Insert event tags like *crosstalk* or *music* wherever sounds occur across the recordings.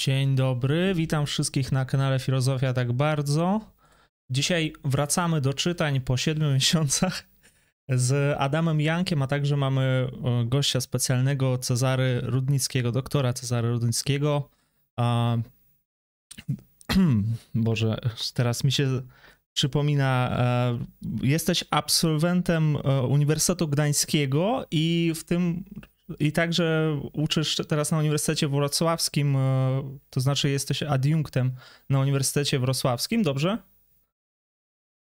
Dzień dobry, witam wszystkich na kanale Filozofia tak bardzo. Dzisiaj wracamy do czytań po 7 *laughs* miesiącach z Adamem Jankiem, a także mamy e, gościa specjalnego Cezary Rudnickiego, doktora Cezary Rudnickiego. *clears throat* Boże, teraz mi się przypomina, e, jesteś absolwentem e, Uniwersytetu Gdańskiego i w tym i także uczysz teraz na Uniwersytecie Wrocławskim, to znaczy jesteś adiunktem na Uniwersytecie Wrocławskim, dobrze?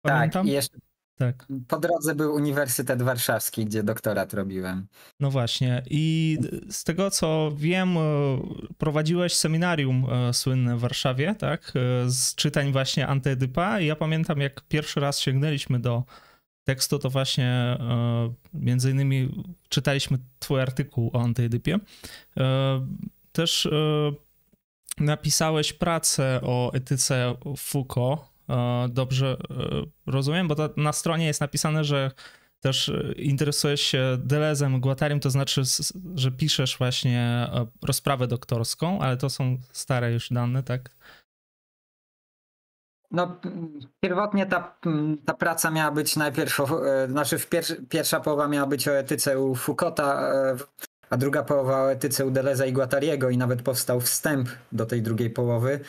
Pamiętam? Tak, jeszcze tak. Po drodze był Uniwersytet Warszawski, gdzie doktorat robiłem. No właśnie. I z tego co wiem, prowadziłeś seminarium słynne w Warszawie, tak? Z czytań właśnie Antyedypa. I ja pamiętam, jak pierwszy raz sięgnęliśmy do tekstu, to właśnie między innymi czytaliśmy twój artykuł o Antyedypie. Też napisałeś pracę o etyce Foucault E, dobrze e, rozumiem, bo na stronie jest napisane, że też e, interesujesz się Delezem, Guattarim, to znaczy, że piszesz właśnie rozprawę doktorską, ale to są stare już dane, tak? No, pierwotnie ta, ta praca miała być najpierw, znaczy pierwsza połowa miała być o etyce u Foucaulta, a druga połowa o etyce u Deleza i Guattariego i nawet powstał wstęp do tej drugiej połowy.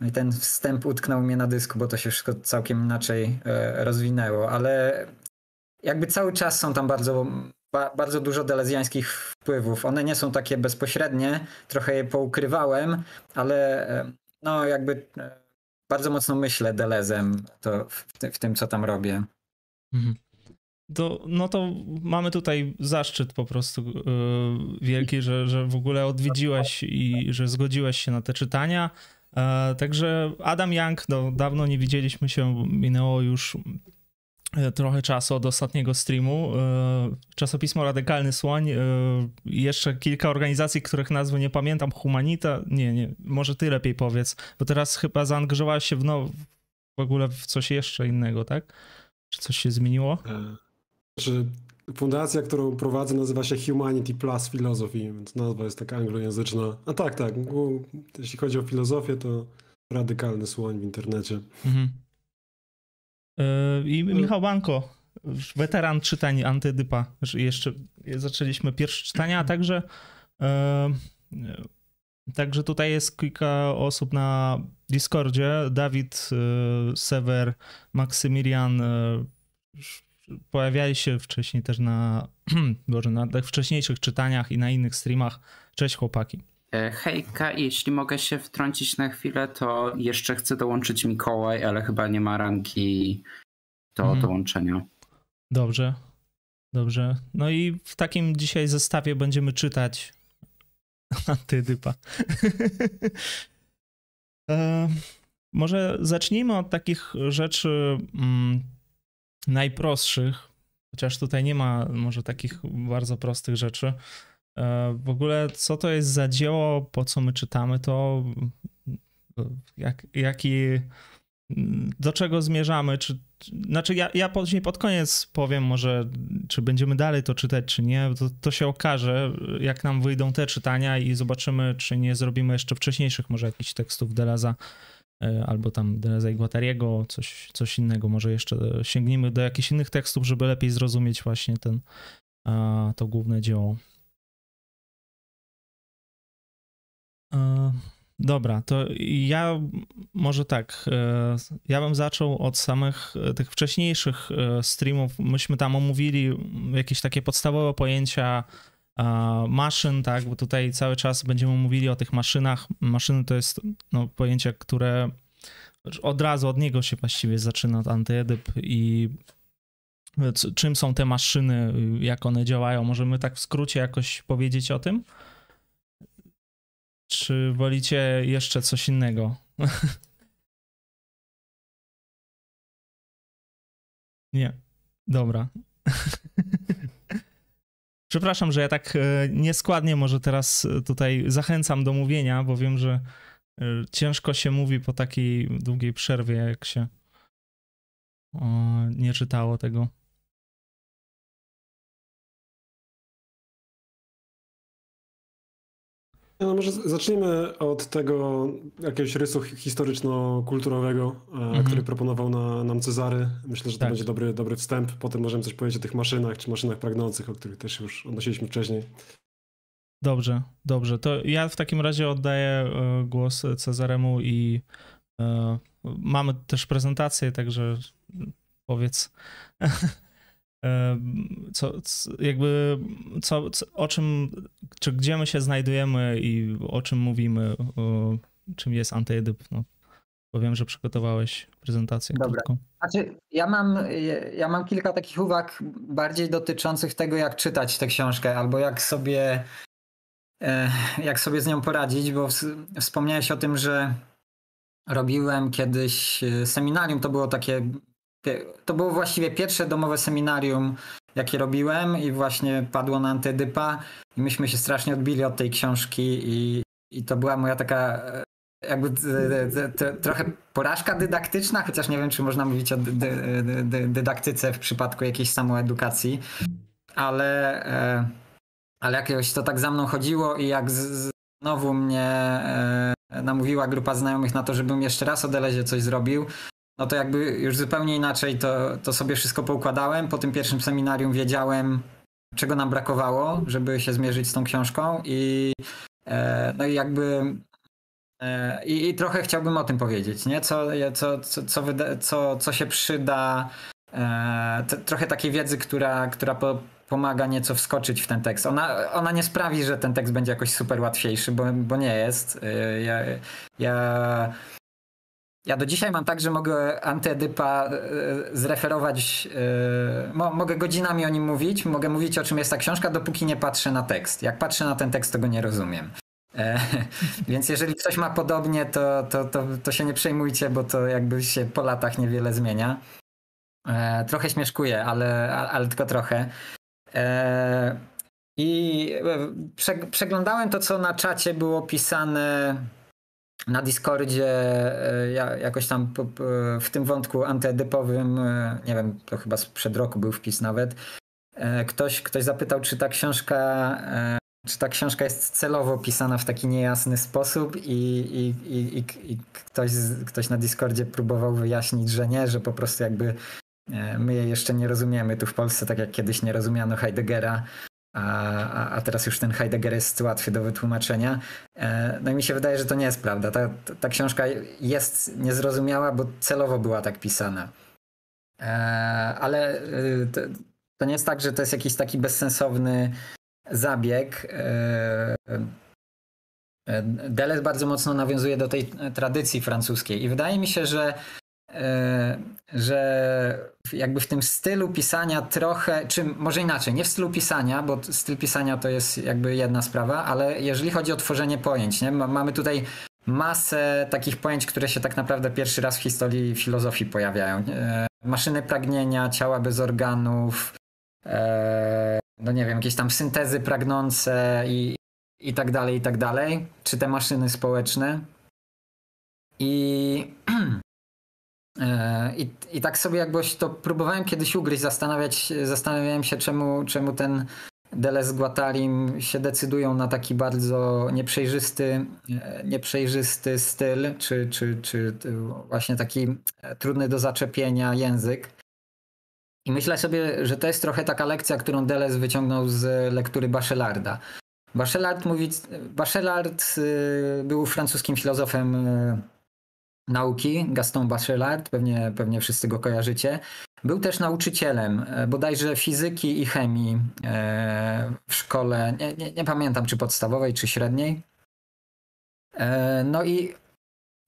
No i ten wstęp utknął mnie na dysku, bo to się wszystko całkiem inaczej e, rozwinęło, ale jakby cały czas są tam bardzo, bardzo dużo delezjańskich wpływów. One nie są takie bezpośrednie, trochę je poukrywałem, ale e, no jakby e, bardzo mocno myślę delezem to w, w tym, co tam robię. Mhm. To, no to mamy tutaj zaszczyt po prostu yy, wielki, że, że w ogóle odwiedziłeś i że zgodziłeś się na te czytania. E, także Adam Young, no, dawno nie widzieliśmy się, minęło już trochę czasu od ostatniego streamu. E, czasopismo Radykalny Słoń, jeszcze kilka organizacji, których nazwy nie pamiętam, Humanita, nie, nie, może ty lepiej powiedz, bo teraz chyba zaangażowałeś się w, no, w ogóle w coś jeszcze innego, tak? Czy coś się zmieniło? Że Fundacja, którą prowadzę, nazywa się Humanity Plus Philosophy, więc nazwa jest taka anglojęzyczna. A tak, tak. Jeśli chodzi o filozofię, to radykalny słoń w internecie. Mhm. Yy, I Michał Banko, weteran czytań Antydypa. Jeszcze zaczęliśmy pierwsze czytania, a także yy, Także tutaj jest kilka osób na Discordzie. Dawid, yy, Sever, Maksymilian, pojawiali się wcześniej też na, *clears throat* Boże, na wcześniejszych czytaniach i na innych streamach. Cześć chłopaki. E, hejka, jeśli mogę się wtrącić na chwilę, to jeszcze chcę dołączyć Mikołaj, ale chyba nie ma ranki do mhm. dołączenia. Dobrze, dobrze. No i w takim dzisiaj zestawie będziemy czytać *laughs* Antydypa. *laughs* e, może zacznijmy od takich rzeczy mm, najprostszych, chociaż tutaj nie ma może takich bardzo prostych rzeczy. E, w ogóle, co to jest za dzieło, po co my czytamy to, jak, jaki, do czego zmierzamy, czy, znaczy ja, ja później pod koniec powiem może, czy będziemy dalej to czytać, czy nie, to, to się okaże, jak nam wyjdą te czytania i zobaczymy, czy nie zrobimy jeszcze wcześniejszych może jakichś tekstów Delaza, E, albo tam Deleza i Guattariego, coś, coś innego. Może jeszcze sięgnijmy do jakichś innych tekstów, żeby lepiej zrozumieć właśnie ten, to główne dzieło. Dobra, to ja może tak. E, ja bym zaczął od samych tych wcześniejszych streamów. Myśmy tam omówili jakieś takie podstawowe pojęcia maszyn, tak, bo tutaj cały czas będziemy mówili o tych maszynach. Maszyny to jest no, pojęcie, które od razu od niego się właściwie zaczyna antyedyp i czym są te maszyny, jak one działają. Możemy tak w skrócie jakoś powiedzieć o tym? Czy wolicie jeszcze coś innego? *laughs* Nie. Dobra. *laughs* Przepraszam, że ja tak e, nieskładnie może teraz e, tutaj zachęcam do mówienia, bo wiem, że e, ciężko się mówi po takiej długiej przerwie, jak się nie czytało tego. No może zacznijmy od tego jakiegoś rysu historyczno-kulturowego, mhm. który proponował na, nam Cezary. Myślę, że to tak. będzie dobry, dobry wstęp. Potem możemy coś powiedzieć o tych maszynach, czy maszynach pragnących, o których też już odnosiliśmy wcześniej. Dobrze, dobrze. To ja w takim razie oddaję e, głos Cezaremu i e, mamy też prezentację, także powiedz *laughs* co, jakby, co, co, o czym, czy gdzie my się znajdujemy i o czym mówimy, o czym jest antyedyp. No, powiem, że przygotowałeś prezentację Dobra. krótką. Znaczy, ja mam, ja mam kilka takich uwag bardziej dotyczących tego, jak czytać tę książkę, albo jak sobie, e, jak sobie z nią poradzić, bo wspomniałeś o tym, że robiłem kiedyś e, seminarium, to było takie to było właściwie pierwsze domowe seminarium, jakie robiłem i właśnie padło na antydypa i myśmy się strasznie odbili od tej książki i, i to była moja taka e, jakby trochę porażka dydaktyczna, chociaż nie wiem, czy można mówić o dydaktyce w przypadku jakiejś samoedukacji, ale, e, ale jakiegoś to tak za mną chodziło i jak znowu mnie e, namówiła grupa znajomych na to, żebym jeszcze raz o Delezie coś zrobił, no to jakby już zupełnie inaczej to, to sobie wszystko poukładałem. Po tym pierwszym seminarium wiedziałem, czego nam brakowało, żeby się zmierzyć z tą książką i e, no i jakby e, i, i, trochę chciałbym o tym powiedzieć, nie? Co, co, co, co, wyda, co, co się przyda, e, trochę takiej wiedzy, która, która po, pomaga nieco wskoczyć w ten tekst. Ona, ona nie sprawi, że ten tekst będzie jakoś super łatwiejszy, bo, bo nie jest. E, ja, ja ja do dzisiaj mam tak, że mogę antyedypa e, zreferować, e, mo, mogę godzinami o nim mówić, mogę mówić o czym jest ta książka, dopóki nie patrzę na tekst. Jak patrzę na ten tekst, to go nie rozumiem. E, *laughs* więc jeżeli ktoś ma podobnie, to, to, to, to się nie przejmujcie, bo to jakby się po latach niewiele zmienia. E, trochę śmieszkuję, ale, ale tylko trochę. E, I prze, przeglądałem to, co na czacie było pisane na Discordzie e, jakoś tam w tym wątku antyedypowym, e, nie wiem, to chyba sprzed roku był wpis nawet, e, ktoś, ktoś zapytał, czy ta książka czy ta książka jest celowo pisana w taki niejasny sposób i, i, i, i, ktoś, ktoś na Discordzie próbował wyjaśnić, że nie, że po prostu jakby my jej jeszcze nie rozumiemy. Tu w Polsce, tak jak kiedyś nie rozumiano Heideggera, a, a teraz już ten Heidegger jest łatwy do wytłumaczenia. E, no i mi się wydaje, że to nie jest prawda. Ta, ta książka jest niezrozumiała, bo celowo była tak pisana. E, ale y, to, to nie jest tak, że to jest jakiś taki bezsensowny zabieg. E, Deleuze bardzo mocno nawiązuje do tej tradycji francuskiej i wydaje mi się, że E, że jakby w tym stylu pisania trochę, czy może inaczej, nie w stylu pisania, bo styl pisania to jest jakby jedna sprawa, ale jeżeli chodzi o tworzenie pojęć, nie? mamy tutaj masę takich pojęć, które się tak naprawdę pierwszy raz w historii filozofii pojawiają. E, maszyny pragnienia, ciała bez organów, e, no nie wiem, jakieś tam syntezy pragnące i, i tak dalej, i tak dalej. Czy te maszyny społeczne. I *clears throat* I, I tak sobie jakbyś to próbowałem kiedyś ugryźć, zastanawiać, zastanawiałem się czemu, czemu ten Deleuze Guattarim się decydują na taki bardzo nieprzejrzysty, e, nieprzejrzysty styl, czy, czy, czy właśnie taki trudny do zaczepienia język. I myślę sobie, że to jest trochę taka lekcja, którą Deleuze wyciągnął z lektury Bachelarda. Bachelard mówi, Bachelard był francuskim filozofem nauki, Gaston Bachelard, pewnie, pewnie wszyscy go kojarzycie. Był też nauczycielem e, bodajże fizyki i chemii e, w szkole, nie, nie, nie pamiętam czy podstawowej, czy średniej. E, no i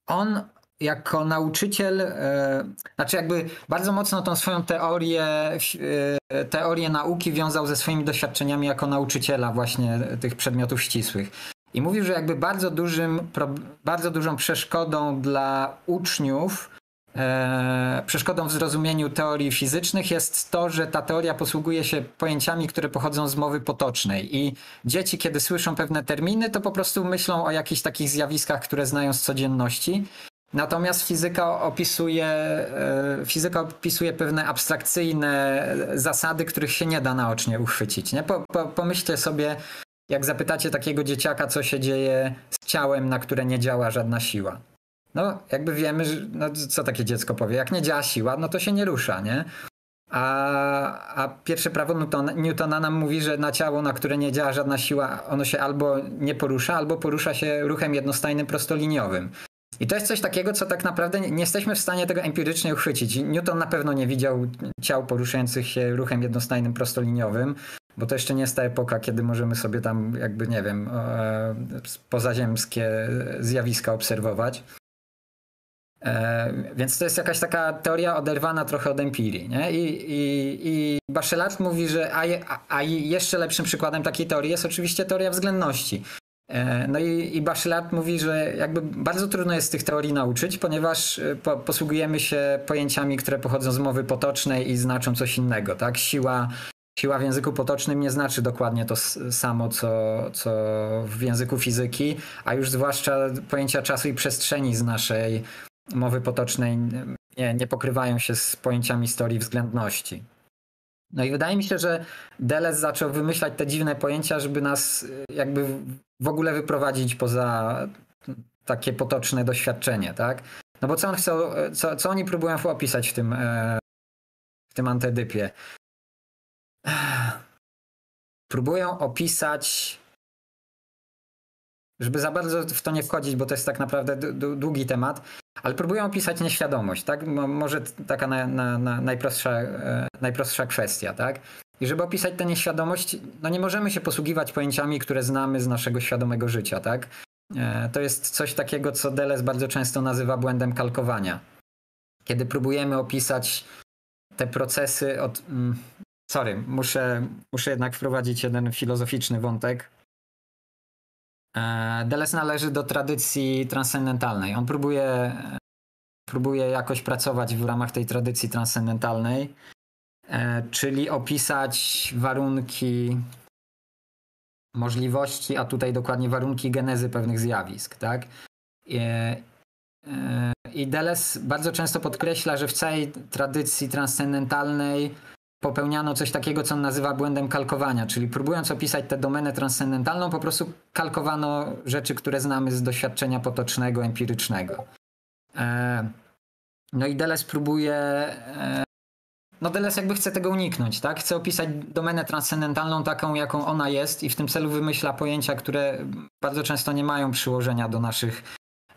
on jako nauczyciel, znaczy jakby bardzo mocno tą swoją teorię, teorię nauki wiązał ze swoimi doświadczeniami jako nauczyciela właśnie tych przedmiotów ścisłych. I mówił, że jakby bardzo, dużym, bardzo dużą przeszkodą dla uczniów, e, przeszkodą w zrozumieniu teorii fizycznych jest to, że ta teoria posługuje się pojęciami, które pochodzą z mowy potocznej. I dzieci, kiedy słyszą pewne terminy, to po prostu myślą o jakichś takich zjawiskach, które znają z codzienności. Natomiast fizyka opisuje, e, fizyka opisuje pewne abstrakcyjne zasady, których się nie da naocznie uchwycić. Nie? Po, po, pomyślcie sobie, jak zapytacie takiego dzieciaka, co się dzieje z ciałem, na które nie działa żadna siła. No, jakby wiemy, że, no, co takie dziecko powie. Jak nie działa siła, no to się nie rusza, nie? A, a pierwsze prawo Newtona, Newtona nam mówi, że na ciało, na które nie działa żadna siła, ono się albo nie porusza, albo porusza się ruchem jednostajnym, prostoliniowym. I to jest coś takiego, co tak naprawdę nie jesteśmy w stanie tego empirycznie uchwycić. Newton na pewno nie widział ciał poruszających się ruchem jednostajnym, prostoliniowym, bo to jeszcze nie jest ta epoka, kiedy możemy sobie tam, jakby nie wiem, e, pozaziemskie zjawiska obserwować. E, więc to jest jakaś taka teoria oderwana trochę od empirii. Nie? I, i, i mówi, że a, a jeszcze lepszym przykładem takiej teorii jest oczywiście teoria względności. E, no i, i mówi, że jakby bardzo trudno jest tych teorii nauczyć, ponieważ po, posługujemy się pojęciami, które pochodzą z mowy potocznej i znaczą coś innego. Tak? Siła, siła w języku potocznym nie znaczy dokładnie to samo, co, co w języku fizyki, a już zwłaszcza pojęcia czasu i przestrzeni z naszej mowy potocznej nie, nie pokrywają się z pojęciami historii względności. No i wydaje mi się, że Deleuze zaczął wymyślać te dziwne pojęcia, żeby nas jakby w ogóle wyprowadzić poza takie potoczne doświadczenie, tak? No bo co on chce, co, co oni próbują opisać w tym, e, w tym antedypie? Próbują opisać, żeby za bardzo w to nie wchodzić, bo to jest tak naprawdę długi temat, ale próbują opisać nieświadomość, tak? Może taka na, na, na najprostsza, e, najprostsza kwestia, tak? I żeby opisać tę nieświadomość, no nie możemy się posługiwać pojęciami, które znamy z naszego świadomego życia, tak? E, to jest coś takiego, co Deleuze bardzo często nazywa błędem kalkowania. Kiedy próbujemy opisać te procesy od... Sorry, muszę, muszę jednak wprowadzić jeden filozoficzny wątek. E, Deleuze należy do tradycji transcendentalnej. On próbuje, próbuje jakoś pracować w ramach tej tradycji transcendentalnej, e, czyli opisać warunki możliwości, a tutaj dokładnie warunki genezy pewnych zjawisk. Tak? E, I Deleuze bardzo często podkreśla, że w całej tradycji transcendentalnej popełniano coś takiego, co on nazywa błędem kalkowania, czyli próbując opisać tę domenę transcendentalną, po prostu kalkowano rzeczy, które znamy z doświadczenia potocznego, empirycznego. E, no i Deleuze próbuje. E, no Deleuze jakby chce tego uniknąć, tak? Chce opisać domenę transcendentalną taką, jaką ona jest i w tym celu wymyśla pojęcia, które bardzo często nie mają przyłożenia do naszych,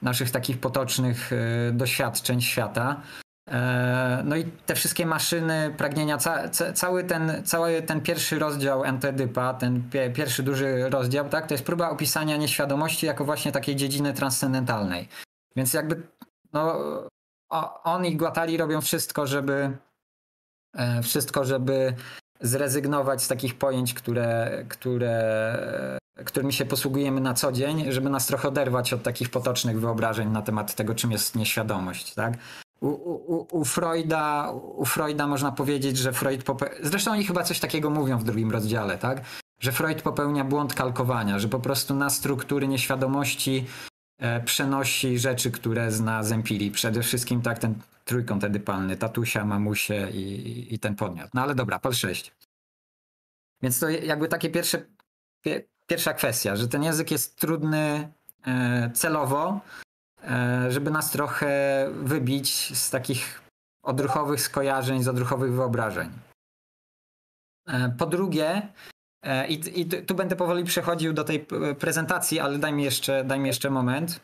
naszych takich potocznych e, doświadczeń świata. E, no i te wszystkie maszyny, pragnienia, ca, ca, cały, ten, cały ten pierwszy rozdział Antedypa, ten pie, pierwszy duży rozdział, tak, to jest próba opisania nieświadomości jako właśnie takiej dziedziny transcendentalnej. Więc jakby no, on i Guattari robią wszystko, żeby e, wszystko, żeby zrezygnować z takich pojęć, które, które, którymi się posługujemy na co dzień, żeby nas trochę oderwać od takich potocznych wyobrażeń na temat tego, czym jest nieświadomość. Tak? U, u, u, Freuda, u Freuda można powiedzieć, że Freud popełnia. Zresztą oni chyba coś takiego mówią w drugim rozdziale, tak? Że Freud popełnia błąd kalkowania, że po prostu na struktury nieświadomości e, przenosi rzeczy, które zna z empirii. Przede wszystkim tak ten trójkąt edypalny, tatusia, mamusie i, i ten podmiot. No ale dobra, pol 6. Więc to jakby takie pierwsze, pie, pierwsza kwestia, że ten język jest trudny e, celowo, żeby nas trochę wybić z takich odruchowych skojarzeń, z odruchowych wyobrażeń. E, po drugie, e, i, i tu będę powoli przechodził do tej prezentacji, ale daj mi jeszcze, daj mi jeszcze moment.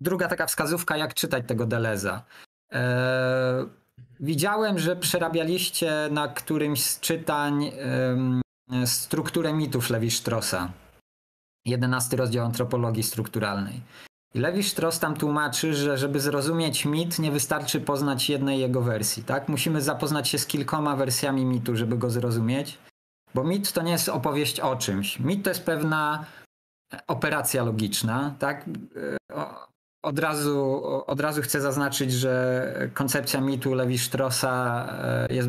Druga taka wskazówka, jak czytać tego Deleza. Widziałem, że przerabialiście na którymś z czytań strukturę mitów Lewi Straussa. 11 rozdział antropologii strukturalnej. I Lewi Strauss tam tłumaczy, że żeby zrozumieć mit, nie wystarczy poznać jednej jego wersji. Tak? Musimy zapoznać się z kilkoma wersjami mitu, żeby go zrozumieć. Bo mit to nie jest opowieść o czymś. Mit to jest pewna operacja logiczna. Tak? Od razu, od razu chcę zaznaczyć, że koncepcja mitu Lewi Straussa e, jest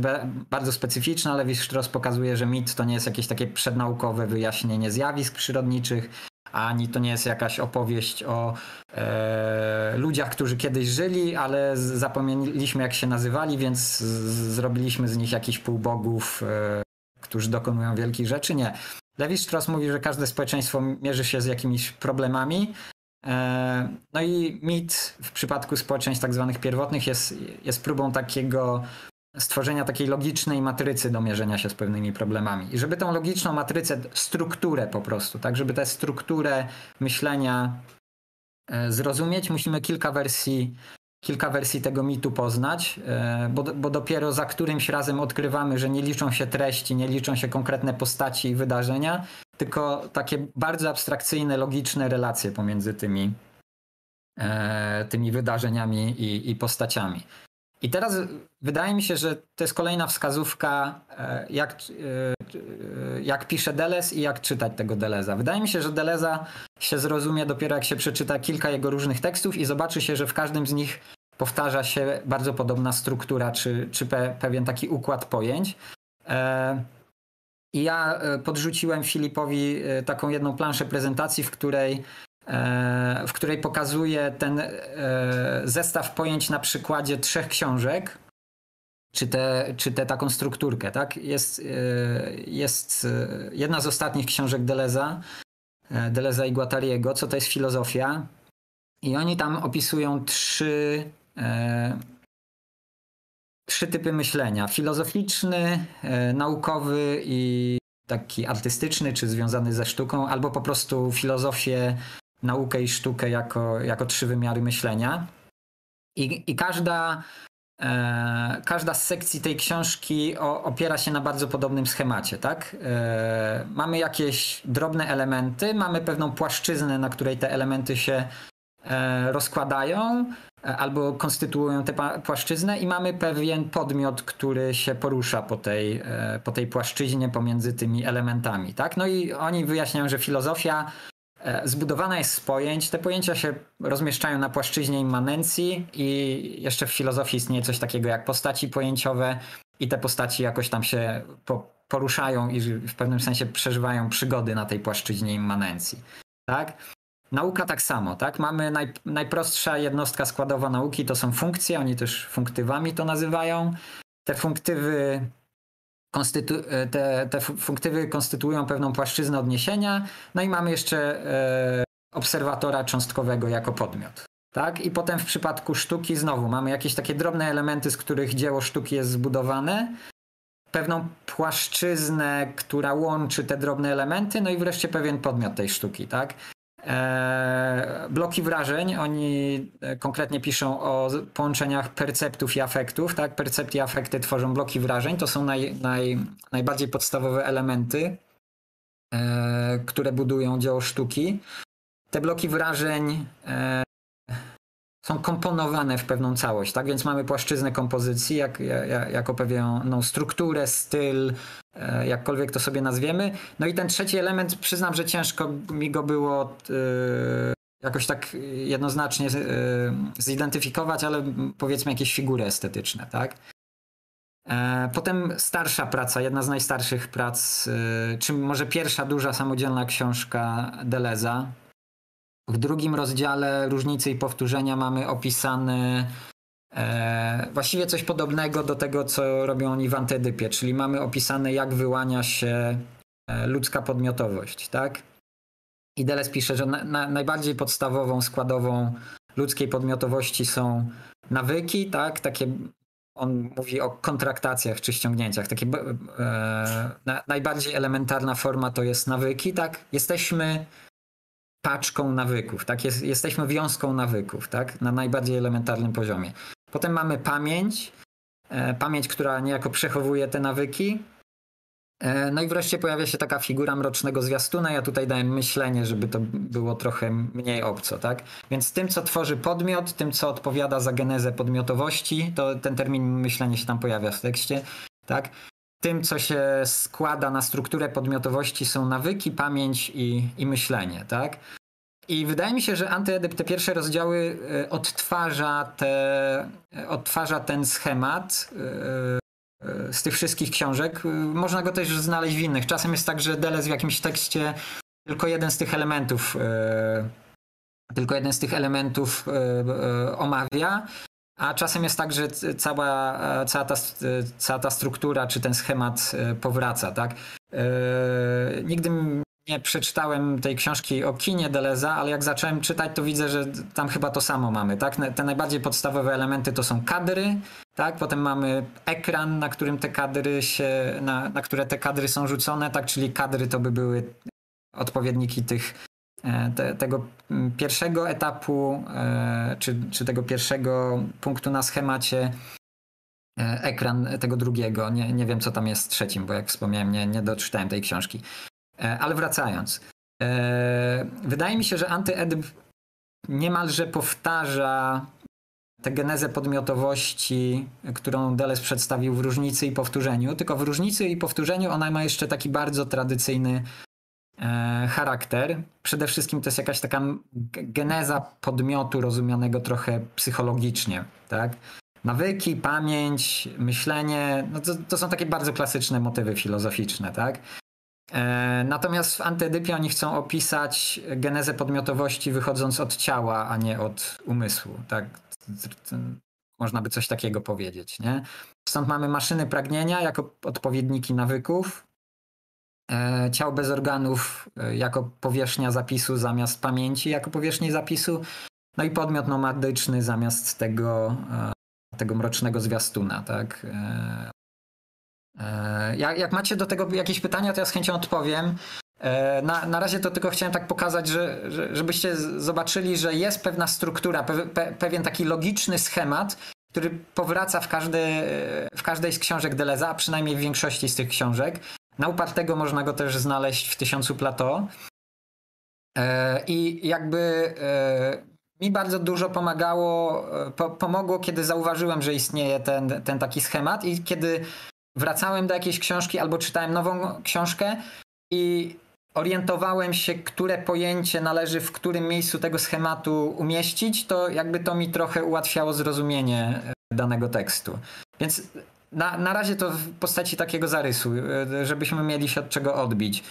bardzo specyficzna. Lewi Strauss pokazuje, że mit to nie jest jakieś takie przednaukowe wyjaśnienie zjawisk przyrodniczych, ani to nie jest jakaś opowieść o e, ludziach, którzy kiedyś żyli, ale zapomnieliśmy jak się nazywali, więc z, zrobiliśmy z nich jakichś półbogów, e, którzy dokonują wielkich rzeczy. Nie. Lewi Strauss mówi, że każde społeczeństwo mierzy się z jakimiś problemami. E, no i mit w przypadku społeczeństw tak zwanych pierwotnych jest, jest próbą takiego stworzenia takiej logicznej matrycy do mierzenia się z pewnymi problemami. I żeby tą logiczną matrycę, strukturę po prostu, tak, żeby tę strukturę myślenia e, zrozumieć, musimy kilka wersji, kilka wersji tego mitu poznać, e, bo, bo dopiero za którymś razem odkrywamy, że nie liczą się treści, nie liczą się konkretne postaci i wydarzenia, tylko takie bardzo abstrakcyjne, logiczne relacje pomiędzy tymi, e, tymi wydarzeniami i, i postaciami. I teraz wydaje mi się, że to jest kolejna wskazówka, e, jak, e, jak pisze Deleuze i jak czytać tego Deleza. Wydaje mi się, że Deleza się zrozumie dopiero jak się przeczyta kilka jego różnych tekstów i zobaczy się, że w każdym z nich powtarza się bardzo podobna struktura, czy, czy pe, pewien taki układ pojęć. E, I ja podrzuciłem Filipowi taką jedną planszę prezentacji, w której E, w której pokazuje ten e, zestaw pojęć na przykładzie trzech książek, czy tę czy te taką strukturkę. Tak? Jest, e, jest jedna z ostatnich książek Deleza, Deleza i Guattariego, co to jest filozofia. I oni tam opisują trzy, trzy typy myślenia. Filozoficzny, naukowy i taki artystyczny, czy związany ze sztuką, albo po prostu filozofię naukę i sztukę jako, jako trzy wymiary myślenia. I, i każda, e, każda z sekcji tej książki o, opiera się na bardzo podobnym schemacie. Tak? E, mamy jakieś drobne elementy, mamy pewną płaszczyznę, na której te elementy się e, rozkładają e, albo konstytuują tę płaszczyznę i mamy pewien podmiot, który się porusza po tej, e, po tej płaszczyźnie pomiędzy tymi elementami. Tak? No i oni wyjaśniają, że filozofia E, zbudowana jest z pojęć. Te pojęcia się rozmieszczają na płaszczyźnie immanencji i jeszcze w filozofii istnieje coś takiego jak postaci pojęciowe i te postaci jakoś tam się po, poruszają i w pewnym sensie przeżywają przygody na tej płaszczyźnie immanencji. Tak? Nauka tak samo, tak? Mamy naj, najprostsza jednostka składowa nauki to są funkcje, oni też funktywami to nazywają. Te funktywy konstytu- e, te, te funktywy konstytuują pewną płaszczyznę odniesienia, no i mamy jeszcze e, obserwatora cząstkowego jako podmiot. Tak? I potem w przypadku sztuki znowu mamy jakieś takie drobne elementy, z których dzieło sztuki jest zbudowane, pewną płaszczyznę, która łączy te drobne elementy, no i wreszcie pewien podmiot tej sztuki. Tak? E, bloki wrażeń, oni e, konkretnie piszą o połączeniach perceptów i afektów. Tak? Percepty i afekty tworzą bloki wrażeń. To są naj, naj, najbardziej podstawowe elementy, e, które budują dzieło sztuki. Te bloki wrażeń są komponowane w pewną całość, tak? Więc mamy płaszczyznę kompozycji, jak, jak, jako pewną strukturę, styl, e, jakkolwiek to sobie nazwiemy. No i ten trzeci element, przyznam, że ciężko mi go było yy, jakoś tak jednoznacznie yy, zidentyfikować, ale powiedzmy jakieś figury estetyczne, tak? Potem starsza praca, jedna z najstarszych prac, czy może pierwsza duża samodzielna książka Deleza, w drugim rozdziale różnice i powtórzenia mamy opisane e, właściwie coś podobnego do tego, co robią oni w antydypie, czyli mamy opisane, jak wyłania się e, ludzka podmiotowość, tak? I Deles pisze, że na, na, najbardziej podstawową składową ludzkiej podmiotowości są nawyki, tak? Takie on mówi o kontraktacjach czy ściągnięciach. Takie, e, na, najbardziej elementarna forma to jest nawyki, tak? Jesteśmy paczką nawyków, tak? Jest, jesteśmy wiązką nawyków, tak? Na najbardziej elementarnym poziomie. Potem mamy pamięć, e, pamięć, która niejako przechowuje te nawyki. E, no i wreszcie pojawia się taka figura mrocznego zwiastuna. Ja tutaj dałem myślenie, żeby to było trochę mniej obco, tak? Więc tym, co tworzy podmiot, tym, co odpowiada za genezę podmiotowości, to ten termin myślenie się tam pojawia w tekście, tak? Tym, co się składa na strukturę podmiotowości są nawyki, pamięć i, i myślenie, tak? I wydaje mi się, że Antyedyp te pierwsze rozdziały e, odtwarza, te, e, odtwarza ten schemat e, z tych wszystkich książek. Można go też znaleźć w innych. Czasem jest tak, że Deleuze w jakimś tekście tylko jeden z tych elementów tylko jeden z tych elementów omawia, a czasem jest tak, że cała, cała, ta, cała ta struktura czy ten schemat powraca, tak? Nigdy nie przeczytałem tej książki o kinie Deleza, ale jak zacząłem czytać, to widzę, że tam chyba to samo mamy, tak? Te najbardziej podstawowe elementy to są kadry, tak? Potem mamy ekran, na którym te kadry się, na, na które te kadry są rzucone, tak? Czyli kadry to by były odpowiedniki tych e, te, tego pierwszego etapu, e, czy, czy tego pierwszego punktu na schemacie, e, ekran tego drugiego. Nie, nie wiem, co tam jest trzecim, bo jak wspomniałem, nie, nie doczytałem tej książki. E, ale wracając. E, wydaje mi się, że antyedyp niemalże powtarza tę genezę podmiotowości, którą Deleuze przedstawił w różnicy i powtórzeniu, tylko w różnicy i powtórzeniu ona ma jeszcze taki bardzo tradycyjny e, charakter. Przede wszystkim to jest jakaś taka geneza podmiotu rozumianego trochę psychologicznie, tak? Nawyki, pamięć, myślenie, no to, to są takie bardzo klasyczne motywy filozoficzne, tak? E, natomiast w antydypie oni chcą opisać genezę podmiotowości wychodząc od ciała, a nie od umysłu. Tak? Można by coś takiego powiedzieć. Nie? Stąd mamy maszyny pragnienia jako odpowiedniki nawyków, e, ciało bez organów e, jako powierzchnia zapisu zamiast pamięci jako powierzchni zapisu, no i podmiot nomadyczny zamiast tego, tego mrocznego zwiastuna. Tak? E, jak, macie do tego jakieś pytania, to ja z chęcią odpowiem. E, na, na razie to tylko chciałem tak pokazać, że, że żebyście zobaczyli, że jest pewna struktura, pe, pewien taki logiczny schemat, który powraca w, każdy, w każdej z książek Deleza, a przynajmniej w większości z tych książek. Na upartego można go też znaleźć w Tysiącu Plateau. E, I jakby mi bardzo dużo pomagało, po, pomogło, kiedy zauważyłem, że istnieje ten, ten taki schemat i kiedy wracałem do jakiejś książki albo czytałem nową książkę i orientowałem się, które pojęcie należy w którym miejscu tego schematu umieścić, to jakby to mi trochę ułatwiało zrozumienie e, danego tekstu. Więc na, na razie to w postaci takiego zarysu, e, żebyśmy mieli się od czego odbić.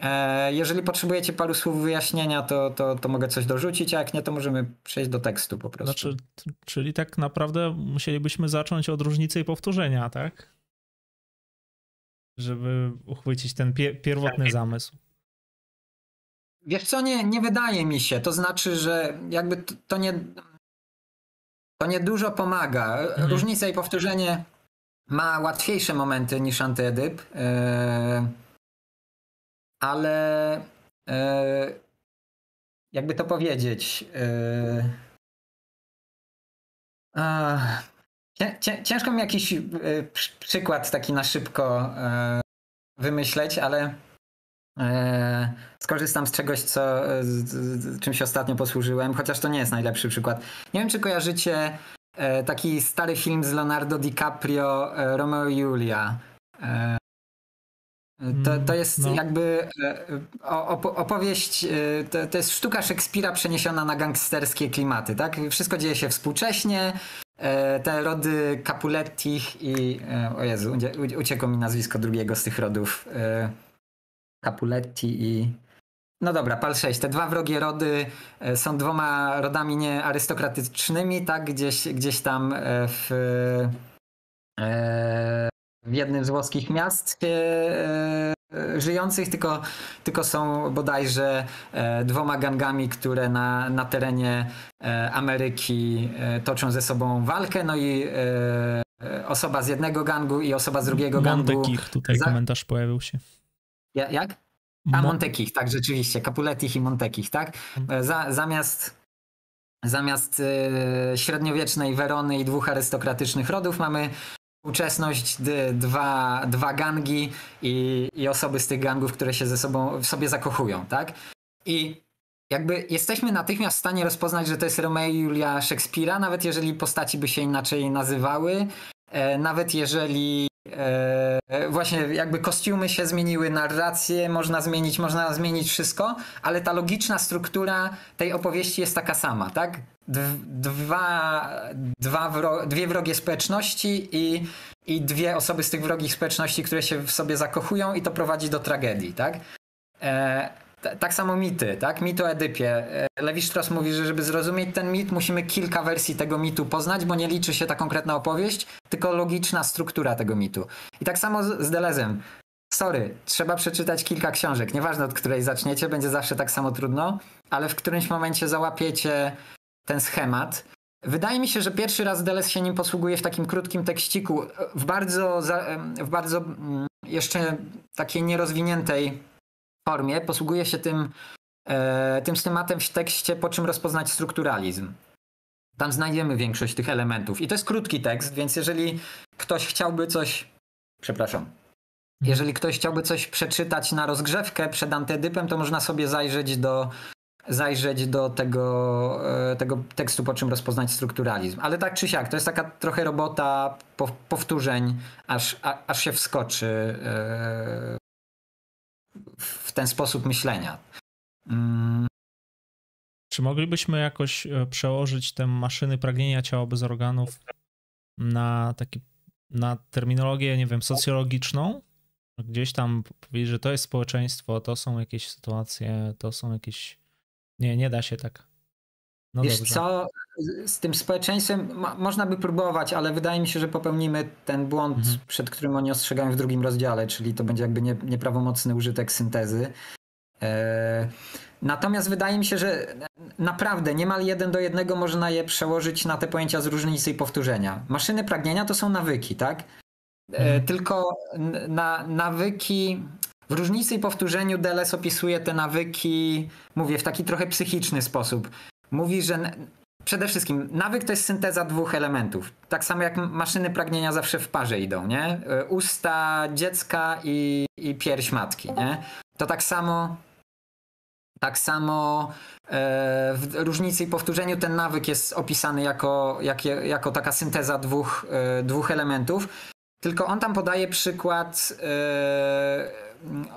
E, jeżeli potrzebujecie paru słów wyjaśnienia, to, to, to mogę coś dorzucić, a jak nie, to możemy przejść do tekstu po prostu. Znaczy, czyli tak naprawdę musielibyśmy zacząć od różnicy i powtórzenia, tak? żeby uchwycić ten pie pierwotny tak. zamysł? Wiesz co, nie, nie wydaje mi się. To znaczy, że jakby to, to nie to nie dużo pomaga. Mhm. Różnica i powtórzenie ma łatwiejsze momenty niż antyedyp, yy, ale yy, jakby to powiedzieć. Yy, Ciężko mi jakiś e, przykład taki na szybko e, wymyśleć, ale e, skorzystam z czegoś, co, czym się ostatnio posłużyłem, chociaż to nie jest najlepszy przykład. Nie wiem, czy kojarzycie taki stary film z Leonardo DiCaprio, Romeo i Julia. To, to jest no. jakby opowieść, to, to jest sztuka Szekspira przeniesiona na gangsterskie klimaty, tak? Wszystko dzieje się współcześnie, E, te rody Capuletti i. E, o Jezu, uciekło mi nazwisko drugiego z tych rodów. E, Capuletti i. No dobra, pal 6. Te dwa wrogie rody są dwoma rodami niearystokratycznymi, tak? Gdzieś, gdzieś tam w, w jednym z włoskich miast żyjących, tylko, tylko są bodajże e, dwoma gangami, które na, na terenie e, Ameryki e, toczą ze sobą walkę, no i osoba z jednego gangu i osoba z drugiego gangu. Montekich, tutaj za... komentarz pojawił się. Ja, jak? A Montekich, tak, rzeczywiście, Capuletich i Montekich, tak? Za, zamiast zamiast średniowiecznej Werony i dwóch arystokratycznych rodów mamy współczesność, dwa, dwa gangi i, i osoby z tych gangów, które się ze sobą w sobie zakochują, tak? I jakby jesteśmy natychmiast w stanie rozpoznać, że to jest Romeo i Julia Szekspira, nawet jeżeli postaci by się inaczej nazywały, e, nawet jeżeli e, właśnie jakby kostiumy się zmieniły, narrację można zmienić, można zmienić wszystko, ale ta logiczna struktura tej opowieści jest taka sama, tak? dwa, dwa wro, dwie wrogie społeczności i, i dwie osoby z tych wrogich społeczności, które się w sobie zakochują i to prowadzi do tragedii, tak? E, tak samo mity, tak? Mit o Edypie. Lewi Strauss mówi, że żeby zrozumieć ten mit, musimy kilka wersji tego mitu poznać, bo nie liczy się ta konkretna opowieść, tylko logiczna struktura tego mitu. I tak samo z, Delezem. Sorry, trzeba przeczytać kilka książek. Nieważne od której zaczniecie, będzie zawsze tak samo trudno, ale w którymś momencie załapiecie ten schemat. Wydaje mi się, że pierwszy raz Deleuze się nim posługuje w takim krótkim tekściku, w bardzo, w bardzo mm, jeszcze takiej nierozwiniętej formie. Posługuje się tym, e, tym schematem w tekście, po czym rozpoznać strukturalizm. Tam znajdziemy większość tych elementów. I to jest krótki tekst, więc jeżeli ktoś chciałby coś. Przepraszam. Jeżeli ktoś chciałby coś przeczytać na rozgrzewkę przed antydypem, to można sobie zajrzeć do zajrzeć do tego, e, tego tekstu, po czym rozpoznać strukturalizm. Ale tak czy siak, to jest taka trochę robota powtórzeń, aż, aż się wskoczy e, w ten sposób myślenia. Mm. Czy moglibyśmy jakoś e, przełożyć te maszyny pragnienia ciała bez organów na taki, na terminologię, nie wiem, socjologiczną? Gdzieś tam powiedzieć, że to jest społeczeństwo, to są jakieś sytuacje, to są jakieś nie, nie da się tak. No Wiesz dobrze. co, z tym społeczeństwem można by próbować, ale wydaje mi się, że popełnimy ten błąd, mhm. przed którym oni ostrzegają w drugim rozdziale, czyli to będzie jakby nie, nieprawomocny użytek syntezy. E, natomiast wydaje mi się, że naprawdę niemal jeden do jednego można je przełożyć na te pojęcia z różnicy i powtórzenia. Maszyny pragnienia to są nawyki, tak? E, mhm. Tylko na, nawyki w różnicy i powtórzeniu Deleuze opisuje te nawyki, mówię, w taki trochę psychiczny sposób. Mówi, że przede wszystkim nawyk to jest synteza dwóch elementów. Tak samo jak maszyny pragnienia zawsze w parze idą, nie? E, usta dziecka i, i pierś matki, nie? To tak samo tak samo e, w różnicy i powtórzeniu ten nawyk jest opisany jako, jak, jako taka synteza dwóch, e, dwóch elementów. Tylko on tam podaje przykład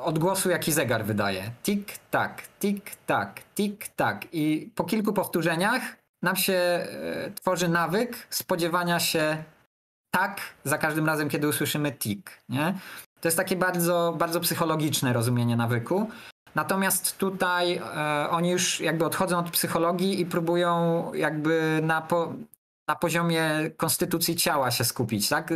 odgłosu, jaki zegar wydaje. Tik, tak, tik, tak, tik, tak. I po kilku powtórzeniach nam się e, tworzy nawyk spodziewania się tak za każdym razem, kiedy usłyszymy tik. Nie? To jest takie bardzo, bardzo psychologiczne rozumienie nawyku. Natomiast tutaj e, oni już jakby odchodzą od psychologii i próbują jakby na, po, na poziomie konstytucji ciała się skupić, tak?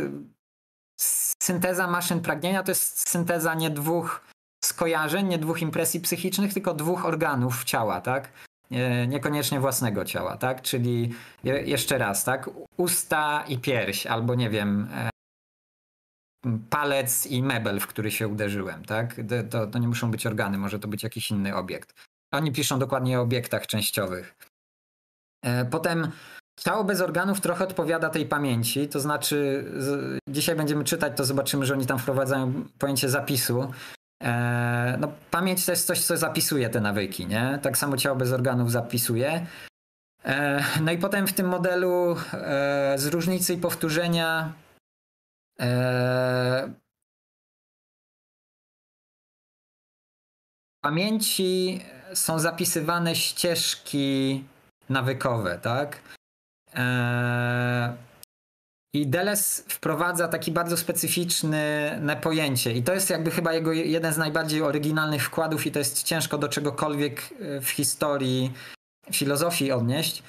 synteza maszyn pragnienia to jest synteza nie dwóch skojarzeń, nie dwóch impresji psychicznych, tylko dwóch organów ciała, tak? Niekoniecznie własnego ciała, tak? Czyli je, jeszcze raz, tak? Usta i pierś, albo nie wiem, e, palec i mebel, w który się uderzyłem, tak? To, to nie muszą być organy, może to być jakiś inny obiekt. Oni piszą dokładnie o obiektach częściowych. E, potem Ciało bez organów trochę odpowiada tej pamięci, to znaczy dzisiaj będziemy czytać, to zobaczymy, że oni tam wprowadzają pojęcie zapisu. E, no, pamięć to jest coś, co zapisuje te nawyki, nie? Tak samo ciało bez organów zapisuje. E, no i potem w tym modelu e, z różnicy i powtórzenia e, pamięci są zapisywane ścieżki nawykowe, tak? I Deleuze wprowadza taki bardzo specyficzny pojęcie i to jest jakby chyba jego jeden z najbardziej oryginalnych wkładów i to jest ciężko do czegokolwiek e, w historii filozofii odnieść.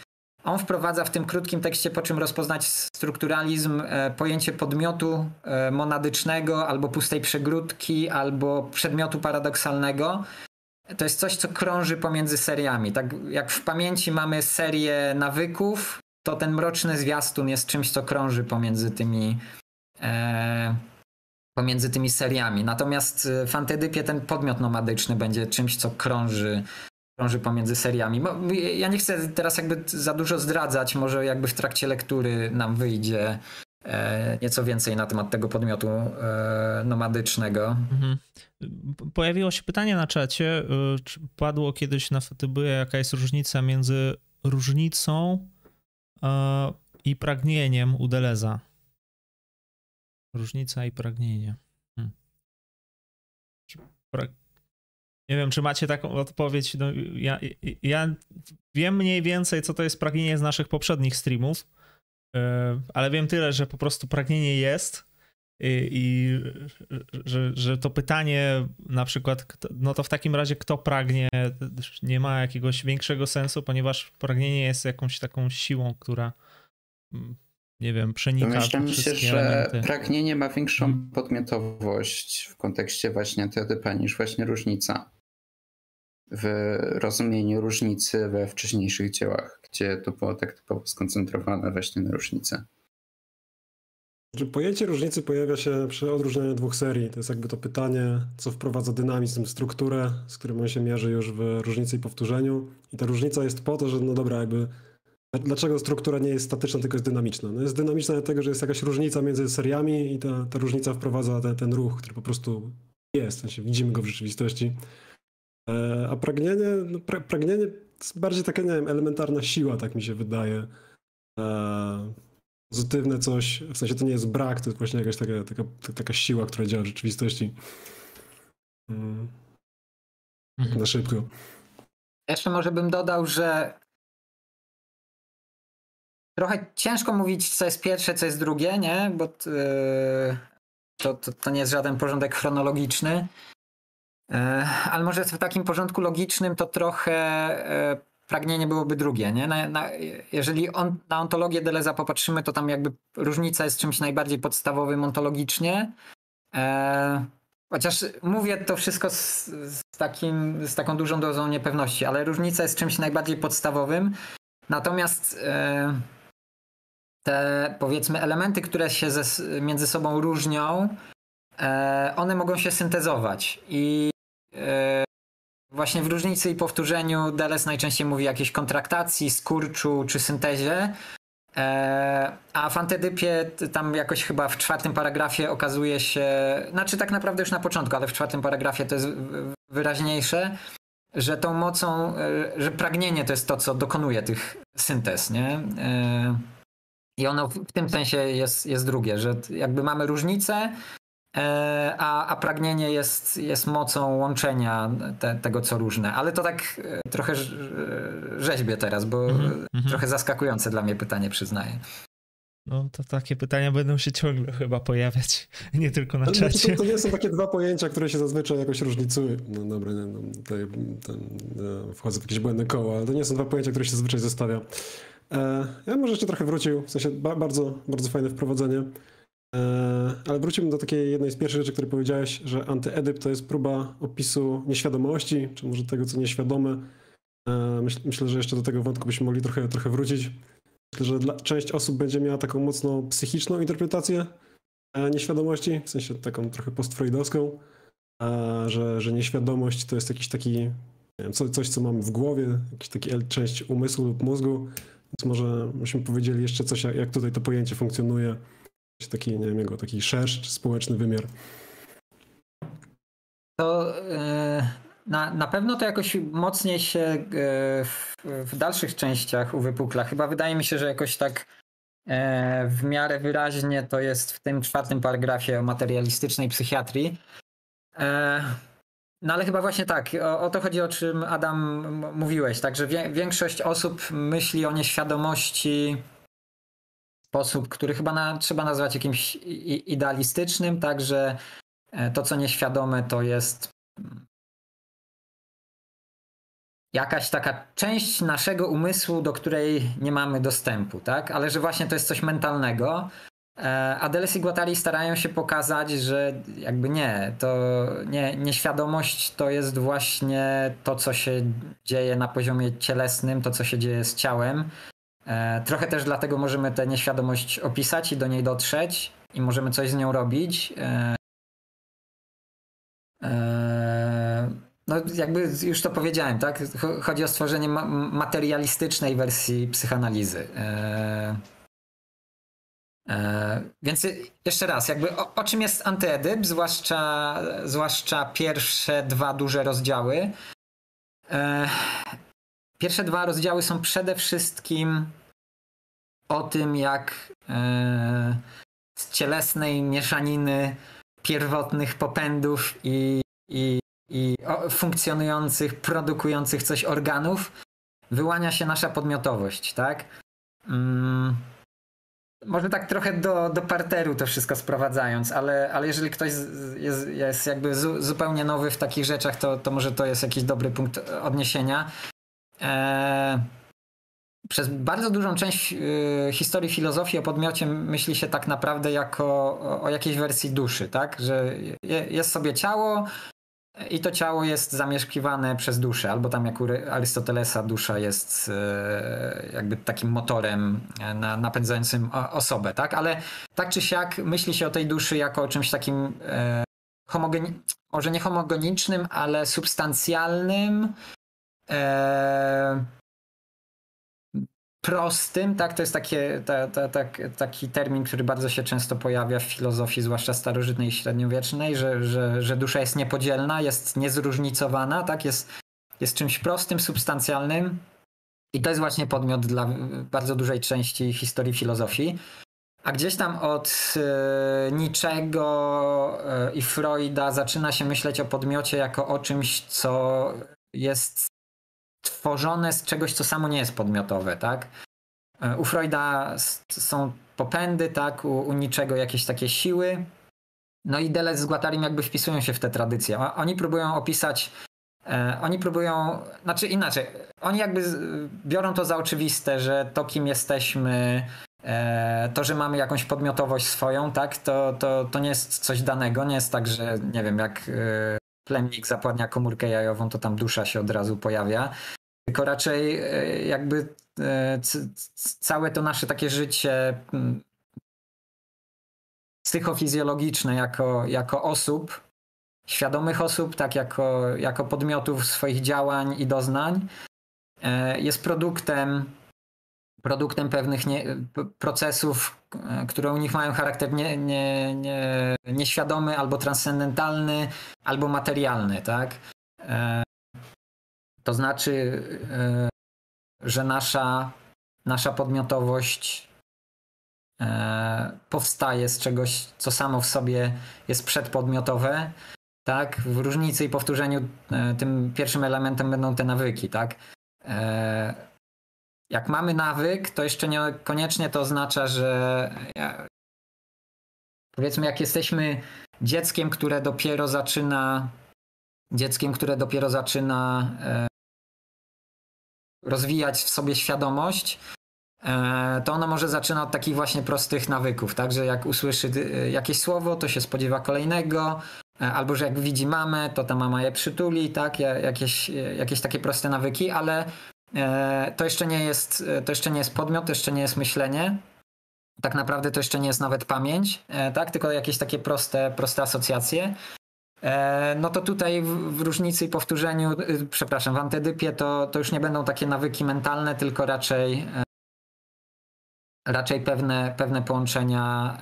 On wprowadza w tym krótkim tekście, po czym rozpoznać strukturalizm, e, pojęcie podmiotu e, monadycznego, albo pustej przegródki, albo przedmiotu paradoksalnego. To jest coś, co krąży pomiędzy seriami. Tak jak w pamięci mamy serię nawyków, to ten mroczny zwiastun jest czymś, co krąży pomiędzy tymi e, pomiędzy tymi seriami. Natomiast w Antydypie ten podmiot nomadyczny będzie czymś, co krąży krąży pomiędzy seriami. Ja nie chcę teraz jakby za dużo zdradzać, może jakby w trakcie lektury nam wyjdzie e, nieco więcej na temat tego podmiotu e, nomadycznego. Mhm. Pojawiło się pytanie na czacie, e, czy padło kiedyś na Fatybie, jaka jest różnica między różnicą i pragnieniem u Deleza. Różnica i pragnienie. Hmm. Nie wiem, czy macie taką odpowiedź. No, ja, ja wiem mniej więcej, co to jest pragnienie z naszych poprzednich streamów, e, ale wiem tyle, że po prostu pragnienie jest. I, i że, że to pytanie na przykład, no to w takim razie kto pragnie, nie ma jakiegoś większego sensu, ponieważ pragnienie jest jakąś taką siłą, która mm, nie wiem, przenika Myślę się, że elementy. pragnienie ma większą Hmm. podmiotowość w kontekście właśnie antytypa niż właśnie różnica. W rozumieniu różnicy we wcześniejszych dziełach, gdzie to było tak typowo skoncentrowane właśnie na różnicy. Że pojęcie różnicy pojawia się przy odróżnianiu dwóch serii. To jest jakby to pytanie, co wprowadza dynamizm, strukturę, z którym on się mierzy już w różnicy i powtórzeniu. I ta różnica jest po to, że no dobra, jakby dlaczego struktura nie jest statyczna, tylko jest dynamiczna? No jest dynamiczna dlatego, że jest jakaś różnica między seriami i ta, ta różnica wprowadza te, ten ruch, który po prostu jest, w sensie widzimy go w rzeczywistości. E, A pragnienie, no pra, pragnienie to jest bardziej taka, nie wiem, elementarna siła, tak mi się wydaje. E, Pozytywne coś, w sensie to nie jest brak, to jest właśnie jakaś taka, taka, taka siła, która działa w rzeczywistości. Mm, Mhm. Na szybko. Jeszcze może bym dodał, że trochę ciężko mówić, co jest pierwsze, co jest drugie, nie? Bo t- yy, to, to, to nie jest żaden porządek chronologiczny. Yy, Ale może w takim porządku logicznym to trochę yy, pragnienie byłoby drugie, nie? Na, na, jeżeli on, na ontologię Deleza popatrzymy, to tam jakby różnica jest czymś najbardziej podstawowym ontologicznie. E, Chociaż mówię to wszystko z, z, takim, z taką dużą dozą niepewności, ale różnica jest czymś najbardziej podstawowym. Natomiast e, te powiedzmy elementy, które się ze, między sobą różnią, e, one mogą się syntezować. I e, właśnie w różnicy i powtórzeniu Deleuze najczęściej mówi o jakiejś kontraktacji, skurczu czy syntezie. E, a w antydypie t- tam jakoś chyba w czwartym paragrafie okazuje się, znaczy tak naprawdę już na początku, ale w czwartym paragrafie to jest wyraźniejsze, że tą mocą, e, że pragnienie to jest to, co dokonuje tych syntez, nie? E, I ono w tym sensie jest, jest drugie, że jakby mamy różnicę, a, a pragnienie jest, jest mocą łączenia te, tego, co różne. Ale to tak e, trochę rz- rzeźbię teraz, bo Mhm, mhm. trochę zaskakujące dla mnie pytanie, przyznaję. No to takie pytania będą się ciągle chyba pojawiać, *laughs* nie tylko na czacie. To, to nie są takie dwa pojęcia, które się zazwyczaj jakoś różnicują. No dobra, nie, no, tutaj ten, e, wchodzę w jakieś błędne koło, ale to nie są dwa pojęcia, które się zazwyczaj zestawia. E, ja może jeszcze trochę wrócił, w sensie ba, bardzo, bardzo fajne wprowadzenie. E, ale wróciłbym do takiej jednej z pierwszych rzeczy, które powiedziałeś, że antyedyp to jest próba opisu nieświadomości, czy może tego, co nieświadome. E, myśl, myślę, że jeszcze do tego wątku byśmy mogli trochę, trochę wrócić. Myślę, że dla, część osób będzie miała taką mocno psychiczną interpretację e, nieświadomości, w sensie taką trochę postfreudowską, że, że nieświadomość to jest jakiś taki, wiem, co, coś, co mamy w głowie, jakiś taki część umysłu lub mózgu, więc może byśmy powiedzieli jeszcze coś, jak, tutaj to pojęcie funkcjonuje, taki, nie wiem, jego taki szerszy, społeczny wymiar. To e, na, na pewno to jakoś mocniej się e, w, w dalszych częściach uwypukla. Chyba wydaje mi się, że jakoś tak e, w miarę wyraźnie to jest w tym czwartym paragrafie o materialistycznej psychiatrii. No ale chyba właśnie tak, o, o to chodzi, o czym Adam mówiłeś, tak, że wie, większość osób myśli o nieświadomości sposób, który chyba na, trzeba nazwać jakimś idealistycznym, tak, że e, to, co nieświadome, to jest mm, jakaś taka część naszego umysłu, do której nie mamy dostępu, tak? Ale że właśnie to jest coś mentalnego. E, A Deleuze i Guattari starają się pokazać, że jakby nie, to nie, nieświadomość to jest właśnie to, co się dzieje na poziomie cielesnym, to, co się dzieje z ciałem. E, Trochę też dlatego możemy tę nieświadomość opisać i do niej dotrzeć i możemy coś z nią robić. E, e, No, jakby już to powiedziałem, tak? Cho- Chodzi o stworzenie ma- materialistycznej wersji psychanalizy. Więc jeszcze raz, jakby o, o czym jest antyedyp, zwłaszcza, zwłaszcza pierwsze dwa duże rozdziały. Pierwsze dwa rozdziały są przede wszystkim o tym, jak e, z cielesnej mieszaniny pierwotnych popędów i, i, i funkcjonujących, produkujących coś organów wyłania się nasza podmiotowość, tak? Mm. może tak trochę do, do parteru to wszystko sprowadzając, ale, ale jeżeli ktoś jest, jest jakby zu, zupełnie nowy w takich rzeczach, to, to może to jest jakiś dobry punkt odniesienia. Eee, przez bardzo dużą część y, historii filozofii o podmiocie myśli się tak naprawdę jako o, o jakiejś wersji duszy, tak? Że je, jest sobie ciało, i to ciało jest zamieszkiwane przez duszę, albo tam jak u Arystotelesa dusza jest e, jakby takim motorem e, napędzającym osobę, tak? Ale tak czy siak myśli się o tej duszy jako o czymś takim e, homogeni- może nie homogenicznym, ale substancjalnym, prostym, tak? To jest takie, ta, ta, ta, taki termin, który bardzo się często pojawia w filozofii, zwłaszcza starożytnej i średniowiecznej, że, że, że dusza jest niepodzielna, jest niezróżnicowana, tak? Jest, jest czymś prostym, substancjalnym. I to jest właśnie podmiot dla bardzo dużej części historii filozofii. A gdzieś tam od e, niczego e, i Freuda zaczyna się myśleć o podmiocie jako o czymś, co jest tworzone z czegoś, co samo nie jest podmiotowe, tak? E, u Freuda są popędy, tak? U, u niczego jakieś takie siły. No i Deleuze z Guattarim jakby wpisują się w tę tradycję. Oni próbują opisać e, oni próbują, znaczy inaczej, oni jakby biorą to za oczywiste, że to kim jesteśmy, e, to, że mamy jakąś podmiotowość swoją, tak, to, to, to nie jest coś danego, nie jest tak, że nie wiem, jak plemnik zapładnia komórkę jajową, to tam dusza się od razu pojawia. Tylko raczej e, jakby e, całe to nasze takie życie mm, psychofizjologiczne jako, jako osób, świadomych osób, tak jako, jako podmiotów swoich działań i doznań, e, jest produktem produktem pewnych nie, procesów, które u nich mają charakter nie, nie, nie, nieświadomy, albo transcendentalny, albo materialny, tak? E, to znaczy, e, że nasza, nasza podmiotowość e, powstaje z czegoś, co samo w sobie jest przedpodmiotowe, tak? W różnicy i powtórzeniu tym pierwszym elementem będą te nawyki, tak? Jak mamy nawyk, to jeszcze niekoniecznie to oznacza, że powiedzmy, jak jesteśmy dzieckiem, które dopiero zaczyna dzieckiem, które dopiero zaczyna e, rozwijać w sobie świadomość, e, to ono może zaczyna od takich właśnie prostych nawyków, tak, że jak usłyszy e, jakieś słowo, to się spodziewa kolejnego, albo że jak widzi mamę, to ta mama je przytuli, tak, jakieś, jakieś takie proste nawyki, ale to jeszcze nie jest, e, to jeszcze nie jest podmiot, to jeszcze nie jest myślenie. Tak naprawdę to jeszcze nie jest nawet pamięć, e, tak? Tylko jakieś takie proste, proste asocjacje. No to tutaj w różnicy i powtórzeniu, przepraszam, w antydypie to, to już nie będą takie nawyki mentalne, tylko raczej, raczej pewne, pewne połączenia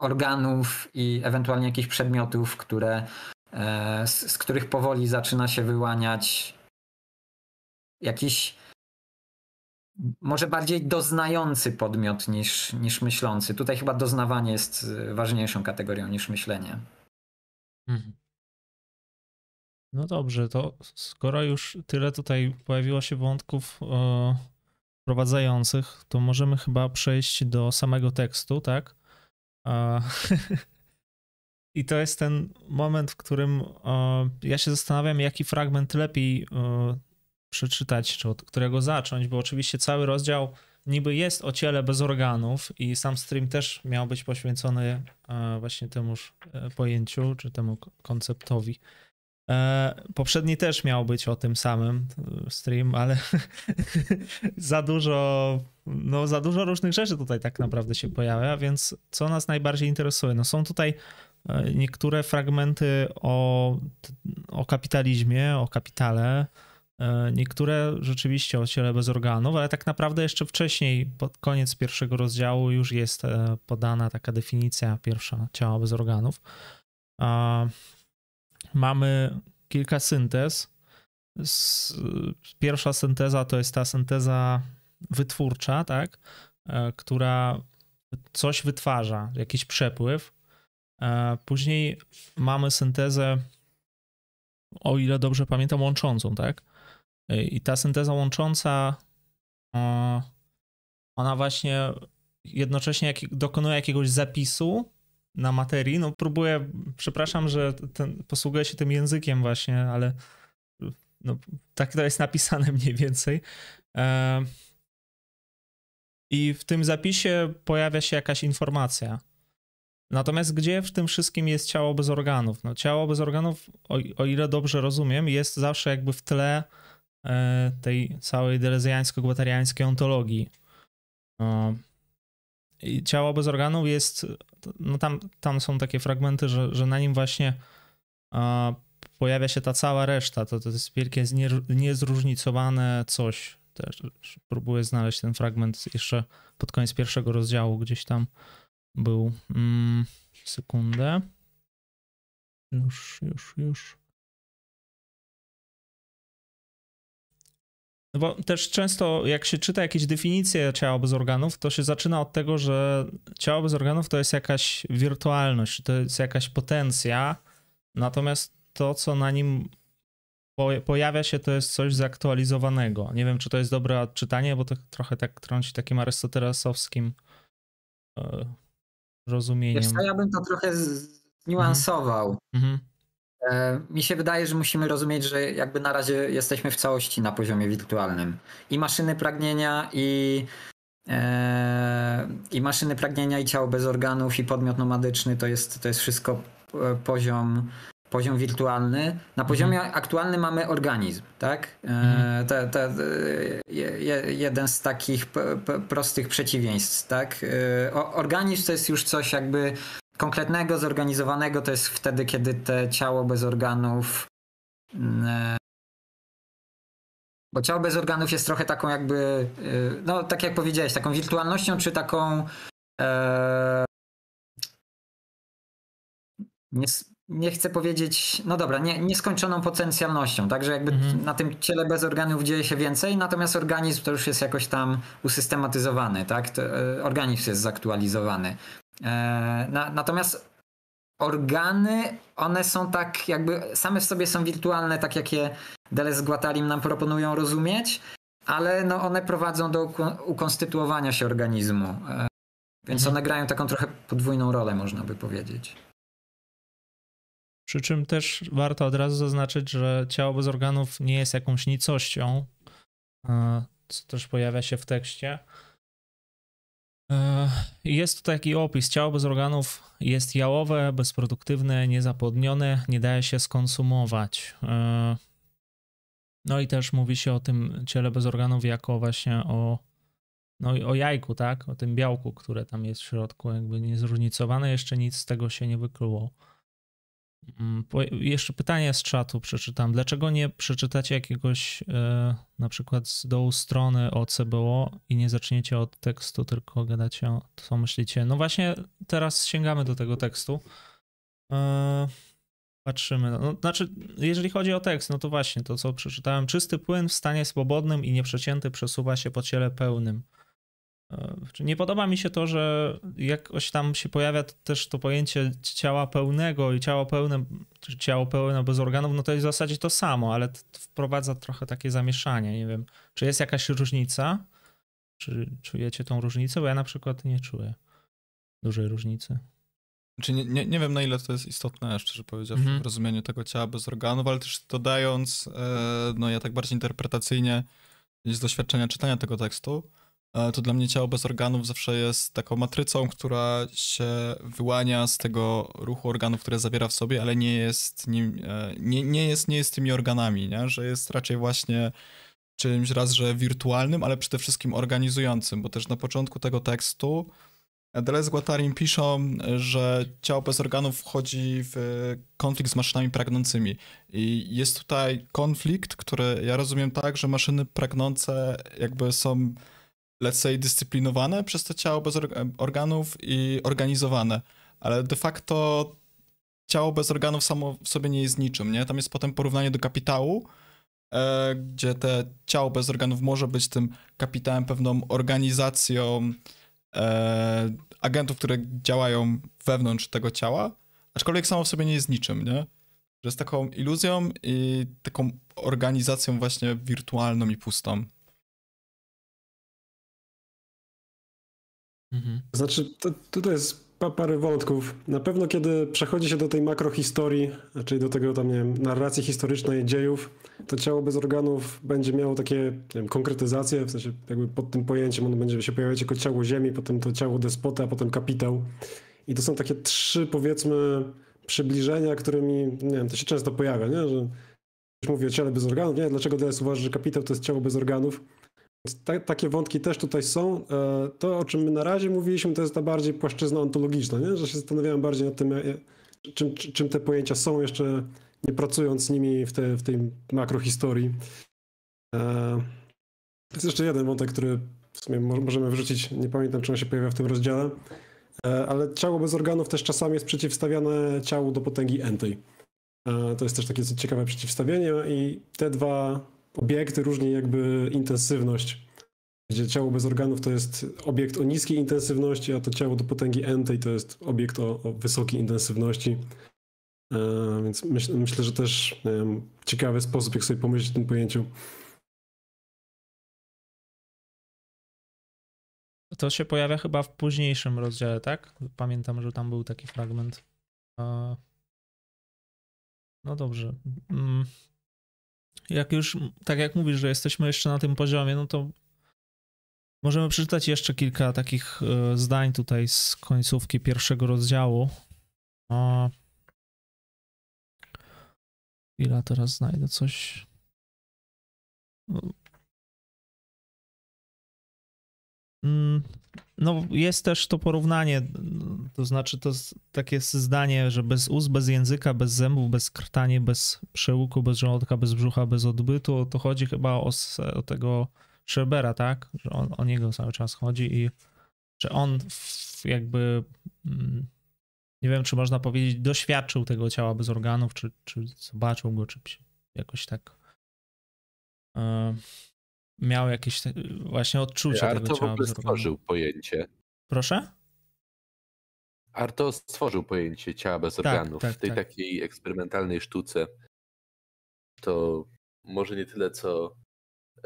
organów i ewentualnie jakichś przedmiotów, które, z, z których powoli zaczyna się wyłaniać jakiś może bardziej doznający podmiot niż, niż myślący. Tutaj chyba doznawanie jest y, ważniejszą kategorią niż myślenie. Mhm. No dobrze, to skoro już tyle tutaj pojawiło się wątków e, wprowadzających, to możemy chyba przejść do samego tekstu, tak? E, *laughs* I to jest ten moment, w którym e, ja się zastanawiam, jaki fragment lepiej e, przeczytać, czy od którego zacząć, bo oczywiście cały rozdział niby jest o ciele bez organów i sam stream też miał być poświęcony e, właśnie temuż e, pojęciu, czy temu konceptowi. E, poprzedni też miał być o tym samym stream, ale *laughs* za dużo, no za dużo różnych rzeczy tutaj tak naprawdę się pojawia, więc co nas najbardziej interesuje? No są tutaj niektóre fragmenty o, o kapitalizmie, o kapitale, niektóre rzeczywiście o ciele bez organów, ale tak naprawdę jeszcze wcześniej, pod koniec pierwszego rozdziału, już jest e, podana taka definicja pierwsza ciała bez organów. Mamy kilka syntez. Pierwsza synteza to jest ta synteza wytwórcza, tak? E, która coś wytwarza, jakiś przepływ. Później mamy syntezę, o ile dobrze pamiętam, łączącą, tak? I ta synteza łącząca, ona właśnie jednocześnie jak, dokonuje jakiegoś zapisu na materii. No próbuję, przepraszam, że ten, posługuję się tym językiem właśnie, ale no, tak to jest napisane mniej więcej. E, I w tym zapisie pojawia się jakaś informacja. Natomiast gdzie w tym wszystkim jest ciało bez organów? No, ciało bez organów, o, o ile dobrze rozumiem, jest zawsze jakby w tle e, tej całej delezjańsko-guatariańskiej ontologii. No, i ciało bez organów jest, no tam, tam są takie fragmenty, że, że na nim właśnie e, pojawia się ta cała reszta. To, to jest wielkie, niezróżnicowane coś. Też próbuję znaleźć ten fragment jeszcze pod koniec pierwszego rozdziału, gdzieś tam był. Mm, sekundę. Już, już, już. No bo też często, jak się czyta jakieś definicje ciała bez organów, to się zaczyna od tego, że ciało bez organów to jest jakaś wirtualność, to jest jakaś potencja, natomiast to, co na nim pojawia się, to jest coś zaktualizowanego. Nie wiem, czy to jest dobre odczytanie, bo to trochę tak trąci takim arystotelesowskim e, rozumieniem. Wiesz co, ja bym to trochę zniuansował. Mhm. E, mi się wydaje, że musimy rozumieć, że jakby na razie jesteśmy w całości na poziomie wirtualnym. I maszyny pragnienia, i, e, i maszyny pragnienia, i ciało bez organów, i podmiot nomadyczny to jest, to jest wszystko e, poziom poziom wirtualny. Na poziomie mhm. aktualnym mamy organizm, tak? E, mhm. Te, te, je, jeden z takich p, p, prostych przeciwieństw, tak? E, organizm to jest już coś jakby konkretnego, zorganizowanego, to jest wtedy, kiedy te ciało bez organów mm, e, bo ciało bez organów jest trochę taką jakby, no tak jak powiedziałeś, taką wirtualnością, czy taką e, nie, nie chcę powiedzieć, no dobra, nie, nieskończoną potencjalnością, także jakby mhm. na tym ciele bez organów dzieje się więcej, natomiast organizm to już jest jakoś tam usystematyzowany, tak? To, e, organizm jest zaktualizowany. E, na, natomiast organy, one są tak jakby, same w sobie są wirtualne, tak jak je Deleuze Guattarim nam proponują rozumieć, ale no one prowadzą do ukonstytuowania się organizmu. E, więc mhm. one grają taką trochę podwójną rolę, można by powiedzieć. Przy czym też warto od razu zaznaczyć, że ciało bez organów nie jest jakąś nicością, e, co też pojawia się w tekście. E, jest tu taki opis. Ciało bez organów jest jałowe, bezproduktywne, niezapłodnione, nie daje się skonsumować. E, no i też mówi się o tym ciele bez organów jako właśnie o, no o jajku, tak? O tym białku, które tam jest w środku, jakby niezróżnicowane. Jeszcze nic z tego się nie wykluło. Mm, jeszcze pytanie z czatu przeczytam. Dlaczego nie przeczytacie jakiegoś e, na przykład z dołu strony o CBO i nie zaczniecie od tekstu, tylko gadacie o co myślicie? No właśnie teraz sięgamy do tego tekstu. E, patrzymy. No, znaczy, jeżeli chodzi o tekst, no to właśnie to, co przeczytałem. Czysty płyn w stanie swobodnym i nieprzecięty przesuwa się po ciele pełnym. Nie podoba mi się to, że jakoś tam się pojawia też to pojęcie ciała pełnego i ciało pełne, czy ciało pełne bez organów, no to jest w zasadzie to samo, ale to wprowadza trochę takie zamieszanie. Nie wiem, czy jest jakaś różnica? Czy czujecie tą różnicę? Bo ja na przykład nie czuję dużej różnicy. Czy nie, nie, nie wiem, na ile to jest istotne, szczerze powiedziawszy, mm -hmm. w rozumieniu tego ciała bez organów, ale też dodając, e, no ja tak bardziej interpretacyjnie z doświadczenia czytania tego tekstu, to dla mnie ciało bez organów zawsze jest taką matrycą, która się wyłania z tego ruchu organów, które zawiera w sobie, ale nie jest, nim, e, nie, nie jest, nie jest tymi organami, nie? że jest raczej właśnie czymś raz, że wirtualnym, ale przede wszystkim organizującym, bo też na początku tego tekstu Deleuze z piszą, że ciało bez organów wchodzi w konflikt z maszynami pragnącymi. I jest tutaj konflikt, który ja rozumiem tak, że maszyny pragnące jakby są let's say, dyscyplinowane przez to ciało bez organów i organizowane, ale de facto ciało bez organów samo w sobie nie jest niczym, nie? Tam jest potem porównanie do kapitału, e, gdzie te ciało bez organów może być tym kapitałem, pewną organizacją e, agentów, które działają wewnątrz tego ciała, aczkolwiek samo w sobie nie jest niczym, nie? Że jest taką iluzją i taką organizacją właśnie wirtualną i pustą. Mhm. Znaczy, to, tutaj jest parę wątków. Na pewno, kiedy przechodzi się do tej makrohistorii, czyli do tego tam, nie wiem, narracji historycznej dziejów, to ciało bez organów będzie miało takie nie wiem, konkretyzacje, w sensie jakby pod tym pojęciem ono będzie się pojawiać jako ciało ziemi, potem to ciało despota, a potem kapitał. I to są takie trzy, powiedzmy, przybliżenia, którymi, nie wiem, to się często pojawia, nie? że mówię o ciele bez organów, nie? Dlaczego teraz uważasz, że kapitał to jest ciało bez organów? Ta, takie wątki też tutaj są. E, to, o czym my na razie mówiliśmy, to jest ta bardziej płaszczyzna ontologiczna, nie? że się zastanawiałem bardziej nad tym, e, czym, czym te pojęcia są, jeszcze nie pracując z nimi w, te, w tej makrohistorii. E, jest jeszcze jeden wątek, który w sumie możemy wrzucić, nie pamiętam, czy on się pojawia w tym rozdziale, ale ciało bez organów też czasami jest przeciwstawiane ciału do potęgi entej. To jest też takie ciekawe przeciwstawienie i te dwa obiekty różni jakby intensywność. Gdzie ciało bez organów to jest obiekt o niskiej intensywności, a to ciało do potęgi n to jest obiekt o, o wysokiej intensywności. E, więc myśl, myślę, że też ciekawy sposób, jak sobie pomyśleć o tym pojęciu. To się pojawia chyba w późniejszym rozdziale, tak? Pamiętam, że tam był taki fragment. No dobrze. Jak już, tak jak mówisz, że jesteśmy jeszcze na tym poziomie, no to możemy przeczytać jeszcze kilka takich e, zdań tutaj z końcówki pierwszego rozdziału. O... Chwila, teraz znajdę coś. No, jest też to porównanie, to znaczy to takie zdanie, że bez ust, bez języka, bez zębów, bez krtani, bez przełuku, bez żołądka, bez brzucha, bez odbytu, to chodzi chyba o, o tego Schrebera, tak? Że on, o niego cały czas chodzi i że on jakby, mm, nie wiem, czy można powiedzieć, doświadczył tego ciała bez organów, czy, czy zobaczył go, czy jakoś tak e, miał jakieś właśnie odczucia Arto tego ciała. Arto stworzył pojęcie. Proszę? Arto stworzył pojęcie ciała bez tak, organów tak, w tej tak. takiej eksperymentalnej sztuce. To może nie tyle, co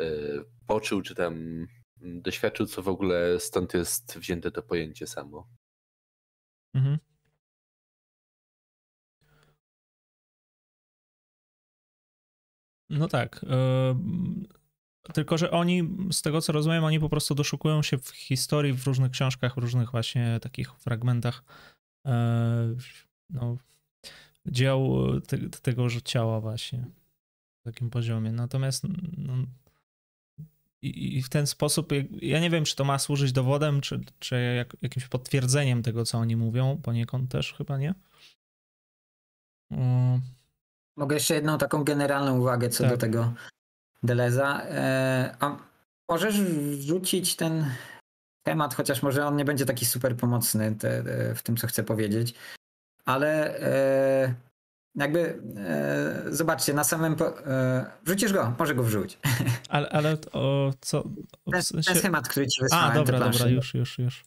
y, poczuł, czy tam doświadczył, co w ogóle stąd jest wzięte to pojęcie samo. Mhm. No tak. Tylko, że oni, z tego co rozumiem, oni po prostu doszukują się w historii, w różnych książkach, w różnych właśnie takich fragmentach e, no, dzieł te, tego ciała właśnie w takim poziomie. Natomiast no, i, i, w ten sposób, ja nie wiem, czy to ma służyć dowodem, czy, czy jak, jakimś potwierdzeniem tego, co oni mówią, poniekąd też chyba nie. Mogę jeszcze jedną taką generalną uwagę co tak. do tego Deleza. E, a możesz wrzucić ten temat, chociaż może on nie będzie taki super pomocny te, w tym, co chcę powiedzieć, ale e, jakby e, zobaczcie, na samym. Po, wrzucisz go, może go wrzuć. *laughs* Ale, ale o co? Ten, ten schemat, który ci wysłałem. A, dobra, dobra, już, już, już.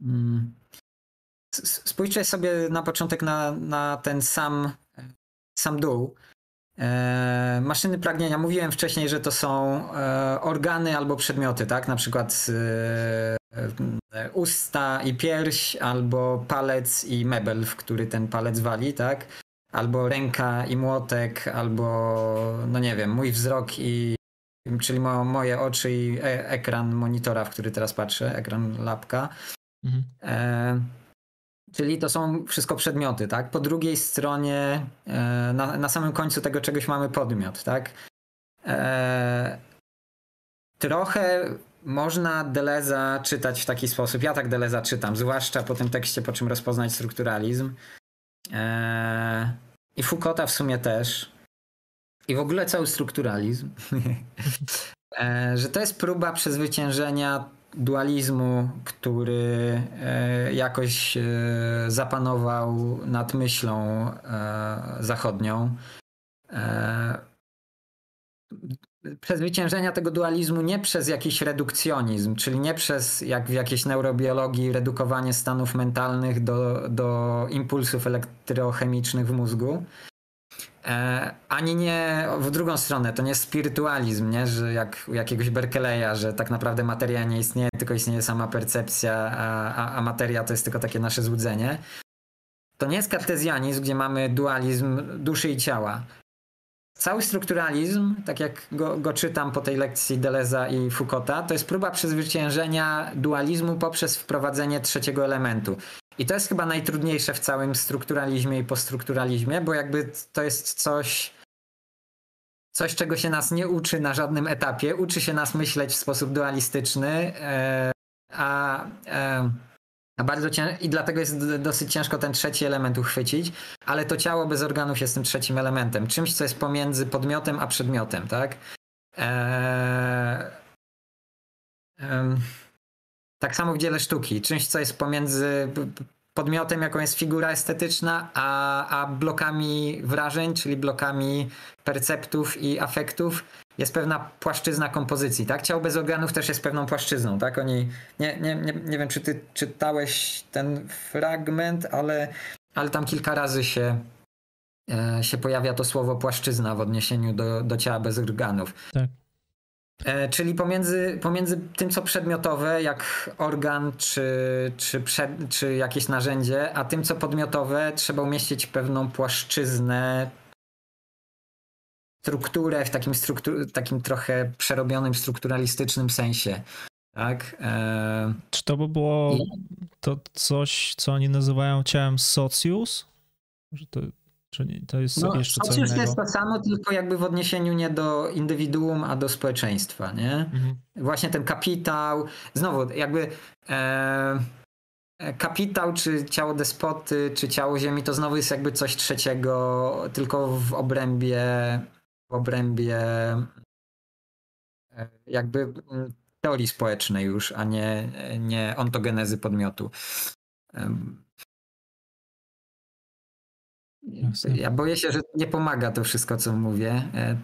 Mm. Spójrzcie sobie na początek na, na ten sam, sam dół. E, maszyny pragnienia. Mówiłem wcześniej, że to są e, organy albo przedmioty, tak? Na przykład e, usta i pierś, albo palec i mebel, w który ten palec wali, tak? Albo ręka i młotek, albo no nie wiem, mój wzrok i czyli mo, moje oczy i ekran monitora, w który teraz patrzę, ekran lapka. Mhm. Czyli to są wszystko przedmioty, tak? Po drugiej stronie, e, na, na samym końcu tego czegoś mamy podmiot, tak? E, trochę można Deleza czytać w taki sposób. Ja tak Deleza czytam, zwłaszcza po tym tekście, po czym rozpoznać strukturalizm. E, I Foucaulta w sumie też. I w ogóle cały strukturalizm. *laughs* że to jest próba przezwyciężenia dualizmu, który e, jakoś e, zapanował nad myślą e, zachodnią. Przezwyciężenia tego dualizmu nie przez jakiś redukcjonizm, czyli nie przez, jak w jakiejś neurobiologii, redukowanie stanów mentalnych do, do impulsów elektrochemicznych w mózgu, ani nie w drugą stronę, to nie jest spirytualizm, nie? że jak u jakiegoś Berkeleya, że tak naprawdę materia nie istnieje, tylko istnieje sama percepcja, a, a, a materia to jest tylko takie nasze złudzenie. To nie jest kartezjanizm, gdzie mamy dualizm duszy i ciała. Cały strukturalizm, tak jak go, go, czytam po tej lekcji Deleza i Foucaulta, to jest próba przezwyciężenia dualizmu poprzez wprowadzenie trzeciego elementu. I to jest chyba najtrudniejsze w całym strukturalizmie i postrukturalizmie, bo jakby to jest coś, coś czego się nas nie uczy na żadnym etapie. Uczy się nas myśleć w sposób dualistyczny, e, a, e, a bardzo ciężko, i dlatego jest dosyć ciężko ten trzeci element uchwycić, ale to ciało bez organów jest tym trzecim elementem, czymś, co jest pomiędzy podmiotem a przedmiotem, tak? Eee, tak samo w dziele sztuki, czymś, co jest pomiędzy podmiotem, jaką jest figura estetyczna, a, a blokami wrażeń, czyli blokami perceptów i afektów, jest pewna płaszczyzna kompozycji, tak? Ciało bez organów też jest pewną płaszczyzną, tak? Oni, nie, nie, nie, nie wiem, czy ty czytałeś ten fragment, ale, ale tam kilka razy się, e, się pojawia to słowo płaszczyzna w odniesieniu do, do ciała bez organów. Tak. E, czyli pomiędzy, pomiędzy tym, co przedmiotowe, jak organ czy, czy, przed, czy jakieś narzędzie, a tym, co podmiotowe, trzeba umieścić pewną płaszczyznę, strukturę w takim, struktur, takim trochę przerobionym, strukturalistycznym sensie. Tak? E... Czy to by było to coś, co oni nazywają ciałem socius? Że to czy nie, to jest no, jeszcze co innego? jest to samo, tylko jakby w odniesieniu nie do indywiduum, a do społeczeństwa, nie? Mhm. Właśnie ten kapitał, znowu jakby e, kapitał, czy ciało despoty, czy ciało ziemi, to znowu jest jakby coś trzeciego, tylko w obrębie, w obrębie e, jakby teorii społecznej już, a nie, nie ontogenezy podmiotu. Jasne. Ja boję się, że nie pomaga to wszystko, co mówię. E,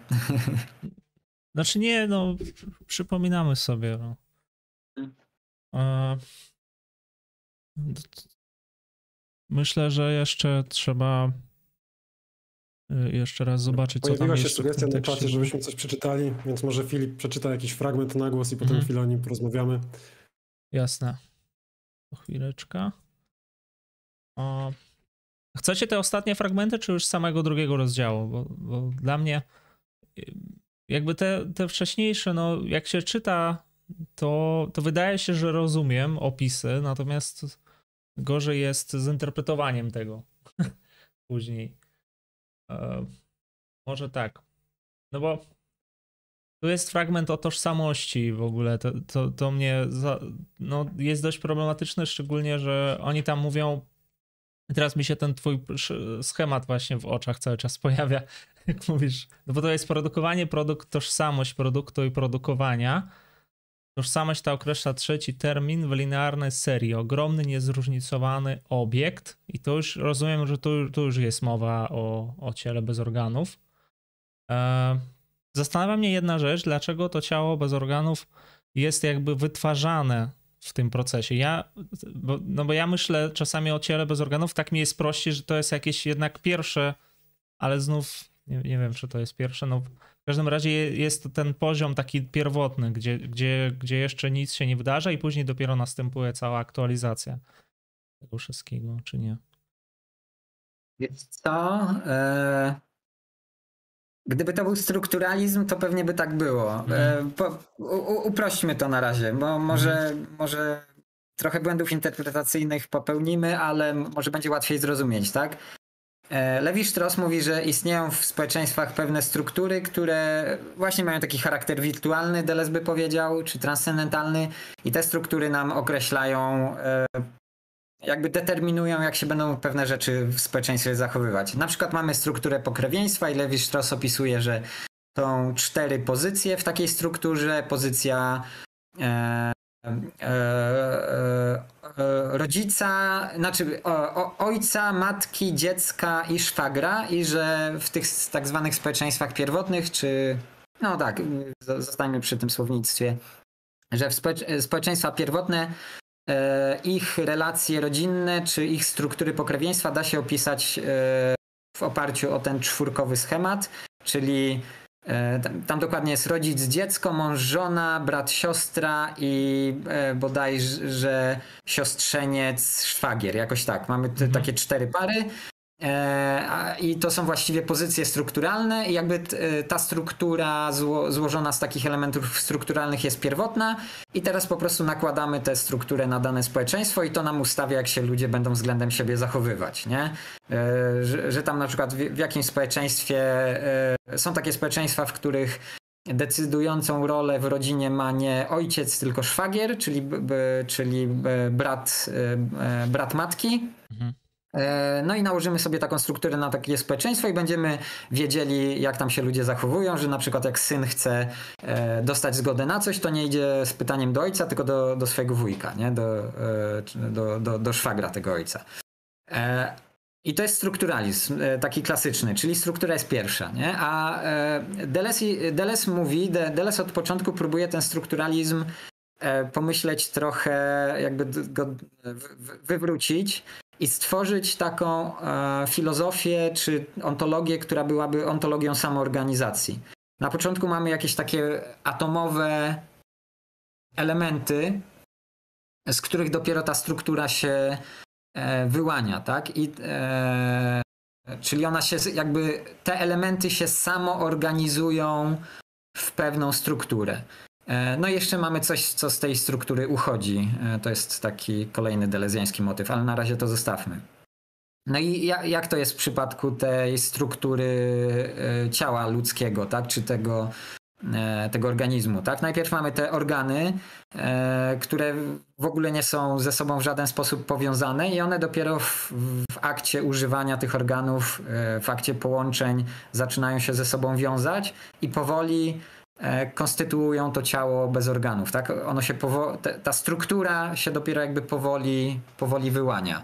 *laughs* znaczy nie, no przypominamy sobie. No. Myślę, że jeszcze trzeba e, jeszcze raz zobaczyć, Pojawiła co tam się sugestia na czacie, żebyśmy coś przeczytali, więc może Filip przeczyta jakiś fragment na głos i potem mhm. chwilę o nim porozmawiamy. Jasne. Chwileczka. O, Chcecie te ostatnie fragmenty, czy już samego drugiego rozdziału? Bo, bo dla mnie jakby te, te wcześniejsze, no jak się czyta, to, to wydaje się, że rozumiem opisy, natomiast gorzej jest z interpretowaniem tego *laughs* później. E, może tak. No bo tu jest fragment o tożsamości w ogóle. To, to, to mnie za, no, jest dość problematyczne, szczególnie, że oni tam mówią teraz mi się ten twój schemat właśnie w oczach cały czas pojawia, *laughs* jak mówisz, no bo to jest produkowanie, produkt, tożsamość produktu i produkowania. Tożsamość ta określa trzeci termin w linearnej serii. Ogromny, niezróżnicowany obiekt. I to już rozumiem, że tu, tu już jest mowa o, o ciele bez organów. E, zastanawia mnie jedna rzecz, dlaczego to ciało bez organów jest jakby wytwarzane w tym procesie. Ja, bo, no bo ja myślę czasami o ciele bez organów, tak mi jest prościej, że to jest jakieś jednak pierwsze, ale znów nie, nie wiem, czy to jest pierwsze. No, w każdym razie jest to ten poziom taki pierwotny, gdzie, gdzie, gdzie jeszcze nic się nie wydarza i później dopiero następuje cała aktualizacja tego wszystkiego, czy nie? Jest co? E, Gdyby to był strukturalizm, to pewnie by tak było. Mhm. Po, u, uprośćmy to na razie, bo może, mhm. może trochę błędów interpretacyjnych popełnimy, ale może będzie łatwiej zrozumieć, tak? E, Lewi Strauss mówi, że istnieją w społeczeństwach pewne struktury, które właśnie mają taki charakter wirtualny, Deleuze by powiedział, czy transcendentalny i te struktury nam określają e, jakby determinują, jak się będą pewne rzeczy w społeczeństwie zachowywać. Na przykład mamy strukturę pokrewieństwa i Levi Strauss opisuje, że są cztery pozycje w takiej strukturze. Pozycja e, e, e, e rodzica, znaczy o, o, ojca, matki, dziecka i szwagra i że w tych tak zwanych społeczeństwach pierwotnych, czy no tak, zostańmy przy tym słownictwie, że w społeczeństwa pierwotne ich relacje rodzinne czy ich struktury pokrewieństwa da się opisać e, w oparciu o ten czwórkowy schemat, czyli e, tam, dokładnie jest rodzic, dziecko, mąż, żona, brat, siostra i e, bodajże siostrzeniec, szwagier, jakoś tak. Mamy mhm. takie cztery pary E, I to są właściwie pozycje strukturalne, i jakby e, ta struktura zło, złożona z takich elementów strukturalnych jest pierwotna, i teraz po prostu nakładamy tę strukturę na dane społeczeństwo, i to nam ustawia, jak się ludzie będą względem siebie zachowywać. Nie? E, że, że tam na przykład w, w jakimś społeczeństwie są takie społeczeństwa, w których decydującą rolę w rodzinie ma nie ojciec, tylko szwagier, czyli, czyli brat, brat matki. Mhm. E, no i nałożymy sobie taką strukturę na takie społeczeństwo i będziemy wiedzieli, jak tam się ludzie zachowują, że na przykład jak syn chce e, dostać zgodę na coś, to nie idzie z pytaniem do ojca, tylko do, do swojego wujka, nie? Do, e, do, do, do szwagra tego ojca. I to jest strukturalizm, taki klasyczny, czyli struktura jest pierwsza, nie? A Deleuze, Deleuze mówi, Deleuze od początku próbuje ten strukturalizm pomyśleć trochę, jakby go wywrócić i stworzyć taką e, filozofię czy ontologię, która byłaby ontologią samoorganizacji. Na początku mamy jakieś takie atomowe elementy, z których dopiero ta struktura się e, wyłania, tak? I, e, czyli ona się jakby, te elementy się samoorganizują w pewną strukturę. E, no i jeszcze mamy coś, co z tej struktury uchodzi. E, to jest taki kolejny delezjański motyw, ale na razie to zostawmy. No i jak to jest w przypadku tej struktury e, ciała ludzkiego, tak? Czy tego, tego organizmu, tak? Najpierw mamy te organy, które w ogóle nie są ze sobą w żaden sposób powiązane i one dopiero w, w akcie używania tych organów, w akcie połączeń zaczynają się ze sobą wiązać i powoli konstytuują to ciało bez organów, tak? Ono się powo- ta struktura się dopiero jakby powoli, powoli wyłania.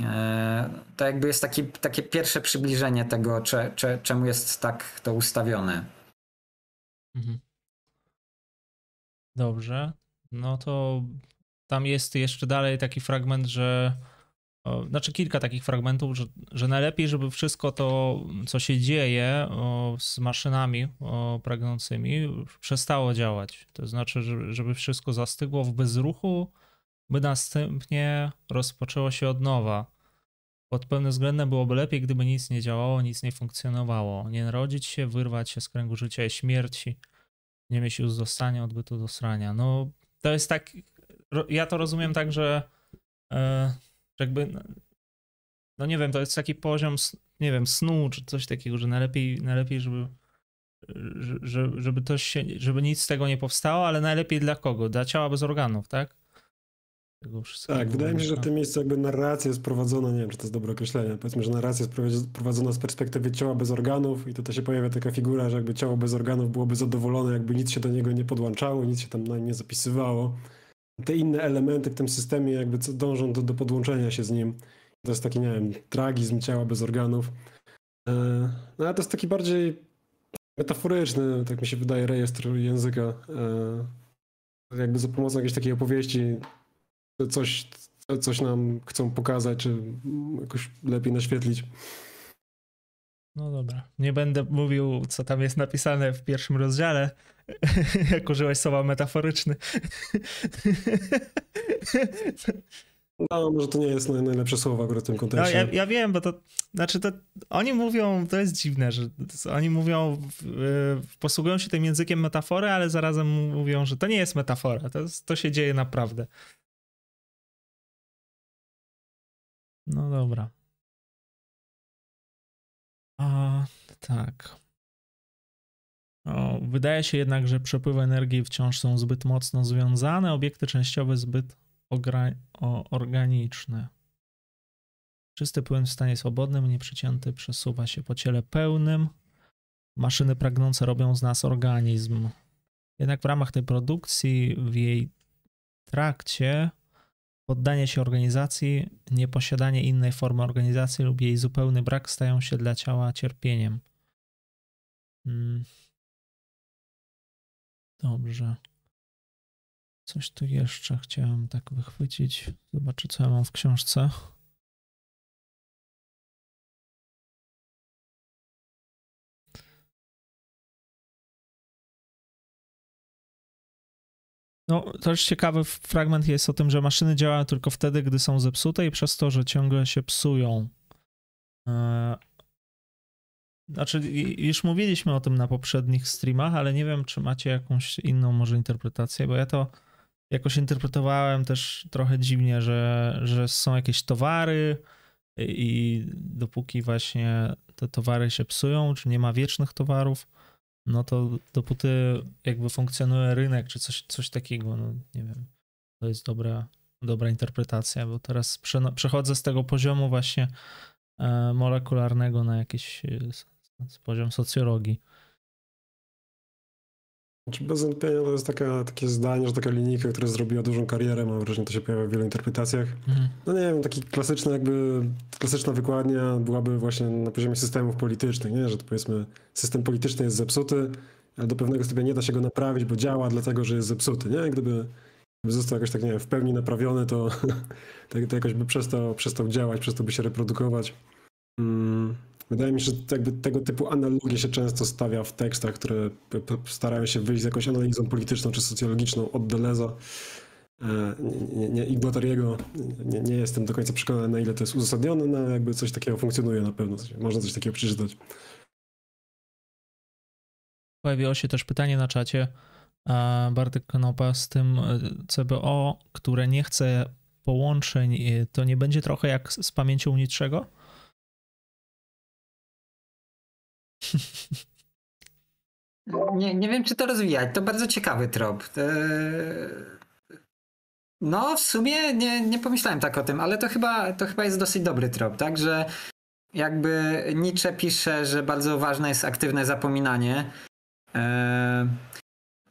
E, to jakby jest taki, takie pierwsze przybliżenie tego, cze, cze, czemu jest tak to ustawione. Mhm. Dobrze. No to tam jest jeszcze dalej taki fragment, że znaczy kilka takich fragmentów, że, że najlepiej, żeby wszystko to, co się dzieje z maszynami pragnącymi, przestało działać. To znaczy, żeby, wszystko zastygło w bezruchu, by następnie rozpoczęło się od nowa. Pod pewnym względem byłoby lepiej, gdyby nic nie działało, nic nie funkcjonowało. Nie narodzić się, wyrwać się z kręgu życia i śmierci, nie mieć już zostania, odbytu do srania. No, to jest tak, ja to rozumiem tak, że e, jakby, no, no nie wiem, to jest taki poziom, nie wiem, snu czy coś takiego, że najlepiej, najlepiej żeby, żeby to się, żeby nic z tego nie powstało, ale najlepiej dla kogo? Dla ciała bez organów, tak? Tak, wydaje mi się, że w tym miejscu jakby narracja jest prowadzona, nie wiem, czy to jest dobre określenie, powiedzmy, że narracja jest prowadzona z perspektywy ciała bez organów i tutaj się pojawia taka figura, że jakby ciało bez organów byłoby zadowolone, jakby nic się do niego nie podłączało, nic się tam na nie zapisywało te inne elementy w tym systemie jakby dążą do, do podłączenia się z nim. To jest taki, nie wiem, tragizm ciała bez organów. E, no ale to jest taki bardziej metaforyczny, tak mi się wydaje, rejestr języka. E, jakby za pomocą jakiejś takiej opowieści coś, coś nam chcą pokazać, czy jakoś lepiej naświetlić. No dobra. Nie będę mówił, co tam jest napisane w pierwszym rozdziale, *laughs* jak użyłeś słowa metaforyczny. No, może to nie jest najlepsze słowo akurat w tym kontekście. No, ja, ja, wiem, bo to, znaczy to, oni mówią, to jest dziwne, że oni mówią, posługują się tym językiem metafory, ale zarazem mówią, że to nie jest metafora, to, to się dzieje naprawdę. No dobra. A, tak. O, wydaje się jednak, że przepływy energii wciąż są zbyt mocno związane, obiekty częściowe zbyt organiczne. Czysty płyn w stanie swobodnym, nieprzecięty, przesuwa się po ciele pełnym. Maszyny pragnące robią z nas organizm. Jednak w ramach tej produkcji, w jej trakcie, poddanie się organizacji, nieposiadanie innej formy organizacji lub jej zupełny brak stają się dla ciała cierpieniem. Hmm. Dobrze. Coś tu jeszcze chciałem tak wychwycić. Zobaczę, co ja mam w książce. No, też ciekawy fragment jest o tym, że maszyny działają tylko wtedy, gdy są zepsute i przez to, że ciągle się psują. E, znaczy, już mówiliśmy o tym na poprzednich streamach, ale nie wiem, czy macie jakąś inną może interpretację, bo ja to jakoś interpretowałem też trochę dziwnie, że, że są jakieś towary i dopóki właśnie te towary się psują, czy nie ma wiecznych towarów, no to dopóty jakby funkcjonuje rynek, czy coś, coś takiego, no nie wiem, to jest dobra, dobra interpretacja, bo teraz przechodzę z tego poziomu właśnie molekularnego na jakiś e, poziom socjologii. Znaczy bez wątpienia to jest taka, takie zdanie, że taka linijka, która zrobiła dużą karierę, mam wrażenie, to się pojawia w wielu interpretacjach. Mhm. No nie wiem, taki klasyczny jakby, klasyczna wykładnia byłaby właśnie na poziomie systemów politycznych, nie? że to powiedzmy system polityczny jest zepsuty, ale do pewnego stopnia nie da się go naprawić, bo działa dlatego, że jest zepsuty, nie? Gdyby został jakoś tak, nie wiem, w pełni naprawiony, to, *laughs* to, jakoś by przestał, przestał działać, przestał by się reprodukować. Mm. Wydaje mi się, że tego typu analogie się często stawia w tekstach, które starają się wyjść z jakąś analizą polityczną czy socjologiczną od Deleza e, nie, nie, i Guattariego. Nie, nie jestem do końca przekonany, na ile to jest uzasadnione, no jakby coś takiego funkcjonuje na pewno. Można coś takiego przeczytać. Pojawiło się też pytanie na czacie Bartek Konopa z tym e, CBO, które nie chce połączeń, e, to nie będzie trochę jak z pamięcią niczego? *laughs* Nie, nie wiem, czy to rozwijać. To bardzo ciekawy trop. No, w sumie nie, nie pomyślałem tak o tym, ale to chyba, to chyba jest dosyć dobry trop, tak? Że jakby Nietzsche pisze, że bardzo ważne jest aktywne zapominanie. E,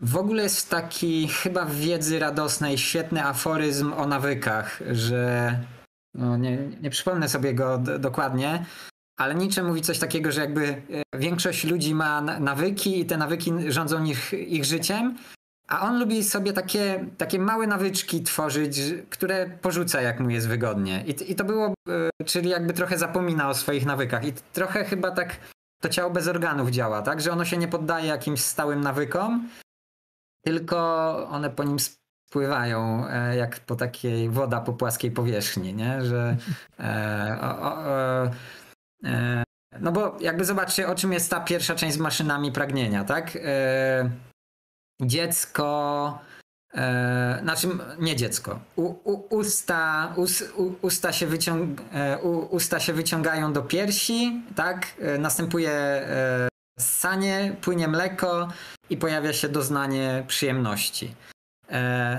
w ogóle jest taki chyba w wiedzy radosnej świetny aforyzm o nawykach, że no nie, nie przypomnę sobie go dokładnie, ale Nietzsche mówi coś takiego, że jakby e, większość ludzi ma nawyki i te nawyki rządzą ich, ich życiem, a on lubi sobie takie, takie małe nawyczki tworzyć, które porzuca jak mu jest wygodnie. I, i to było, e, czyli jakby trochę zapomina o swoich nawykach. I trochę chyba tak to ciało bez organów działa, tak? Że ono się nie poddaje jakimś stałym nawykom, tylko one po nim spływają e, jak po takiej woda po płaskiej powierzchni, nie? Że e, o, o, E, no bo jakby zobaczcie, o czym jest ta pierwsza część z maszynami pragnienia, tak? Dziecko, znaczy nie dziecko, u, u, usta, us, u, usta, się wyciąg, usta się wyciągają do piersi, tak? Następuje ssanie, płynie mleko i pojawia się doznanie przyjemności.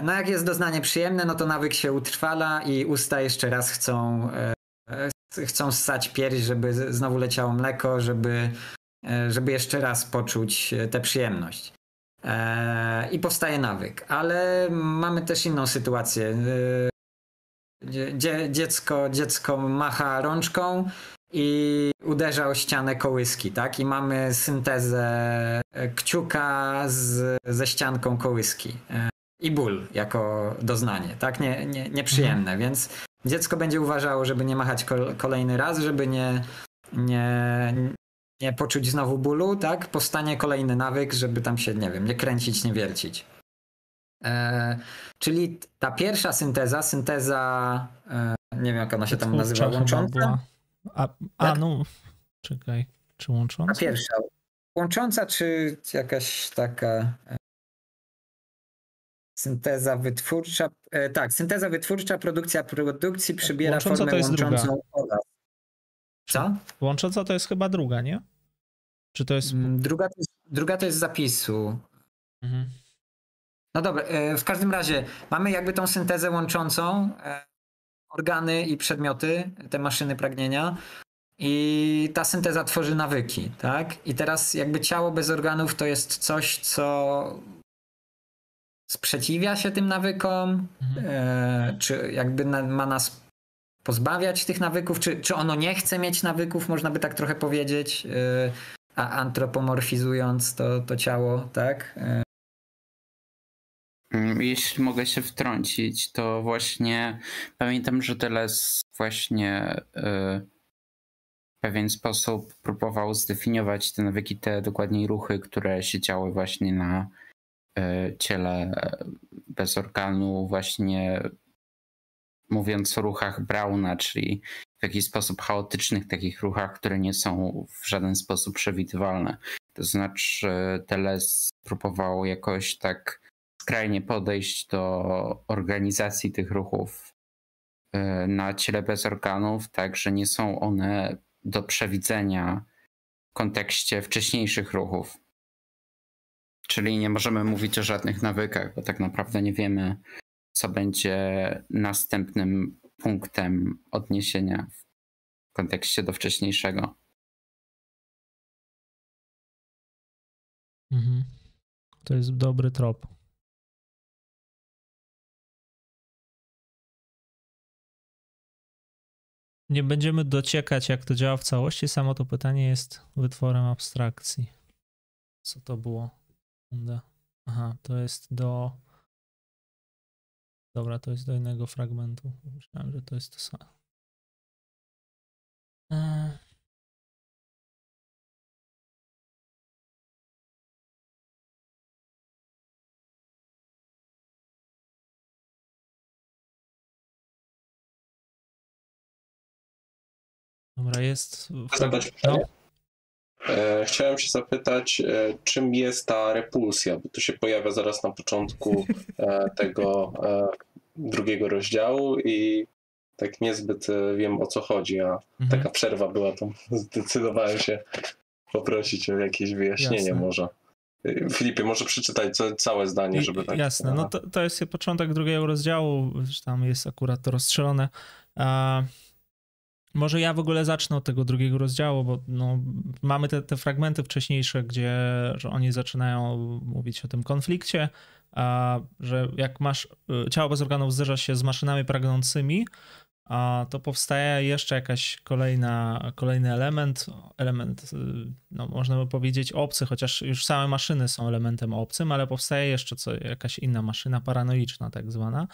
No jak jest doznanie przyjemne, no to nawyk się utrwala i usta jeszcze raz chcą chcą ssać pierś, żeby znowu leciało mleko, żeby, e, żeby jeszcze raz poczuć e, tę przyjemność. E, I powstaje nawyk. Ale mamy też inną sytuację. Dziecko, dziecko macha rączką i uderza o ścianę kołyski, tak? I mamy syntezę kciuka z, ze ścianką kołyski. I ból jako doznanie, tak? Nie, nie, nieprzyjemne, mhm. więc dziecko będzie uważało, żeby nie machać kolejny raz, żeby nie, nie, nie poczuć znowu bólu, tak? Powstanie kolejny nawyk, żeby tam się, nie wiem, nie kręcić, nie wiercić. E, czyli ta pierwsza synteza, synteza, e, nie wiem jak ona się tam nazywa, łącząca. A, a tak? no, czekaj, czy łącząca? Ta pierwsza. Łącząca, czy jakaś taka e, Synteza wytwórcza, e, tak, synteza wytwórcza, produkcja produkcji przybiera łącząca formę to jest łączącą druga. Co? Łącząca to jest chyba druga, nie? Czy to jest... Mm, druga to jest, druga to jest zapisu. Mhm. No dobra, e, w każdym razie mamy jakby tą syntezę łączącą organy i przedmioty, te maszyny pragnienia. I ta synteza tworzy nawyki, tak? I teraz jakby ciało bez organów to jest coś, co sprzeciwia się tym nawykom, mhm. e, czy jakby na, ma nas pozbawiać tych nawyków, czy, czy ono nie chce mieć nawyków, można by tak trochę powiedzieć, e, a antropomorfizując to, to ciało, tak? E. Mm, jeśli mogę się wtrącić, to właśnie pamiętam, że Deleuze właśnie e, w pewien sposób próbował zdefiniować te nawyki, te dokładniej ruchy, które się działy właśnie na E, ciele bez organu właśnie mówiąc o ruchach Brauna, czyli w jakiś sposób chaotycznych takich ruchach, które nie są w żaden sposób przewidywalne. To znaczy Teles próbował jakoś tak skrajnie podejść do organizacji tych ruchów e, na ciele bez organów, tak że nie są one do przewidzenia w kontekście wcześniejszych ruchów. Czyli nie możemy mówić o żadnych nawykach, bo tak naprawdę nie wiemy, co będzie następnym punktem odniesienia w kontekście do wcześniejszego. Mhm. To jest dobry trop. Nie będziemy dociekać, jak to działa w całości. Samo to pytanie jest wytworem abstrakcji. Co to było? Aha, to jest do. Dobra, to jest do innego fragmentu. Myślałem, że to jest to samo. Jest. Zadać no. E, chciałem się zapytać, e, czym jest ta repulsja, bo to się pojawia zaraz na początku e, tego drugiego rozdziału i tak niezbyt wiem o co chodzi, a mhm. taka przerwa była, to zdecydowałem się poprosić o jakieś wyjaśnienie Jasne. może. Filipie, może przeczytać całe zdanie, żeby tak... Jasne, no to, to jest początek drugiego rozdziału, tam jest akurat to rozstrzelone. Może ja w ogóle zacznę od tego drugiego rozdziału, bo no, mamy te, te fragmenty wcześniejsze, gdzie że oni zaczynają mówić o tym konflikcie, a, że jak masz y, ciało bez organów zderza się z maszynami pragnącymi, a to powstaje jeszcze jakaś kolejna, kolejny element, element, y, no można by powiedzieć obcy, chociaż już same maszyny są elementem obcym, ale powstaje jeszcze co, jakaś inna maszyna paranoiczna tak zwana,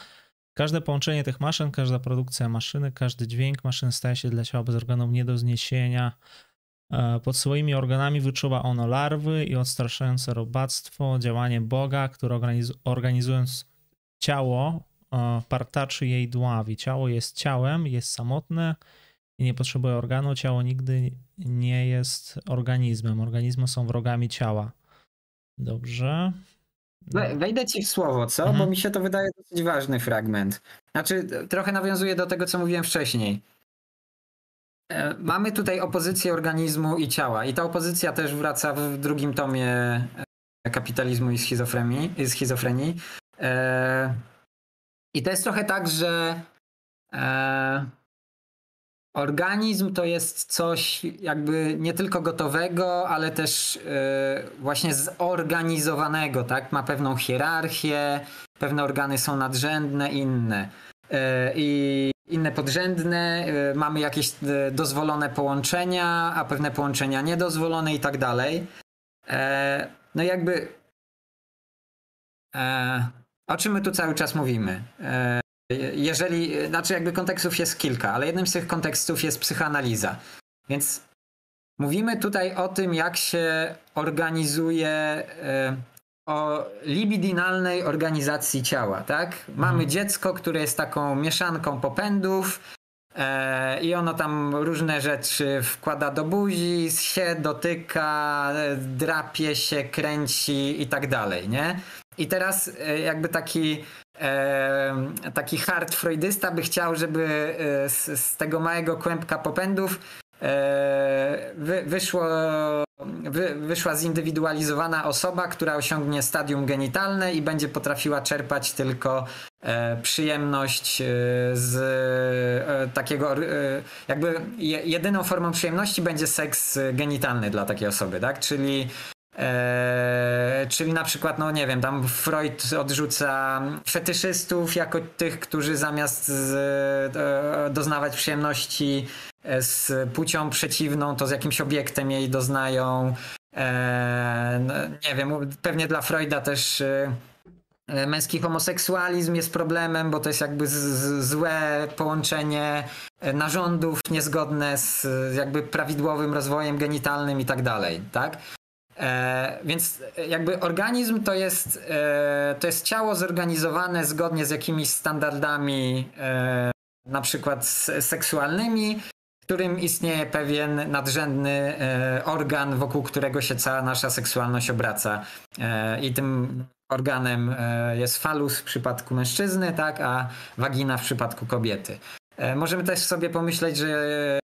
Każde połączenie tych maszyn, każda produkcja maszyny, każdy dźwięk maszyn staje się dla ciała bez organów nie do zniesienia. E, pod swoimi organami wyczuwa ono larwy i odstraszające robactwo, działanie Boga, które organizując ciało, e, partaczy jej dławi. Ciało jest ciałem, jest samotne i nie potrzebuje organu. Ciało nigdy nie jest organizmem. Organizmy są wrogami ciała. Dobrze. Wejdę ci w słowo, co? Mhm. Bo mi się to wydaje dosyć ważny fragment. Znaczy, trochę nawiązuje do tego, co mówiłem wcześniej. E, mamy tutaj opozycję organizmu i ciała, i ta opozycja też wraca w drugim tomie e, kapitalizmu i schizofrenii. I schizofrenii. E, I to jest trochę tak, że Organizm to jest coś jakby nie tylko gotowego, ale też yy, właśnie zorganizowanego, tak? Ma pewną hierarchię, pewne organy są nadrzędne, inne. Yy, I inne podrzędne, yy, mamy jakieś dozwolone połączenia, a pewne połączenia niedozwolone i tak dalej. No jakby o czym my tu cały czas mówimy? Jeżeli, znaczy jakby kontekstów jest kilka, ale jednym z tych kontekstów jest psychoanaliza. Więc mówimy tutaj o tym, jak się organizuje e, o libidinalnej organizacji ciała, tak? Mamy mhm. dziecko, które jest taką mieszanką popędów e, i ono tam różne rzeczy wkłada do buzi, się dotyka, drapie się, kręci i tak dalej, nie? I teraz e, jakby taki taki hard freudysta by chciał, żeby e, z, z tego małego kłębka popędów e, wy, wyszło, wy, wyszła zindywidualizowana osoba, która osiągnie stadium genitalne i będzie potrafiła czerpać tylko e, przyjemność z takiego, jakby jedyną formą przyjemności będzie seks genitalny dla takiej osoby, tak? Czyli Eee, czyli na przykład, no nie wiem, tam Freud odrzuca fetyszystów jako tych, którzy zamiast z, e, doznawać przyjemności e, z płcią przeciwną, to z jakimś obiektem jej doznają. E, no, nie wiem, pewnie dla Freuda też e, męski homoseksualizm jest problemem, bo to jest jakby z, z, złe połączenie e, narządów niezgodne z jakby prawidłowym rozwojem genitalnym i tak dalej, tak? E, więc jakby organizm to jest, e, to jest ciało zorganizowane zgodnie z jakimiś standardami, e, na przykład seksualnymi, w którym istnieje pewien nadrzędny e, organ, wokół którego się cała nasza seksualność obraca. E, I tym organem e, jest falus w przypadku mężczyzny, tak, a wagina w przypadku kobiety. Możemy też sobie pomyśleć, że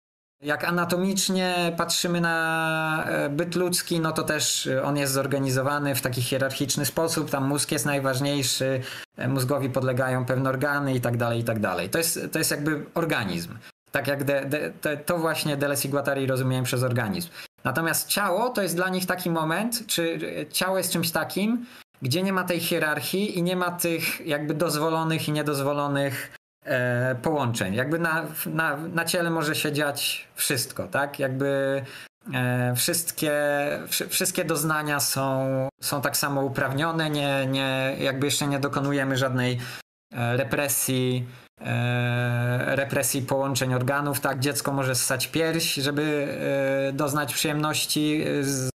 jak anatomicznie patrzymy na e, byt ludzki, no to też on jest zorganizowany w taki hierarchiczny sposób. Tam mózg jest najważniejszy, e, mózgowi podlegają pewne organy i tak dalej, i tak dalej. To jest, to jest jakby organizm. Tak jak de, de, to właśnie Deleuze i Guattari rozumieją przez organizm. Natomiast ciało to jest dla nich taki moment, czy ciało jest czymś takim, gdzie nie ma tej hierarchii i nie ma tych jakby dozwolonych i niedozwolonych e, połączeń. Jakby na, na, na ciele może się dziać wszystko, tak? Jakby e, wszystkie, wszy, wszystkie doznania są, są tak samo uprawnione, nie, nie, jakby jeszcze nie dokonujemy żadnej e, represji, e, represji połączeń organów, tak? Dziecko może ssać pierś, żeby e, doznać przyjemności z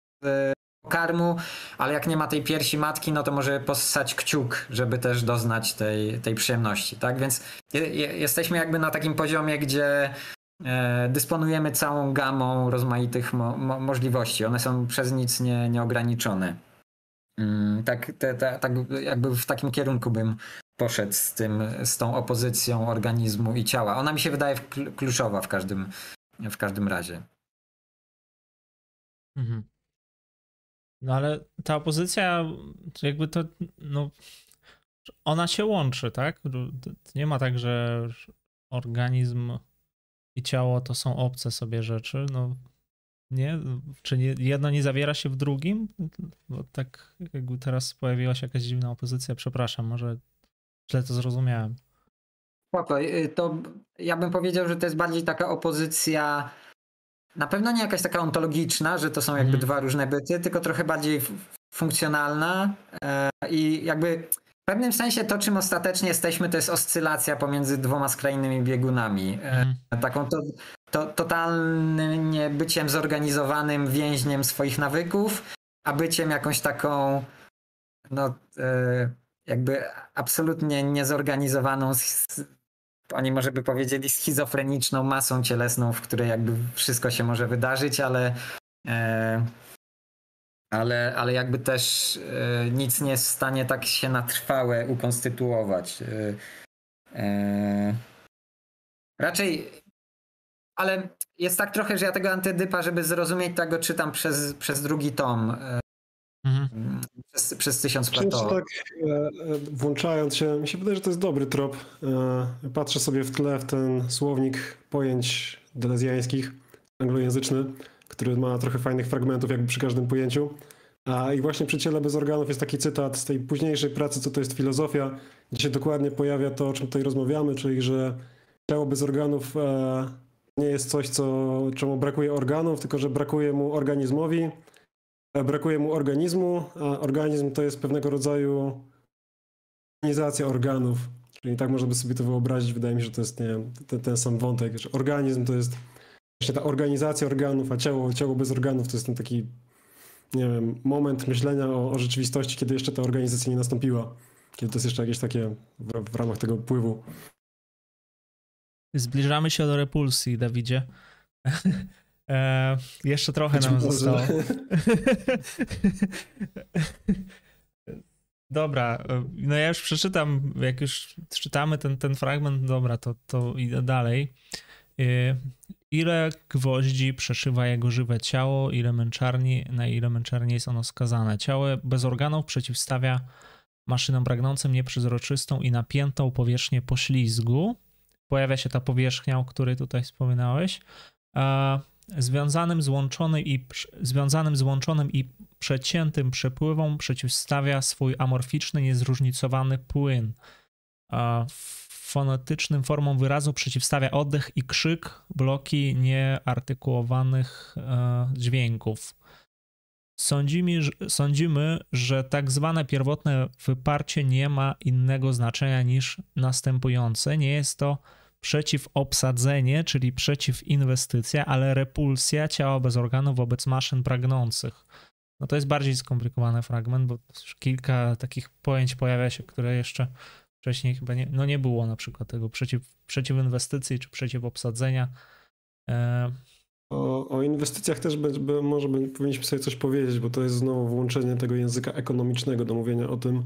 karmu, ale jak nie ma tej piersi matki, no to może possać kciuk, żeby też doznać tej, tej przyjemności, tak? Więc je, jesteśmy jakby na takim poziomie, gdzie e, dysponujemy całą gamą rozmaitych mo, mo, możliwości. One są przez nic nie, nieograniczone. Mm, tak, te, te, tak jakby w takim kierunku bym poszedł z tym, z tą opozycją organizmu i ciała. Ona mi się wydaje kluczowa w każdym, w każdym razie. Mhm. No ale ta opozycja, jakby to, no, ona się łączy, tak? Nie ma tak, że organizm i ciało to są obce sobie rzeczy, no nie? Czy nie, jedno nie zawiera się w drugim? Bo tak jakby teraz pojawiła się jakaś dziwna opozycja, przepraszam, może źle to zrozumiałem. Spoko, y, to ja bym powiedział, że to jest bardziej taka opozycja na pewno nie jakaś taka ontologiczna, że to są jakby mm. dwa różne byty, tylko trochę bardziej funkcjonalna e, i jakby w pewnym sensie to, czym ostatecznie jesteśmy, to jest oscylacja pomiędzy dwoma skrajnymi biegunami. Mm. Taką to, to, totalnie byciem zorganizowanym więźniem swoich nawyków, a byciem jakąś taką no e, jakby absolutnie niezorganizowaną oni może by powiedzieli schizofreniczną masą cielesną, w której jakby wszystko się może wydarzyć, ale e, ale, ale jakby też e, nic nie jest w stanie tak się na trwałe ukonstytuować. E, e raczej, ale jest tak trochę, że ja tego antydypa, żeby zrozumieć tego, czytam przez, przez drugi tom. E, Mhm. Przez, przez tysiąc platowo. tak e, e, włączając się, mi się wydaje, że to jest dobry trop. E, patrzę sobie w tle w ten słownik pojęć delezjańskich, anglojęzyczny, który ma trochę fajnych fragmentów jakby przy każdym pojęciu. A i właśnie przy ciele bez organów jest taki cytat z tej późniejszej pracy, co to jest filozofia, gdzie się dokładnie pojawia to, o czym tutaj rozmawiamy, czyli że ciało bez organów nie jest coś, co, czemu brakuje organów, tylko że brakuje mu organizmowi, brakuje mu organizmu, a organizm to jest pewnego rodzaju organizacja organów. Czyli tak można by sobie to wyobrazić. Wydaje mi się, że to jest nie ten, ten sam wątek, że organizm to jest właśnie ta organizacja organów, a ciało, ciało bez organów to jest ten taki nie wiem, moment myślenia o, o rzeczywistości, kiedy jeszcze ta organizacja nie nastąpiła. Kiedy to jest jeszcze jakieś takie w, w ramach tego pływu. Zbliżamy się do repulsji, Dawidzie. *laughs* E, jeszcze trochę nam zostało. *laughs* dobra, e, no ja już przeczytam, jak już czytamy ten, ten fragment, dobra, to, to idę dalej. E, ile gwoździ przeszywa jego żywe ciało, ile męczarni, na ile męczarni jest ono skazane. Ciało bez organów przeciwstawia maszynom pragnącym nieprzezroczystą i napiętą powierzchnię poślizgu. Pojawia się ta powierzchnia, o której tutaj wspominałeś związanym z, łączonym i, związanym z łączonym i przeciętym przepływom przeciwstawia swój amorficzny, niezróżnicowany płyn. Fonetycznym formom wyrazu przeciwstawia oddech i krzyk, bloki nieartykułowanych e, dźwięków. Sądzimy, sądzimy, że tak zwane pierwotne wyparcie nie ma innego znaczenia niż następujące. Nie jest to przeciwobsadzenie, czyli przeciwinwestycja, ale repulsja ciała bez organów wobec maszyn pragnących. no to jest bardziej skomplikowany fragment, bo kilka takich pojęć pojawia się, które jeszcze wcześniej chyba nie, no nie było, na przykład tego przeciw, przeciw inwestycji czy przeciw obsadzenia. E... O, o, inwestycjach też by, może powinniśmy sobie coś powiedzieć, bo to jest znowu włączenie tego języka ekonomicznego do mówienia o tym.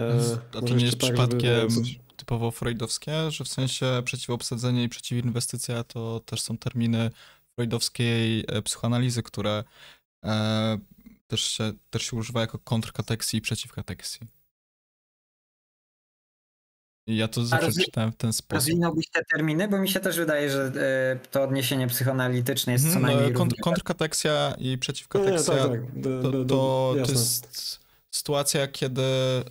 E, A to nie jest tak, przypadkiem typowo freudowskie, że w sensie przeciwobsadzenie i przeciwinwestycja to też są terminy freudowskiej psychoanalizy, które e, też, się, też się używa jako kontrkateksji i przeciwkateksji. I ja to zawsze rozwi- czytałem w ten sposób. Rozwinąłbyś te terminy, bo mi się też wydaje, że y, to odniesienie psychoanalityczne jest co mhm, najmniej. Kont- kontrkateksja i przeciwkateksja tak, tak. to, to, to, jest sytuacja, kiedy y,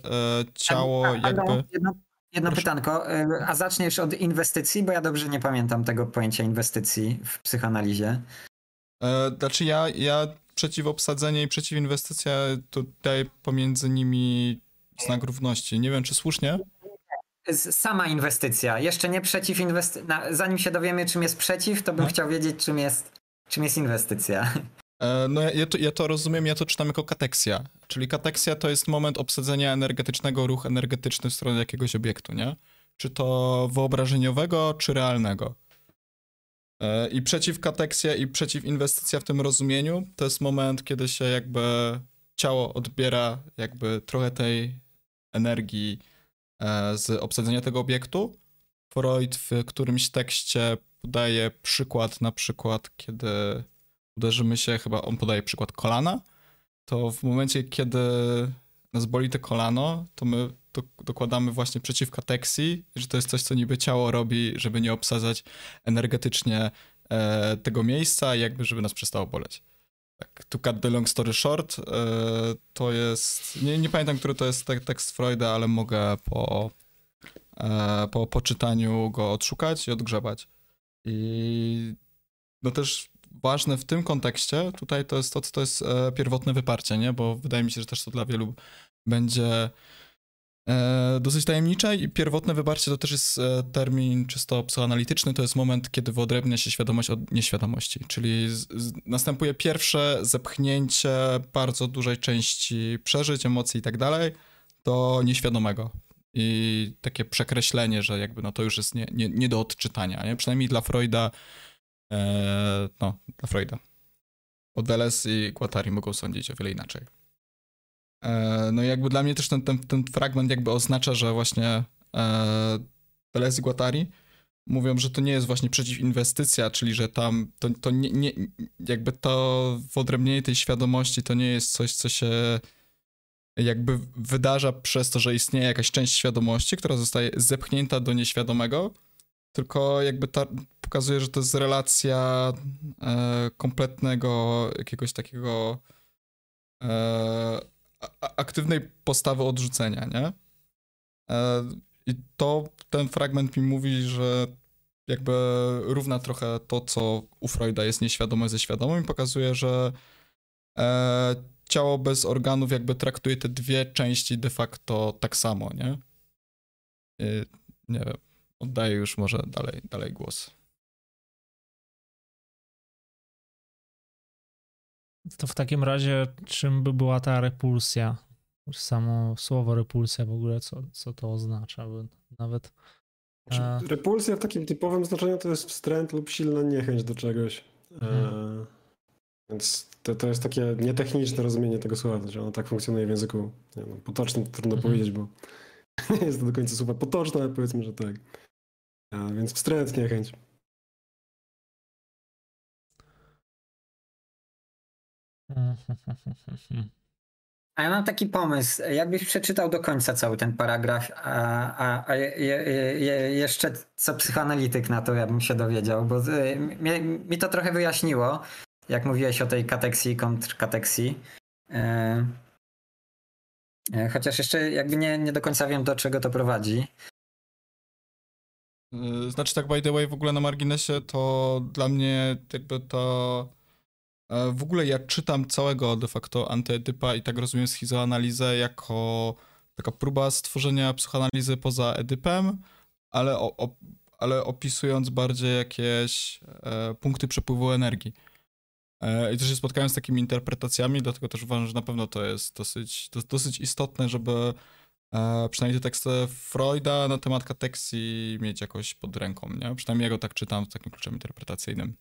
ciało a, a, jakby. Jedno, jedno pytanko, y, a zaczniesz od inwestycji, bo ja dobrze nie pamiętam tego pojęcia inwestycji w psychoanalizie. Znaczy ja, ja przeciwobsadzenie i przeciwinwestycja tutaj pomiędzy nimi znak równości. Nie wiem, czy słusznie? sama inwestycja, jeszcze nie przeciw inwestycja. Zanim się dowiemy, czym jest przeciw, to bym no. chciał wiedzieć, czym jest, czym jest inwestycja. E, no ja to, ja to rozumiem, ja to czytam jako kateksja. Czyli kateksja to jest moment obsadzenia energetycznego, ruch energetyczny w stronę jakiegoś obiektu, nie? Czy to wyobrażeniowego, czy realnego. E, I przeciw kateksja i przeciw inwestycja w tym rozumieniu to jest moment, kiedy się jakby ciało odbiera jakby trochę tej energii E, z obsadzenia tego obiektu. Freud w którymś tekście podaje przykład, na przykład, kiedy uderzymy się, chyba on podaje przykład kolana, to w momencie, kiedy nas boli te kolano, to my do, dokładamy właśnie przeciwka teksji, że to jest coś, co niby ciało robi, żeby nie obsadzać energetycznie e, tego miejsca, jakby żeby nas przestało boleć. Tak, to cut the long story short, e, to jest, nie, nie pamiętam, który to jest tekst Freuda, ale mogę po, e, po poczytaniu go odszukać i odgrzebać. I no też ważne w tym kontekście tutaj to jest to, to jest e, pierwotne wyparcie, nie? Bo wydaje mi się, że też to dla wielu będzie E, dosyć tajemnicze i pierwotne wybarcie to też jest e, termin czysto psychoanalityczny, to jest moment, kiedy wyodrębnia się świadomość od nieświadomości, czyli z, z, następuje pierwsze zepchnięcie bardzo dużej części przeżyć, emocji i tak dalej do nieświadomego i takie przekreślenie, że jakby no to już jest nie, nie, nie do odczytania, nie? przynajmniej dla Freuda, e, no dla Freuda. O Deleuze i Guattari mogą sądzić o wiele inaczej. E, no i jakby dla mnie też ten, ten, ten fragment jakby oznacza, że właśnie e, Deleuze i Guattari mówią, że to nie jest właśnie przeciwinwestycja, czyli że tam to, to nie, nie, jakby to wyodrębnienie tej świadomości to nie jest coś, co się jakby wydarza przez to, że istnieje jakaś część świadomości, która zostaje zepchnięta do nieświadomego, tylko jakby ta, pokazuje, że to jest relacja e, kompletnego jakiegoś takiego e, aktywnej postawy odrzucenia, nie? E, I to ten fragment mi mówi, że jakby równa trochę to, co u Freuda jest nieświadome ze świadomym i pokazuje, że e, ciało bez organów jakby traktuje te dwie części de facto tak samo, nie? Nie wiem, oddaję już może dalej, dalej głos. To w takim razie czym by była ta repulsja? Samo słowo repulsja w ogóle, co, co to oznacza? Bo nawet... Znaczy, a... Repulsja w takim typowym znaczeniu to jest wstręt lub silna niechęć do czegoś. Mhm. E... Więc to, to jest takie nietechniczne rozumienie tego słowa, znaczy ono tak funkcjonuje w języku nie no, potocznym, trudno mhm. powiedzieć, bo *laughs* nie jest to do końca słowa potoczne, ale powiedzmy, że tak. A, więc wstręt, niechęć. A ja mam taki pomysł. Jakbyś przeczytał do końca cały ten paragraf, a, a, a je, je, jeszcze co psychoanalityk na to ja bym się dowiedział, bo y, mi, mi to trochę wyjaśniło, jak mówiłeś o tej kateksji i kontrkateksji. E, e, chociaż jeszcze jakby nie, nie do końca wiem, do czego to prowadzi. Y, znaczy tak by the way w ogóle na marginesie to dla mnie jakby to E, w ogóle ja czytam całego de facto antyedypa i tak rozumiem schizoanalizę jako taka próba stworzenia psychoanalizy poza Edypem, ale, o, ale opisując bardziej jakieś e, punkty przepływu energii. I też się spotkałem z takimi interpretacjami, dlatego też uważam, że na pewno to jest dosyć, to dosyć istotne, żeby przynajmniej te teksty Freuda na temat kateksji mieć jakoś pod ręką, nie? Przynajmniej ja go tak czytam z takim kluczem interpretacyjnym.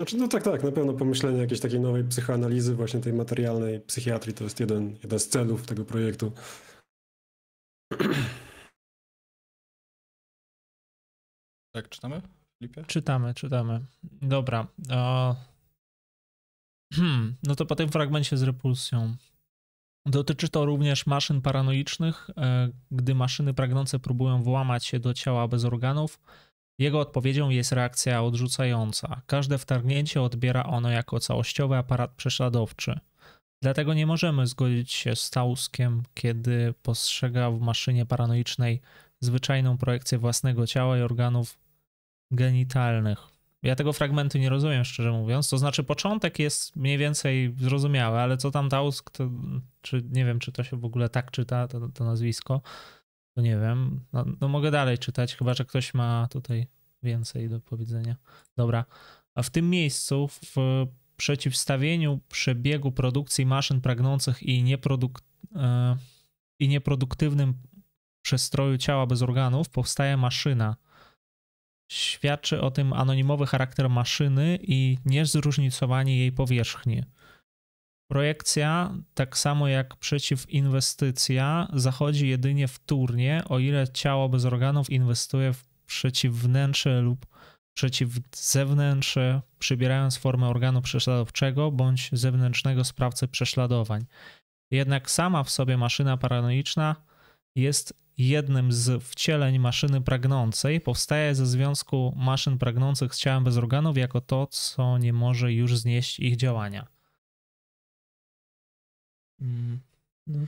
Znaczy, no tak, tak, na pewno pomyślenie jakiejś takiej nowej psychoanalizy, właśnie tej materialnej psychiatrii, to jest jeden, jeden z celów tego projektu. *clears throat* Tak, czytamy? Filipie? Czytamy, czytamy. Dobra. O... *clears throat* Hmm, no to po tym fragmencie z repulsją. Dotyczy to również maszyn paranoicznych, e, gdy maszyny pragnące próbują włamać się do ciała bez organów. Jego odpowiedzią jest reakcja odrzucająca. Każde wtargnięcie odbiera ono jako całościowy aparat prześladowczy. Dlatego nie możemy zgodzić się z Tauskiem, kiedy postrzega w maszynie paranoicznej zwyczajną projekcję własnego ciała i organów genitalnych. Ja tego fragmentu nie rozumiem, szczerze mówiąc. To znaczy, początek jest mniej więcej zrozumiały, ale co tam Tausk, to czy nie wiem, czy to się w ogóle tak czyta, to, to nazwisko, to nie wiem. No, no mogę dalej czytać, chyba że ktoś ma tutaj więcej do powiedzenia. Dobra. A w tym miejscu, w przeciwstawieniu przebiegu produkcji maszyn pragnących i, nieproduk e, i nieproduktywnym przestroju ciała bez organów, powstaje maszyna. Świadczy o tym anonimowy charakter maszyny i niezróżnicowanie jej powierzchni. Projekcja, tak samo jak przeciwinwestycja, zachodzi jedynie wtórnie, o ile ciało bez organów inwestuje w przeciwwnętrze lub przeciwzewnętrze, przybierając formę organu prześladowczego bądź zewnętrznego sprawcy prześladowań. Jednak sama w sobie maszyna paranoiczna jest jednym z wcieleń maszyny pragnącej, powstaje ze związku maszyn pragnących z ciałem bez organów jako to, co nie może już znieść ich działania. Mm, no.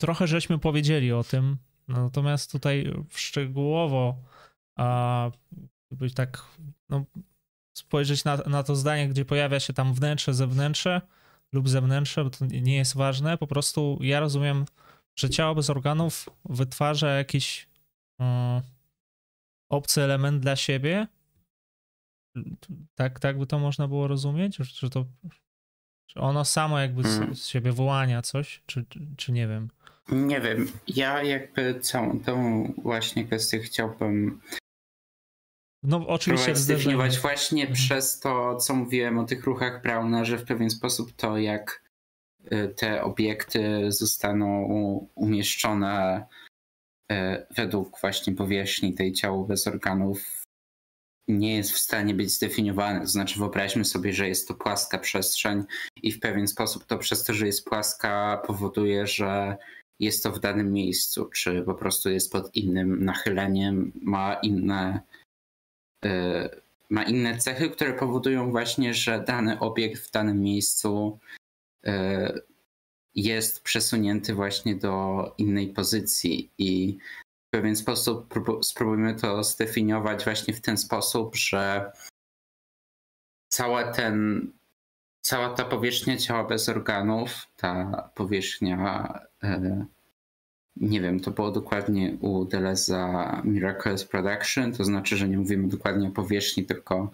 Trochę żeśmy powiedzieli o tym, natomiast tutaj szczegółowo a być tak no, spojrzeć na, na to zdanie, gdzie pojawia się tam wnętrze, zewnętrze lub zewnętrzne, bo to nie jest ważne. Po prostu ja rozumiem, że ciało bez organów wytwarza jakiś um, obcy element dla siebie. Tak, tak by to można było rozumieć? Że to czy ono samo jakby z, hmm. z siebie wyłania coś, czy, czy, nie wiem? Nie wiem. Ja jakby całą tą właśnie kwestię chciałbym no oczywiście zdefiniować właśnie mhm. przez to, co mówiłem o tych ruchach Brauna, że w pewien sposób to, jak te obiekty zostaną umieszczone y, według właśnie powierzchni tej ciała bez organów nie jest w stanie być zdefiniowane. To znaczy wyobraźmy sobie, że jest to płaska przestrzeń i w pewien sposób to przez to, że jest płaska powoduje, że jest to w danym miejscu, czy po prostu jest pod innym nachyleniem, ma inne Y, ma inne cechy, które powodują właśnie, że dany obiekt w danym miejscu y, jest przesunięty właśnie do innej pozycji i w pewien sposób spróbujmy to zdefiniować właśnie w ten sposób, że cała ten, cała ta powierzchnia ciała bez organów, ta powierzchnia y, nie wiem, to było dokładnie u Deleza Miraculous Production, to znaczy, że nie mówimy dokładnie o powierzchni, tylko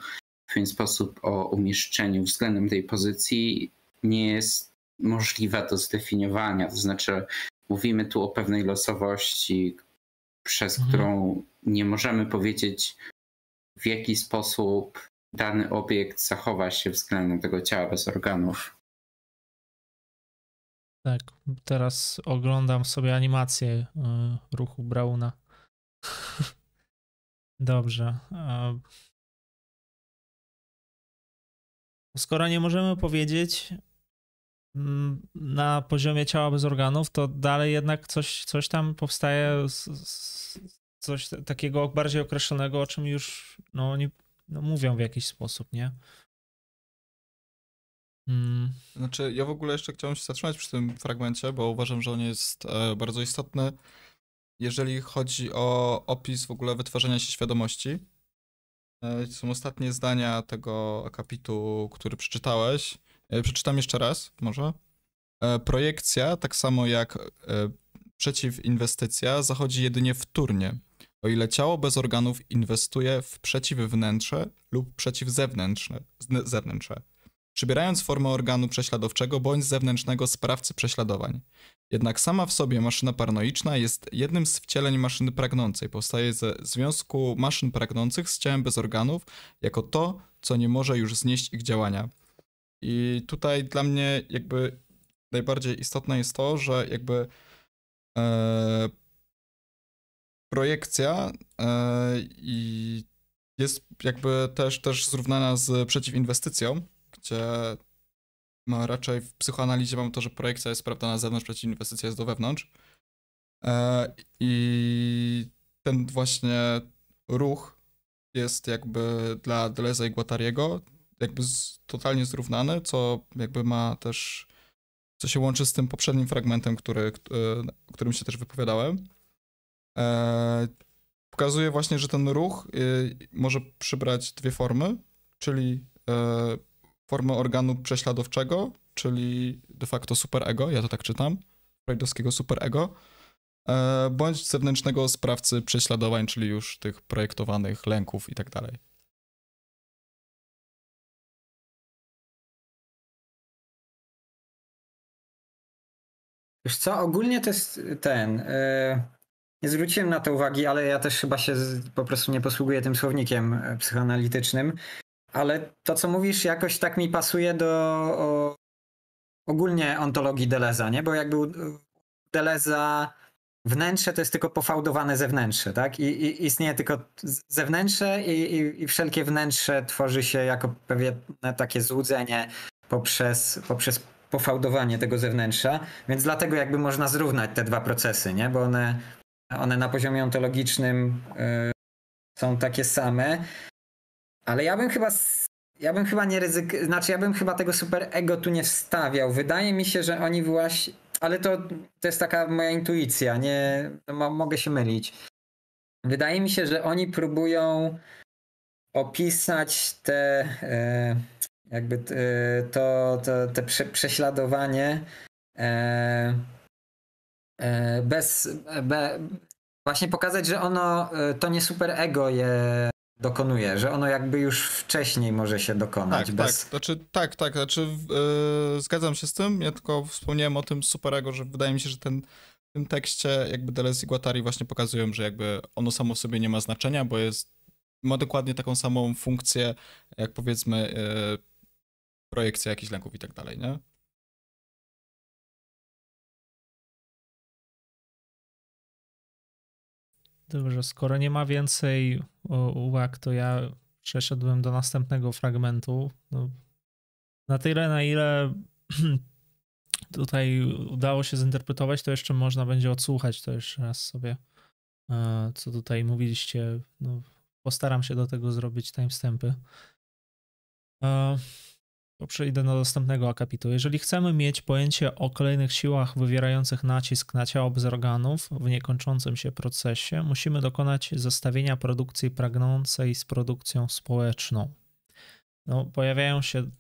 w pewien sposób o umieszczeniu względem tej pozycji nie jest możliwa do zdefiniowania. To znaczy, mówimy tu o pewnej losowości, przez mhm. którą nie możemy powiedzieć, w jaki sposób dany obiekt zachowa się względem tego ciała bez organów. Tak, teraz oglądam sobie animację y, ruchu Brauna. *laughs* Dobrze. Skoro nie możemy powiedzieć na poziomie ciała bez organów, to dalej jednak coś, coś tam powstaje, coś takiego bardziej określonego, o czym już no, oni no, mówią w jakiś sposób, nie? Hmm. Znaczy, ja w ogóle jeszcze chciałem się zatrzymać przy tym fragmencie, bo uważam, że on jest e, bardzo istotny, jeżeli chodzi o opis w ogóle wytwarzania się świadomości. E, są ostatnie zdania tego akapitu, który przeczytałeś. E, przeczytam jeszcze raz, może. Projekcja, tak samo jak przeciwinwestycja, zachodzi jedynie wtórnie, o ile ciało bez organów inwestuje w przeciwwnętrze lub przeciwzewnętrzne, zewnętrzne, przybierając formę organu prześladowczego bądź zewnętrznego sprawcy prześladowań. Jednak sama w sobie maszyna paranoiczna jest jednym z wcieleń maszyny pragnącej. Powstaje ze związku maszyn pragnących z ciałem bez organów jako to, co nie może już znieść ich działania. I tutaj dla mnie jakby najbardziej istotne jest to, że jakby e, projekcja e, i jest jakby też, też zrównana z przeciwinwestycją, gdzie no, raczej w psychoanalizie mam to, że projekcja jest prawda na zewnątrz, przeciwinwestycja jest do wewnątrz. E, I ten właśnie ruch jest jakby dla Deleza i Guattariego jakby z, totalnie zrównany, co jakby ma też, co się łączy z tym poprzednim fragmentem, który, o którym się też wypowiadałem. E, pokazuje właśnie, że ten ruch y, może przybrać dwie formy, czyli e, formę organu prześladowczego, czyli de facto superego, ja to tak czytam, freudowskiego superego, e, bądź zewnętrznego sprawcy prześladowań, czyli już tych projektowanych lęków i tak dalej. Wiesz co, ogólnie to jest ten... Yy nie zwróciłem na to uwagi, ale ja też chyba się po prostu nie posługuję tym słownikiem e, psychoanalitycznym. Ale to, co mówisz, jakoś tak mi pasuje do o, ogólnie ontologii Deleza, nie? Bo jakby Deleza wnętrze to jest tylko pofałdowane zewnętrze, tak? I, i istnieje tylko zewnętrze i, i, i, wszelkie wnętrze tworzy się jako pewne takie złudzenie poprzez, poprzez pofałdowanie tego zewnętrza, więc dlatego jakby można zrównać te dwa procesy, nie? Bo one one na poziomie ontologicznym y, są takie same. Ale ja bym chyba ja bym chyba nie ryzyk, znaczy ja bym chyba tego super ego tu nie wstawiał. Wydaje mi się, że oni właśnie, ale to, to jest taka moja intuicja, nie, mogę się mylić. Wydaje mi się, że oni próbują opisać te, e, jakby to, to, te prześladowanie e, E, bez, be, właśnie pokazać, że ono, e, to nie super ego je dokonuje, że ono jakby już wcześniej może się dokonać. Tak, bez... tak, znaczy, tak, tak, znaczy yy, zgadzam się z tym, ja tylko wspomniałem o tym super ego, że wydaje mi się, że ten w tym tekście jakby Deleuze i Guattari właśnie pokazują, że jakby ono samo w sobie nie ma znaczenia, bo jest, ma dokładnie taką samą funkcję, jak powiedzmy yy, projekcja jakichś lęków i tak dalej, nie? Dobrze, skoro nie ma więcej uwag, to ja przeszedłem do następnego fragmentu. No, na tyle, na ile *clears throat* tutaj udało się zinterpretować, to jeszcze można będzie odsłuchać to jeszcze raz sobie, e, co tutaj mówiliście. No, postaram się do tego zrobić timestampy. To przejdę do następnego akapitu. Jeżeli chcemy mieć pojęcie o kolejnych siłach wywierających nacisk na ciało bez organów w niekończącym się procesie, musimy dokonać zestawienia produkcji pragnącej z produkcją społeczną. No, pojawiają się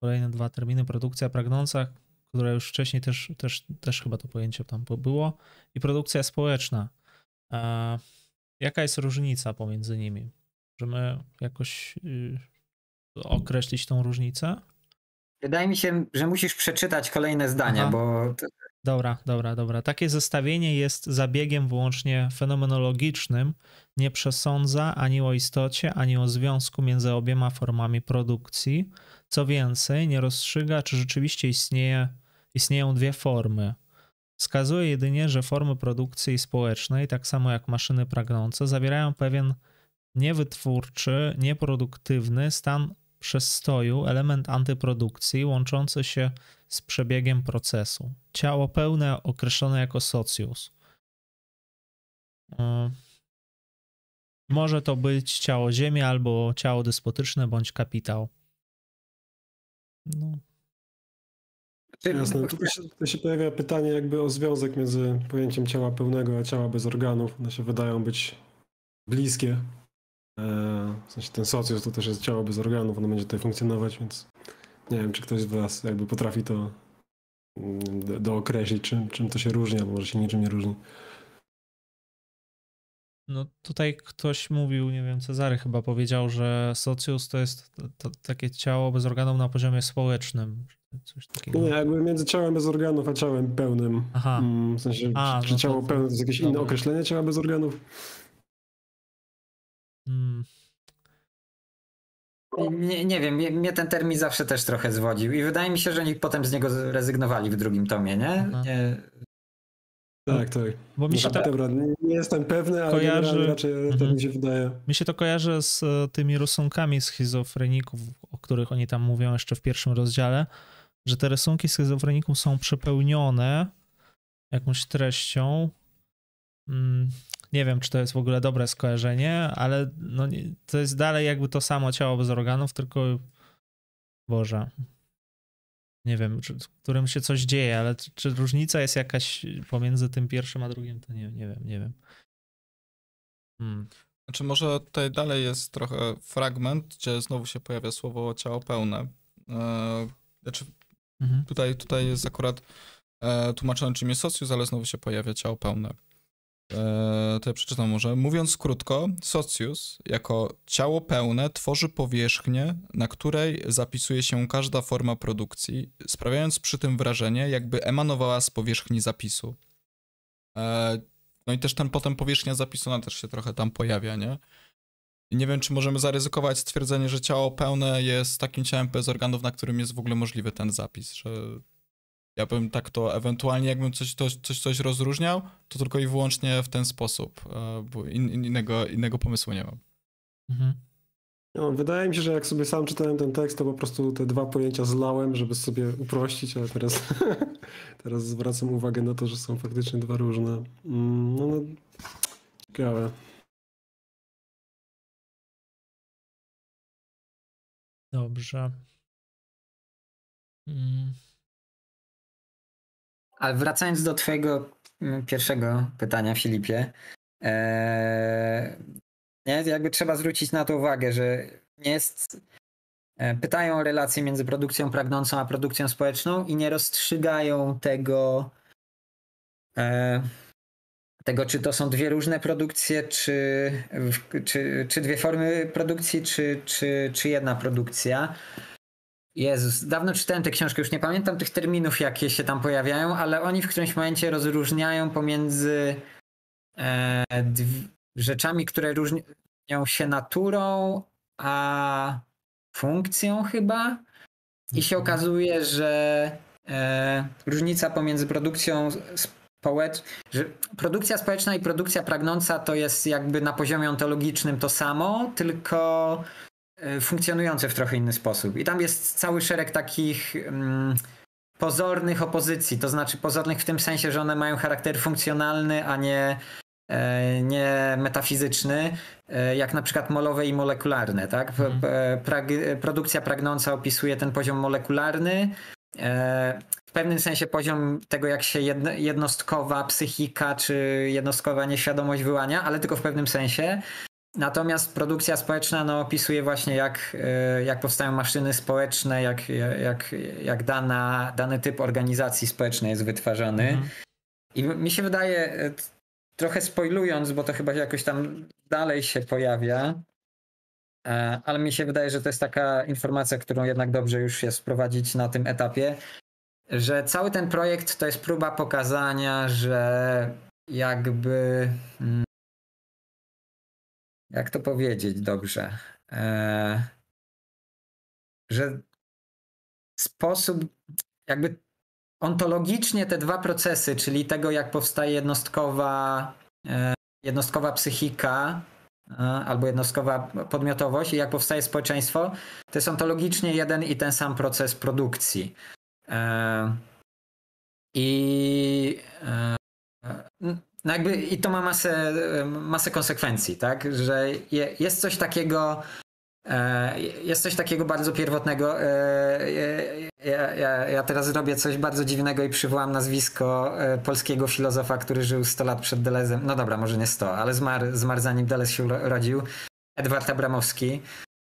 kolejne dwa terminy: produkcja pragnąca, która już wcześniej też, też, też chyba to pojęcie tam było, i produkcja społeczna. A jaka jest różnica pomiędzy nimi? Możemy jakoś y, określić tą różnicę? Wydaje mi się, że musisz przeczytać kolejne zdania, Aha. bo. Dobra, dobra, dobra. Takie zestawienie jest zabiegiem wyłącznie fenomenologicznym, nie przesądza ani o istocie, ani o związku między obiema formami produkcji. Co więcej, nie rozstrzyga, czy rzeczywiście istnieje, istnieją dwie formy. Wskazuje jedynie, że formy produkcji społecznej, tak samo jak maszyny pragnące, zawierają pewien niewytwórczy, nieproduktywny stan przestoju element antyprodukcji łączący się z przebiegiem procesu. Ciało pełne określone jako socius. E, może to być ciało Ziemi albo ciało despotyczne bądź kapitał. No. Jasne. Tu się, tu się pojawia pytanie jakby o związek między pojęciem ciała pełnego a ciała bez organów. One się wydają być bliskie. E, w sensie ten socjus to też jest ciało bez organów, ono będzie tutaj funkcjonować, więc nie wiem, czy ktoś z was jakby potrafi to mm, dookreślić, czym, czym to się różni, albo może się niczym nie różni. no tutaj ktoś mówił, nie wiem, Cezary chyba powiedział, że socjus to jest to, to, takie ciało bez organów na poziomie społecznym. Coś takiego. Nie, jakby między ciałem bez organów a ciałem pełnym. Aha. Mm, w sensie, a, czy, no ciało to, pełne to jest jakieś inne określenie ciała bez organów? Hmm. Nie, nie wiem, mnie, ten termin zawsze też trochę zwodził i wydaje mi się, że oni potem z niego zrezygnowali w drugim tomie, nie? nie tak, tak. Bo mi się to... Dobra, nie jestem pewny, ale kojarzy... raczej mhm. tak mi się wydaje. Mi się to kojarzy z e, tymi rysunkami schizofreników, o których oni tam mówią jeszcze w pierwszym rozdziale, że te rysunki schizofreników są przepełnione jakąś treścią. Nie wiem, czy to jest w ogóle dobre skojarzenie, ale no, to jest dalej jakby to samo ciało bez organów, tylko Boże, nie wiem, czy, którym się coś dzieje, ale czy, czy, różnica jest jakaś pomiędzy tym pierwszym a drugim, to nie, nie wiem, nie wiem. Hmm. Znaczy może tutaj dalej jest trochę fragment, gdzie znowu się pojawia słowo ciało pełne. E, znaczy mhm. tutaj, tutaj jest akurat e, tłumaczone czym jest socjus, ale znowu się pojawia ciało pełne. E, to ja przeczytam może. Mówiąc krótko, Socius jako ciało pełne tworzy powierzchnię, na której zapisuje się każda forma produkcji, sprawiając przy tym wrażenie, jakby emanowała z powierzchni zapisu. E, no i też ten potem powierzchnia zapisu ona też się trochę tam pojawia, nie? nie wiem, czy możemy zaryzykować stwierdzenie, że ciało pełne jest takim ciałem bez organów, na którym jest w ogóle możliwy ten zapis, że ja bym tak to ewentualnie, jakbym coś, coś, coś, coś rozróżniał, to tylko i wyłącznie w ten sposób, e, bo in, innego, innego pomysłu nie mam. Mhm. No, wydaje mi się, że jak sobie sam czytałem ten tekst, to po prostu te dwa pojęcia zlałem, żeby sobie uprościć, ale teraz, *laughs* teraz zwracam uwagę na to, że są faktycznie dwa różne. Mm, no, no ciekawe. Dobrze. Mm. Ale wracając do Twojego mm, pierwszego pytania, Filipie, ee, nie? jakby trzeba zwrócić na to uwagę, że nie jest. E, pytają o relację między produkcją pragnącą a produkcją społeczną i nie rozstrzygają tego, e, tego czy to są dwie różne produkcje, czy, czy, czy dwie formy produkcji, czy, czy, czy jedna produkcja. Jezus, dawno czytałem tę książkę, już nie pamiętam tych terminów, jakie się tam pojawiają, ale oni w którymś momencie rozróżniają pomiędzy e, rzeczami, które różnią się naturą, a funkcją chyba. I się mhm. okazuje, że e, różnica pomiędzy produkcją społeczną, że produkcja społeczna i produkcja pragnąca to jest jakby na poziomie ontologicznym to samo, tylko funkcjonujące w trochę inny sposób. I tam jest cały szereg takich mm, pozornych opozycji, to znaczy pozornych w tym sensie, że one mają charakter funkcjonalny, a nie, e, nie metafizyczny, e, jak na przykład molowe i molekularne. Tak? Mhm. Produkcja pragnąca opisuje ten poziom molekularny. W pewnym sensie poziom tego, jak się jednostkowa psychika czy jednostkowa nieświadomość wyłania, ale tylko w pewnym sensie. Natomiast produkcja społeczna no, opisuje właśnie jak, e, jak powstają maszyny społeczne, jak, jak, jak dana, dany typ organizacji społecznej jest wytwarzany. Mhm. I mi się wydaje, e, trochę spoilując, bo to chyba jakoś tam dalej się pojawia, e, ale mi się wydaje, że to jest taka informacja, którą jednak dobrze już jest wprowadzić na tym etapie, że cały ten projekt to jest próba pokazania, że jakby mm, jak to powiedzieć dobrze, e, że sposób, jakby ontologicznie te dwa procesy, czyli tego, jak powstaje jednostkowa, e, jednostkowa psychika e, albo jednostkowa podmiotowość i jak powstaje społeczeństwo, to jest ontologicznie jeden i ten sam proces produkcji. E, I e, no jakby i to ma masę, masę konsekwencji, tak? Że je, jest coś takiego, e, jest coś takiego bardzo pierwotnego. E, ja, ja, ja, teraz zrobię coś bardzo dziwnego i przywołam nazwisko e, polskiego filozofa, który żył 100 lat przed Delezem. No dobra, może nie 100, ale zmarł, zmarł zanim Delez się urodził. Edward Abramowski.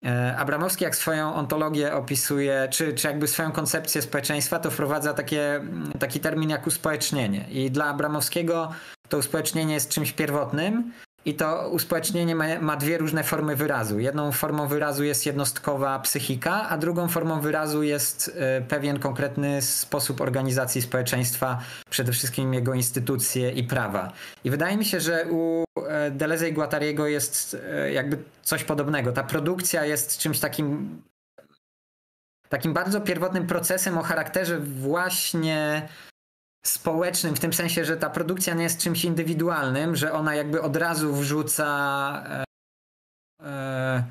E, Abramowski jak swoją ontologię opisuje, czy, czy jakby swoją koncepcję społeczeństwa, to wprowadza takie, taki termin jak uspołecznienie. I dla Abramowskiego to uspołecznienie jest czymś pierwotnym, I to uspołecznienie ma, ma, dwie różne formy wyrazu. Jedną formą wyrazu jest jednostkowa psychika, a drugą formą wyrazu jest e, pewien konkretny sposób organizacji społeczeństwa, przede wszystkim jego instytucje i prawa. I wydaje mi się, że u e, Deleuze i Guattariego jest e, jakby coś podobnego. Ta produkcja jest czymś takim takim bardzo pierwotnym procesem o charakterze właśnie społecznym, w tym sensie, że ta produkcja nie jest czymś indywidualnym, że ona jakby od razu wrzuca e, e,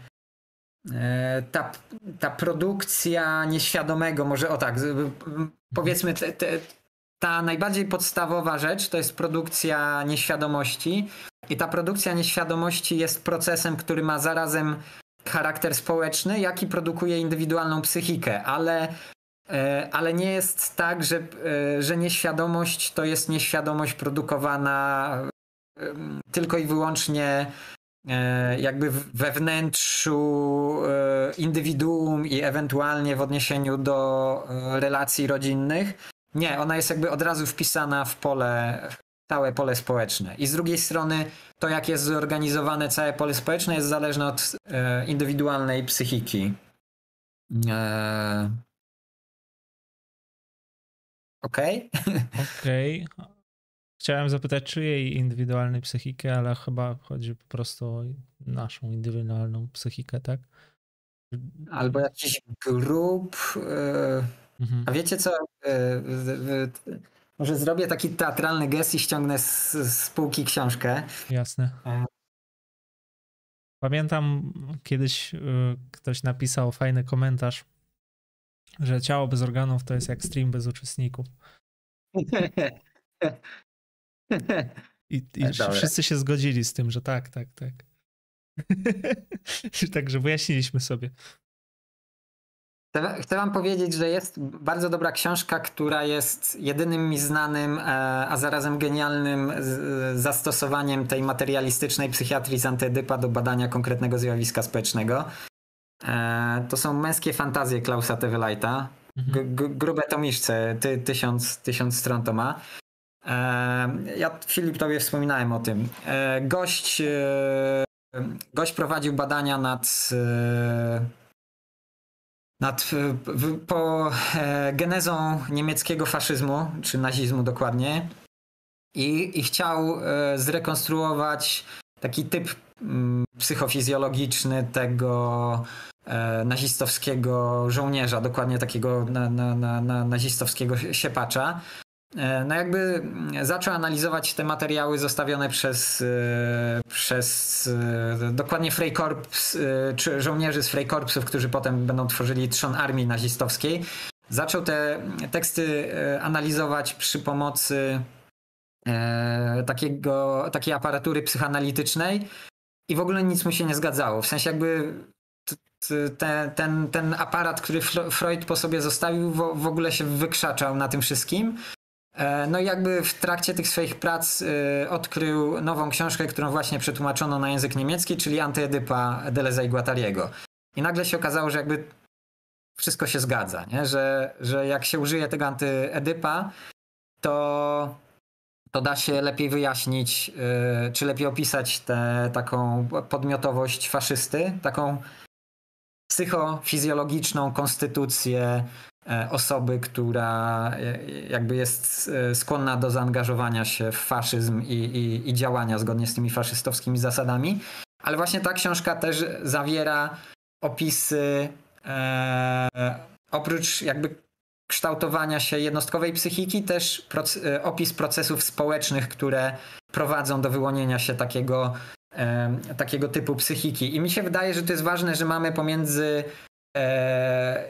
e, ta, ta produkcja nieświadomego, może o tak, powiedzmy, te, te, ta najbardziej podstawowa rzecz to jest produkcja nieświadomości. I ta produkcja nieświadomości jest procesem, który ma zarazem charakter społeczny, jak i produkuje indywidualną psychikę, ale ale nie jest tak, że, e, że nieświadomość to jest nieświadomość produkowana tylko i wyłącznie e, jakby we wnętrzu indywiduum i ewentualnie w odniesieniu do relacji rodzinnych. Nie, ona jest jakby od razu wpisana w pole, całe pole społeczne. I z drugiej strony to, jak jest zorganizowane całe pole społeczne, jest zależne od indywidualnej psychiki. Okej. Okay. Okej. Okay. Chciałem zapytać, czy jej indywidualnej psychikę, ale chyba chodzi po prostu o naszą indywidualną psychikę, tak? Albo jakiś grup. Yy, mhm. A wiecie co? Yy, może zrobię taki teatralny gest i ściągnę z, z półki książkę. Jasne. E. Pamiętam kiedyś ktoś napisał fajny komentarz że ciało bez organów to jest jak stream bez uczestników. I, i wszyscy się zgodzili z tym, że tak, tak, tak. *laughs* Także wyjaśniliśmy sobie. Chcę wam powiedzieć, że jest bardzo dobra książka, która jest jedynym mi znanym, e, a zarazem genialnym zastosowaniem tej materialistycznej psychiatrii z antydypa do badania konkretnego zjawiska społecznego. E, to są męskie fantazje Klausa Tewelajta. Mhm. Grube tomiszce, ty, tysiąc, tysiąc stron to ma. E, ja, Filip, tobie wspominałem o tym. E, gość, gość prowadził badania nad, nad po genezą niemieckiego faszyzmu, czy nazizmu dokładnie. I, i chciał zrekonstruować taki typ psychofizjologiczny tego E, nazistowskiego żołnierza, dokładnie takiego na, na, na, na nazistowskiego siepacza. E, no jakby zaczął analizować te materiały zostawione przez, e, przez dokładnie Freikorps, czy żołnierzy z Freikorpsów, którzy potem będą tworzyli trzon armii nazistowskiej. Zaczął te teksty analizować przy pomocy takiego, takiej aparatury psychoanalitycznej i w ogóle nic mu się nie zgadzało. W sensie jakby ten, ten, ten aparat, który Freud po sobie zostawił, w, ogóle się wykrzaczał na tym wszystkim. E, no i jakby w trakcie tych swoich prac y, odkrył nową książkę, którą właśnie przetłumaczono na język niemiecki, czyli Antyedypa Deleuze i Guattariego. I nagle się okazało, że jakby wszystko się zgadza, nie? Że, że jak się użyje tego antyedypa, to, to da się lepiej wyjaśnić, y, czy lepiej opisać tę taką podmiotowość faszysty, taką psychofizjologiczną konstytucję e, osoby, która e, jakby jest e, skłonna do zaangażowania się w faszyzm i, i, i działania zgodnie z tymi faszystowskimi zasadami. Ale właśnie ta książka też zawiera opisy oprócz jakby kształtowania się jednostkowej psychiki, też proc opis procesów społecznych, które prowadzą do wyłonienia się takiego takiego typu psychiki. I mi się wydaje, że to jest ważne, że mamy pomiędzy e,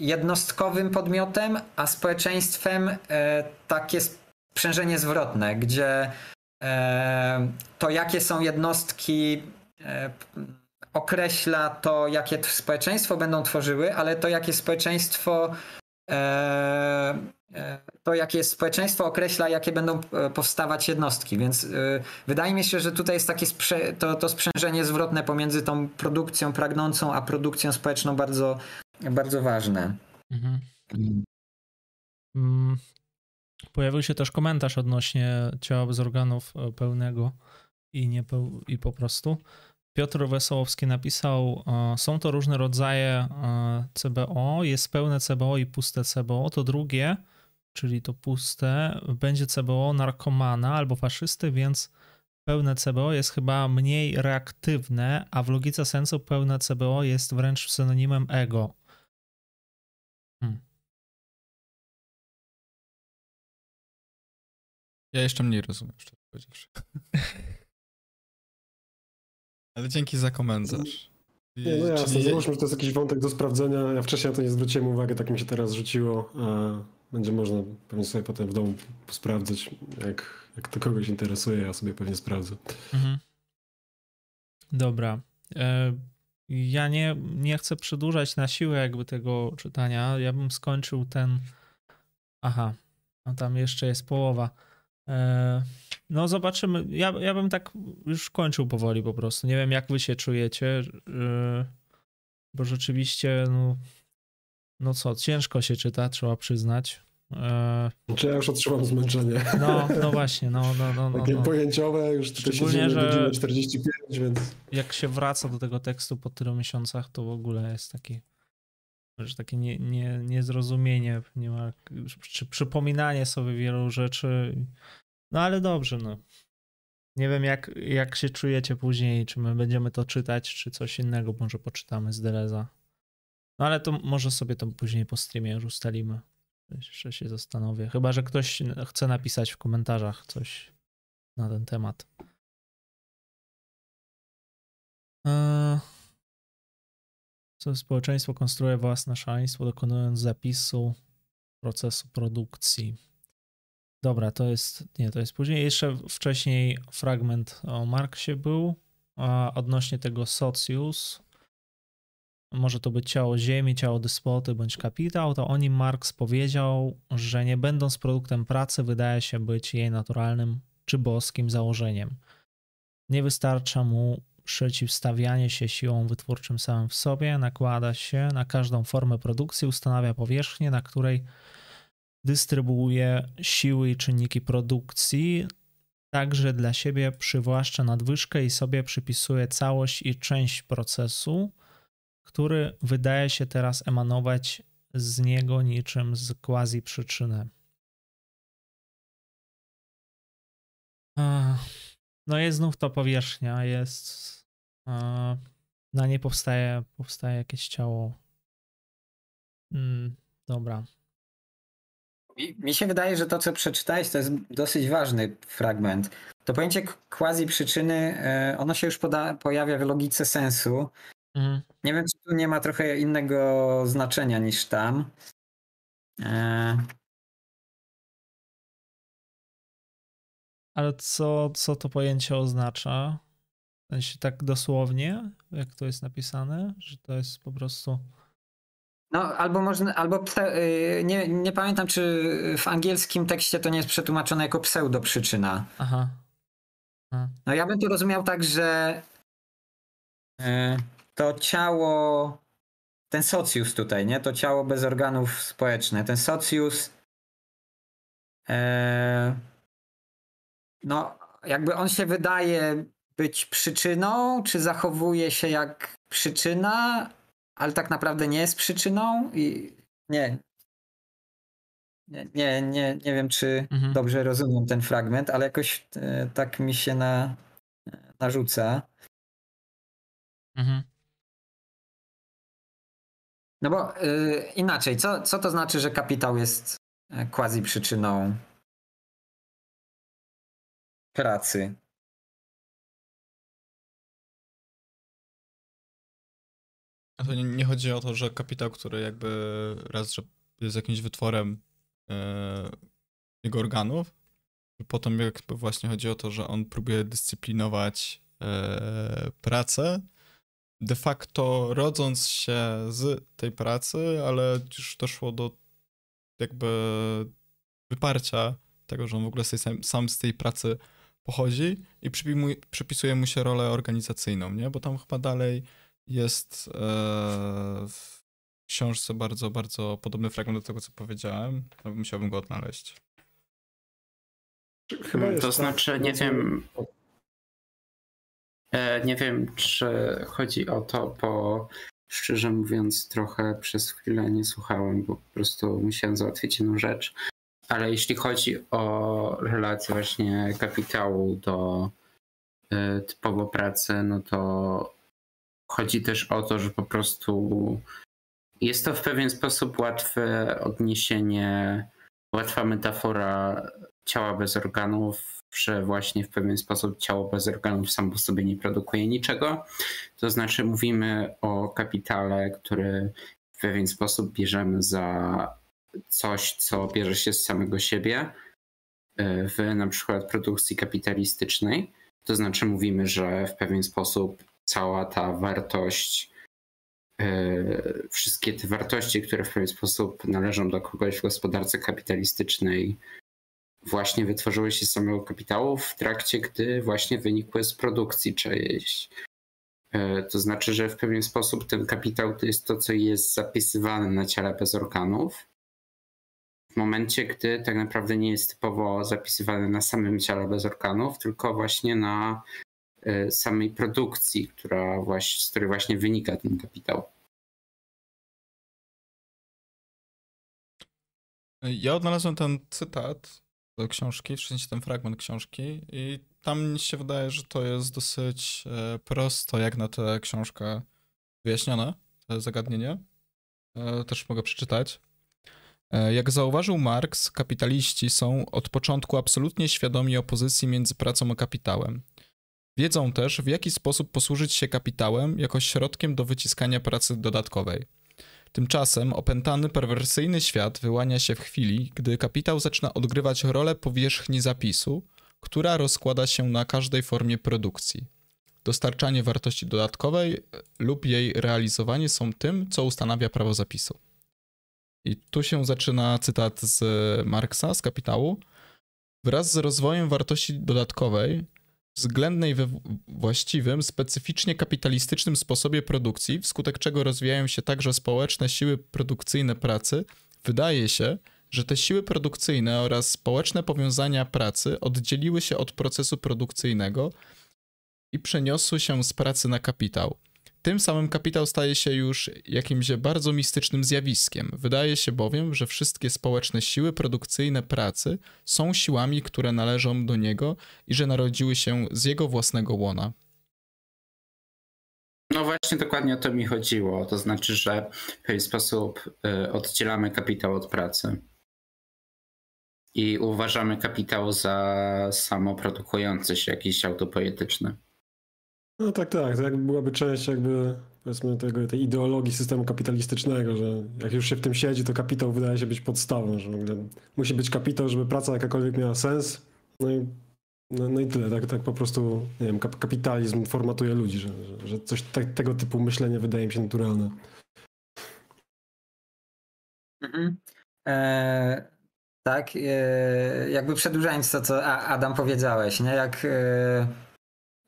jednostkowym podmiotem, a społeczeństwem e, takie sprzężenie zwrotne, gdzie e, to, jakie są jednostki, określa to, jakie społeczeństwo będą tworzyły, ale to, jakie społeczeństwo E, to, jakie społeczeństwo, określa, jakie będą e, powstawać jednostki. Więc e, wydaje mi się, że tutaj jest takie sprze- to, to sprzężenie zwrotne pomiędzy tą produkcją pragnącą, a produkcją społeczną bardzo, bardzo ważne. Mhm. Mm. Pojawił się też komentarz odnośnie ciała bez organów pełnego i, nie, i po prostu. Piotr Wesołowski napisał, są to różne rodzaje CBO, jest pełne CBO i puste CBO. To drugie, czyli to puste, będzie CBO narkomana albo faszysty, więc pełne CBO jest chyba mniej reaktywne, a w logice sensu pełne CBO jest wręcz synonimem ego. Hmm. Ja jeszcze mniej rozumiem, szczerze powiedziawszy. *laughs* Ale dzięki za komentarz. Nie, no jasne, Czyli... załóżmy, że to jest jakiś wątek do sprawdzenia. Ja wcześniej na to nie zwróciłem uwagi, tak mi się teraz rzuciło. Będzie można pewnie sobie potem w domu sprawdzać, jak, jak to kogoś interesuje, ja sobie pewnie sprawdzę. Mhm. Dobra. E, ja nie, nie chcę przedłużać na siłę jakby tego czytania. Ja bym skończył ten... Aha, no tam jeszcze jest połowa. No zobaczymy. Ja, ja bym tak już kończył powoli po prostu. Nie wiem, jak wy się czujecie, e, bo rzeczywiście, no, no co, ciężko się czyta, trzeba przyznać. E, Czy ja już otrzymam zmęczenie. No, no właśnie, no, no, no, no Takie no. pojęciowe, już tutaj Szczególnie, że 45, więc... Jak się wraca do tego tekstu po tylu miesiącach, to w ogóle jest taki że takie nie, nie, niezrozumienie, nie ma, czy przypominanie sobie wielu rzeczy. No ale dobrze, no. Nie wiem, jak, jak się czujecie później, czy my będziemy to czytać, czy coś innego może poczytamy z Deleza. No ale to może sobie to później po streamie już ustalimy. Jeszcze się zastanowię. Chyba, że ktoś chce napisać w komentarzach coś na ten temat. Eee... Co społeczeństwo konstruuje własne szaleństwo, dokonując zapisu procesu produkcji. Dobra, to jest, nie, to jest później. Jeszcze wcześniej fragment o Marksie był, a odnośnie tego Socius, może to być ciało ziemi, ciało despoty bądź kapitał, to o nim Marx powiedział, że nie będąc produktem pracy, wydaje się być jej naturalnym czy boskim założeniem. Nie wystarcza mu przeciwstawianie się siłom wytwórczym samym w sobie, nakłada się na każdą formę produkcji, ustanawia powierzchnię, na której dystrybuuje siły i czynniki produkcji, także dla siebie przywłaszcza nadwyżkę i sobie przypisuje całość i część procesu, który wydaje się teraz emanować z niego niczym z quasi przyczyny. No jest znów to powierzchnia, jest na niej powstaje, powstaje jakieś ciało. Mm, dobra. Mi się wydaje, że to, co przeczytałeś, to jest dosyć ważny fragment. To pojęcie quasi przyczyny, e, ono się już poda, pojawia w logice sensu. Mhm. Nie wiem, czy tu nie ma trochę innego znaczenia niż tam. E... Ale co, co to pojęcie oznacza? W sensie tak dosłownie, jak to jest napisane, że to jest po prostu. No, albo można, albo y, nie, nie pamiętam, czy w angielskim tekście to nie jest przetłumaczone jako pseudoprzyczyna. Aha. Aha. No ja bym to rozumiał tak, że y, to ciało, ten socjus tutaj, nie? To ciało bez organów społecznych, ten socjus e, no jakby on się wydaje być przyczyną, czy zachowuje się jak przyczyna, ale tak naprawdę nie jest przyczyną i nie. Nie, nie, nie, nie wiem, czy mhm. dobrze rozumiem ten fragment, ale jakoś e, tak mi się na, narzuca. Mhm. No bo y, inaczej, co, co to znaczy, że kapitał jest e, quasi przyczyną pracy? A to nie, nie, chodzi o to, że kapitał, który jakby raz, że jest jakimś wytworem e, jego organów, potem jakby właśnie chodzi o to, że on próbuje dyscyplinować e, pracę, de facto rodząc się z tej pracy, ale już doszło do jakby wyparcia tego, że on w ogóle tej, sam z tej pracy pochodzi i przypisuje mu się rolę organizacyjną, nie? Bo tam chyba dalej jest e, w książce bardzo, bardzo podobny fragment do tego, co powiedziałem. Musiałbym go odnaleźć. Chyba to tak, znaczy, nie wiem. E, nie wiem, czy chodzi o to, bo szczerze mówiąc, trochę przez chwilę nie słuchałem, bo po prostu musiałem załatwić jedną rzecz. Ale jeśli chodzi o relację właśnie kapitału do y, typowo pracy, no to chodzi też o to, że po prostu jest to w pewien sposób łatwe odniesienie, łatwa metafora ciała bez organów, że właśnie w pewien sposób ciało bez organów samo po sobie nie produkuje niczego. To znaczy mówimy o kapitale, który w pewien sposób bierzemy za coś, co bierze się z samego siebie e, w na przykład produkcji kapitalistycznej. To znaczy mówimy, że w pewien sposób cała ta wartość, e, wszystkie te wartości, które w pewien sposób należą do kogoś w gospodarce kapitalistycznej, właśnie wytworzyły się z samego kapitału w trakcie, gdy właśnie wynikły z produkcji czyjejś. E, to znaczy, że w pewien sposób ten kapitał to jest to, co jest zapisywane na ciele bez organów, w momencie, gdy tak naprawdę nie jest typowo zapisywany na samym ciele bez organów, tylko właśnie na samej produkcji, która właśnie, z której właśnie wynika ten kapitał. Ja odnalazłem ten cytat do książki, w sensie ten fragment książki i tam mi się wydaje, że to jest dosyć e, prosto, jak na tę książkę wyjaśnione, zagadnienie. E, też mogę przeczytać. E, jak zauważył Marx, kapitaliści są od początku absolutnie świadomi opozycji między pracą a kapitałem. Wiedzą też, w jaki sposób posłużyć się kapitałem jako środkiem do wyciskania pracy dodatkowej. Tymczasem opętany perwersyjny świat wyłania się w chwili, gdy kapitał zaczyna odgrywać rolę powierzchni zapisu, która rozkłada się na każdej formie produkcji. Dostarczanie wartości dodatkowej lub jej realizowanie są tym, co ustanawia prawo zapisu. I tu się zaczyna cytat z Marksa, z Kapitału. Wraz z rozwojem wartości dodatkowej, względnej we właściwym, specyficznie kapitalistycznym sposobie produkcji, wskutek czego rozwijają się także społeczne siły produkcyjne pracy, wydaje się, że te siły produkcyjne oraz społeczne powiązania pracy oddzieliły się od procesu produkcyjnego i przeniosły się z pracy na kapitał. Tym samym kapitał staje się już jakimś bardzo mistycznym zjawiskiem. Wydaje się bowiem, że wszystkie społeczne siły produkcyjne pracy są siłami, które należą do niego i że narodziły się z jego własnego łona. No właśnie dokładnie o to mi chodziło. To znaczy, że w pewien sposób y, oddzielamy kapitał od pracy. I uważamy kapitał za samoprodukujący się, jakiś autopoetyczny. No tak, tak. To jakby byłaby część jakby powiedzmy tego, tej ideologii systemu kapitalistycznego, że jak już się w tym siedzi, to kapitał wydaje się być podstawą, że musi być kapitał, żeby praca jakakolwiek miała sens. No i, no, no i tyle. Tak, tak po prostu, nie wiem, kapitalizm formatuje ludzi, że, że, że coś te, tego typu myślenie wydaje mi się naturalne. Mhm. E, tak, e, jakby przedłużając to, co Adam powiedziałeś, nie? Jak e,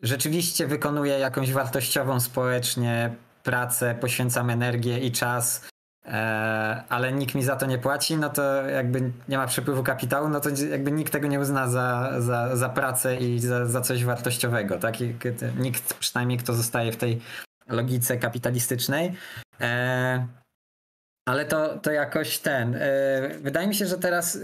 rzeczywiście wykonuje jakąś wartościową społecznie pracę, poświęcam energię i czas, e, ale nikt mi za to nie płaci, no to jakby nie ma przepływu kapitału, no to jakby nikt tego nie uzna za, za, za pracę i za, za coś wartościowego, tak? I nikt przynajmniej, kto zostaje w tej logice kapitalistycznej. E, ale to, to jakoś ten. E, wydaje mi się, że teraz,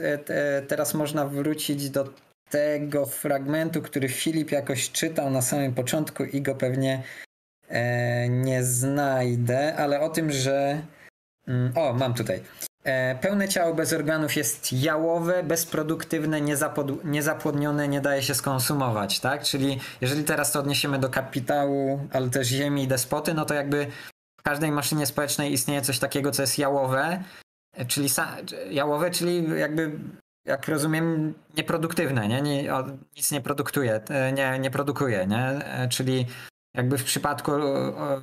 teraz można wrócić do tego fragmentu, który Filip jakoś czytał na samym początku i go pewnie e, nie znajdę, ale o tym, że. Mm, o, mam tutaj. E, pełne ciało bez organów jest jałowe, bezproduktywne, niezapod, niezapłodnione, nie daje się skonsumować, tak? Czyli jeżeli teraz to odniesiemy do kapitału, ale też ziemi i despoty, no to jakby w każdej maszynie społecznej istnieje coś takiego, co jest jałowe, czyli jałowe, czyli jakby jak rozumiem, nieproduktywne, nie? nie nic nie produktuje, e, nie, nie produkuje, nie? E, czyli jakby w przypadku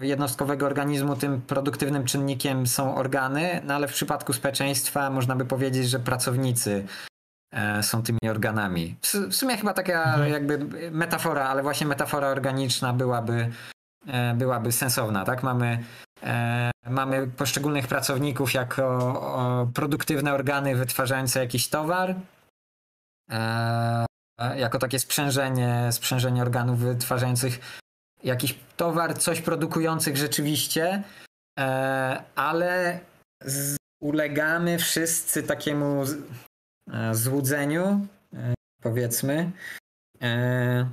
jednostkowego organizmu tym produktywnym czynnikiem są organy, no ale w przypadku społeczeństwa można by powiedzieć, że pracownicy e, są tymi organami. W sumie chyba taka mhm. jakby metafora, ale właśnie metafora organiczna byłaby, byłaby sensowna, tak? Mamy Mamy poszczególnych pracowników jako produktywne organy wytwarzające jakiś towar, e, jako takie sprzężenie, sprzężenie organów wytwarzających jakiś towar, coś produkujących rzeczywiście, e, ale ulegamy wszyscy takiemu e, złudzeniu, e, powiedzmy, e,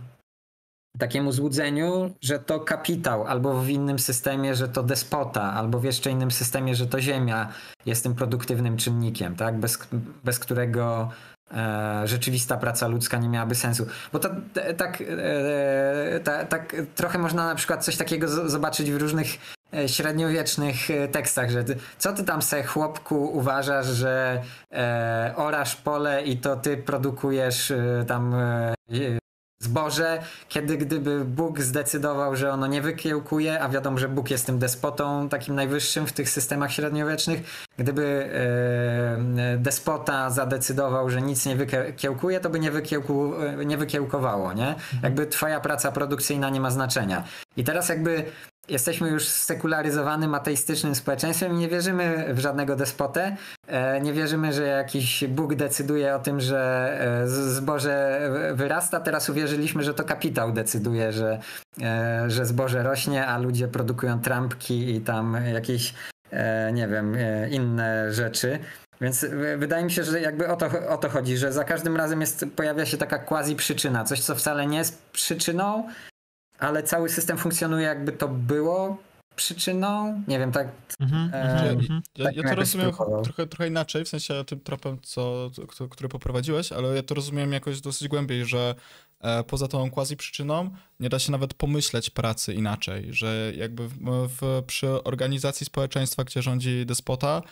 takiemu złudzeniu, że to kapitał, albo w innym systemie, że to despota, albo w jeszcze innym systemie, że to ziemia jest tym produktywnym czynnikiem, tak? bez, bez którego e, rzeczywista praca ludzka nie miałaby sensu. Bo to tak, e, ta, tak trochę można na przykład coś takiego z, zobaczyć w różnych e, średniowiecznych e, tekstach, że ty, co ty tam se chłopku uważasz, że e, orasz pole i to ty produkujesz e, tam e, zboże, kiedy gdyby Bóg zdecydował, że ono nie wykiełkuje, a wiadomo, że Bóg jest tym despotą takim najwyższym w tych systemach średniowiecznych, gdyby e, despota zadecydował, że nic nie wykiełkuje, to by nie, wykiełku, nie wykiełkowało, nie? Mhm. Jakby twoja praca produkcyjna nie ma znaczenia. I teraz jakby jesteśmy już sekularyzowanym, ateistycznym społeczeństwem i nie wierzymy w żadnego despotę. E, nie wierzymy, że jakiś Bóg decyduje o tym, że e, zboże wyrasta. Teraz uwierzyliśmy, że to kapitał decyduje, że, e, że zboże rośnie, a ludzie produkują trampki i tam jakieś, nie wiem, inne rzeczy. Więc wydaje mi się, że jakby o to, o to chodzi, że za każdym razem jest, pojawia się taka quasi przyczyna, coś co wcale nie jest przyczyną, ale cały system funkcjonuje jakby to było przyczyną. Nie wiem, tak. Mhm, e, mhm. ja, tak ja, to rozumiem trochę, trochę inaczej, w sensie tym tropem, co, który poprowadziłeś, ale ja to rozumiem jakoś dosyć głębiej, że e, poza tą quasi przyczyną nie da się nawet pomyśleć pracy inaczej, że jakby w, w, przy organizacji społeczeństwa, gdzie rządzi despota,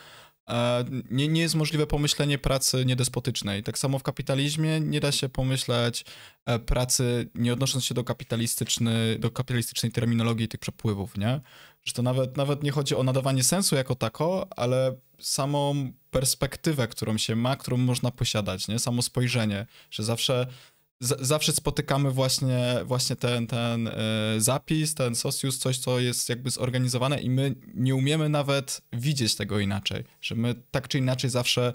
nie, nie jest możliwe pomyślenie pracy niedespotycznej. Tak samo w kapitalizmie nie da się pomyśleć e, pracy nie odnosząc się do, kapitalistyczny, do kapitalistycznej terminologii tych przepływów, nie? Że to nawet, nawet nie chodzi o nadawanie sensu jako tako, ale samą perspektywę, którą się ma, którą można posiadać, nie? Samo spojrzenie, że zawsze z, zawsze spotykamy właśnie, właśnie ten, ten y, zapis, ten socius, coś, co jest jakby zorganizowane i my nie umiemy nawet widzieć tego inaczej, że my tak czy inaczej zawsze,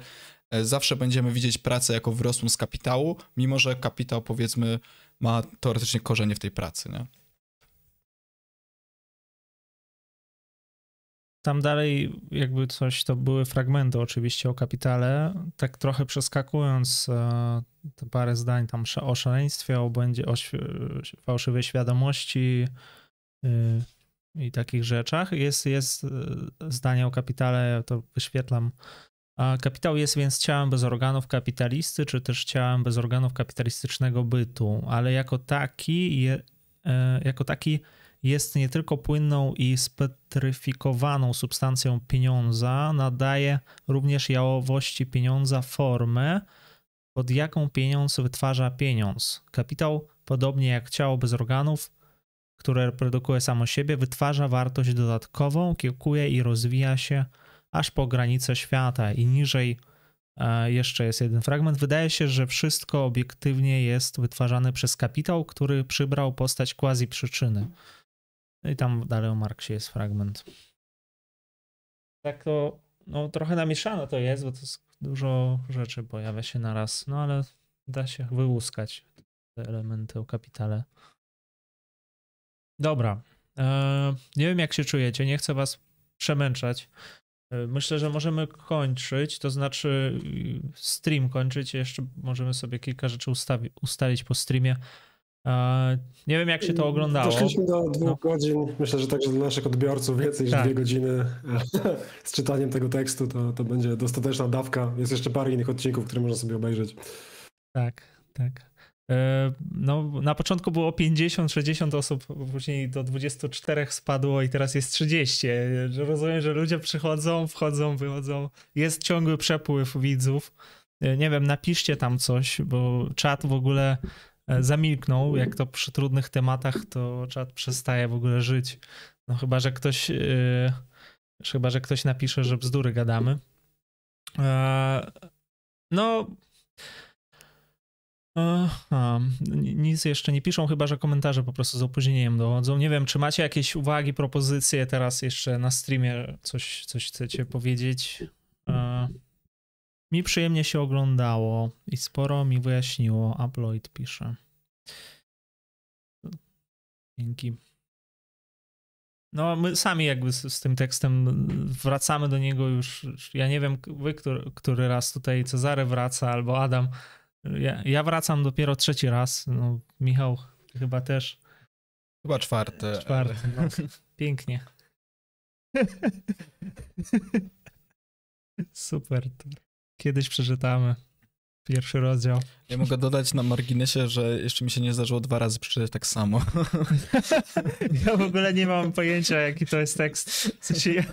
y, zawsze będziemy widzieć pracę jako wyrosłą z kapitału, mimo że kapitał powiedzmy ma teoretycznie korzenie w tej pracy, nie? Tam dalej jakby coś, to były fragmenty oczywiście o kapitale, tak trochę przeskakując e, te parę zdań tam o szaleństwie, o błędzie, o fałszywej świadomości y, i takich rzeczach. Jest, jest e, zdanie o kapitale, to wyświetlam. Kapitał jest więc ciałem bez organów kapitalisty, czy też ciałem bez organów kapitalistycznego bytu, ale jako taki, e, jako taki jest nie tylko płynną i spetryfikowaną substancją pieniądza, nadaje również jałowości pieniądza formę, pod jaką pieniądz wytwarza pieniądz. Kapitał, podobnie jak ciało bez organów, które produkuje samo siebie, wytwarza wartość dodatkową, kiełkuje i rozwija się aż po granice świata i niżej e, jeszcze jest jeden fragment. Wydaje się, że wszystko obiektywnie jest wytwarzane przez kapitał, który przybrał postać quasi przyczyny. No i tam dalej o Marksie jest fragment. Tak to, no trochę namieszane to jest, bo to dużo rzeczy pojawia się naraz, no ale da się wyłuskać te elementy o kapitale. Dobra. Eee, nie wiem jak się czujecie, nie chcę was przemęczać. Eee, myślę, że możemy kończyć, to znaczy stream kończyć. Jeszcze możemy sobie kilka rzeczy ustawi- ustalić po streamie. Nie wiem, jak się to oglądało. Doszliśmy do dwóch no. godzin. Myślę, że także dla naszych odbiorców więcej niż tak. dwie godziny *laughs* z czytaniem tego tekstu to, to będzie dostateczna dawka. Jest jeszcze parę innych odcinków, które można sobie obejrzeć. Tak, tak. E, no, na początku było 50-60 osób, później do 24 spadło i teraz jest 30. Rozumiem, że ludzie przychodzą, wchodzą, wychodzą. Jest ciągły przepływ widzów. E, nie wiem, napiszcie tam coś, bo czat w ogóle E, zamilknął, jak to przy trudnych tematach, to czat przestaje w ogóle żyć. No chyba, że ktoś yy, chyba, że ktoś napisze, że bzdury gadamy. Yy, no Aha, nic jeszcze nie piszą, chyba że komentarze po prostu z opóźnieniem dochodzą. Nie wiem, czy macie jakieś uwagi, propozycje teraz jeszcze na streamie, coś, coś chcecie powiedzieć? Mi przyjemnie się oglądało i sporo mi wyjaśniło. Upload pisze. Dzięki. no my sami jakby z, z, tym tekstem wracamy do niego już, ja nie wiem, wy, który, który raz tutaj Cezary wraca albo Adam. Ja, ja wracam dopiero trzeci raz, no Michał chyba też. Chyba czwarty. Czwarty, no. *laughs* Pięknie. *laughs* Super. Kiedyś przeczytamy. Pierwszy rozdział. Ja mogę dodać na marginesie, że jeszcze mi się nie zdarzyło dwa razy przeczytać tak samo. *laughs* Ja w ogóle nie mam pojęcia, jaki to jest tekst. W sensie ja...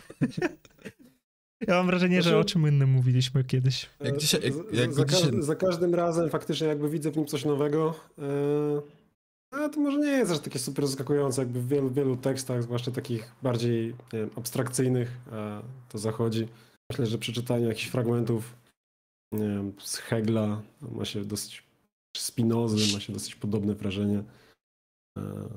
ja mam wrażenie, że o czym innym mówiliśmy kiedyś. Jak dzisiaj, jak, jak za, dzisiaj... za, każdym razem faktycznie jakby widzę w nim coś nowego. A to może nie jest aż takie super zaskakujące, jakby w wielu, wielu tekstach, zwłaszcza takich bardziej nie wiem, abstrakcyjnych, to zachodzi. Myślę, że przeczytanie jakichś fragmentów z Hegla ma się dosyć, Spinozy ma się dosyć podobne wrażenie. E,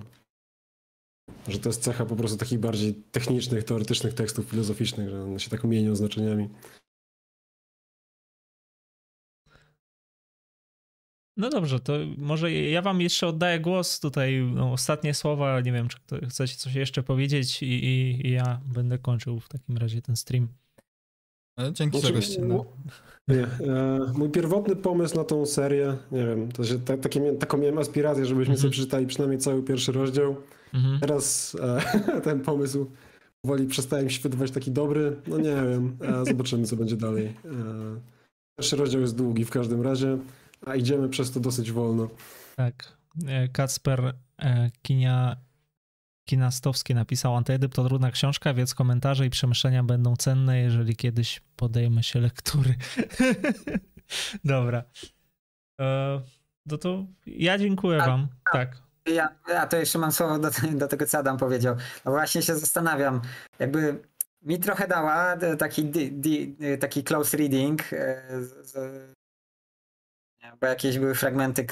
że to jest cecha po prostu takich bardziej technicznych, teoretycznych tekstów filozoficznych, że one się tak mienią znaczeniami. No dobrze, to może ja wam jeszcze oddaję głos tutaj, no, ostatnie słowa, nie wiem, czy chcecie coś jeszcze powiedzieć i, i, i ja będę kończył w takim razie ten stream. Dzięki znaczy, za gościnę. Nie, e, mój pierwotny pomysł na tą serię, nie wiem, to się, ta, takie, taką miałem aspirację, żebyśmy mm -hmm. sobie przeczytali przynajmniej cały pierwszy rozdział. Mm -hmm. Teraz e, *laughs* ten pomysł powoli przestałem się wydawać taki dobry. No nie wiem, e, zobaczymy co będzie dalej. E, pierwszy rozdział jest długi w każdym razie, a idziemy przez to dosyć wolno. Tak. E, Kacper e, Kinia Kinastowski napisał Antyedyp to trudna książka, więc komentarze i przemyślenia będą cenne, jeżeli kiedyś podejmę się lektury. *laughs* Dobra. E, no to ja dziękuję a, wam. A, tak. Ja, ja to jeszcze mam słowo do, *laughs* do tego, co Adam powiedział. No właśnie się zastanawiam, jakby mi trochę dała taki, di, di, taki close reading, e, z, bo jakieś były fragmenty,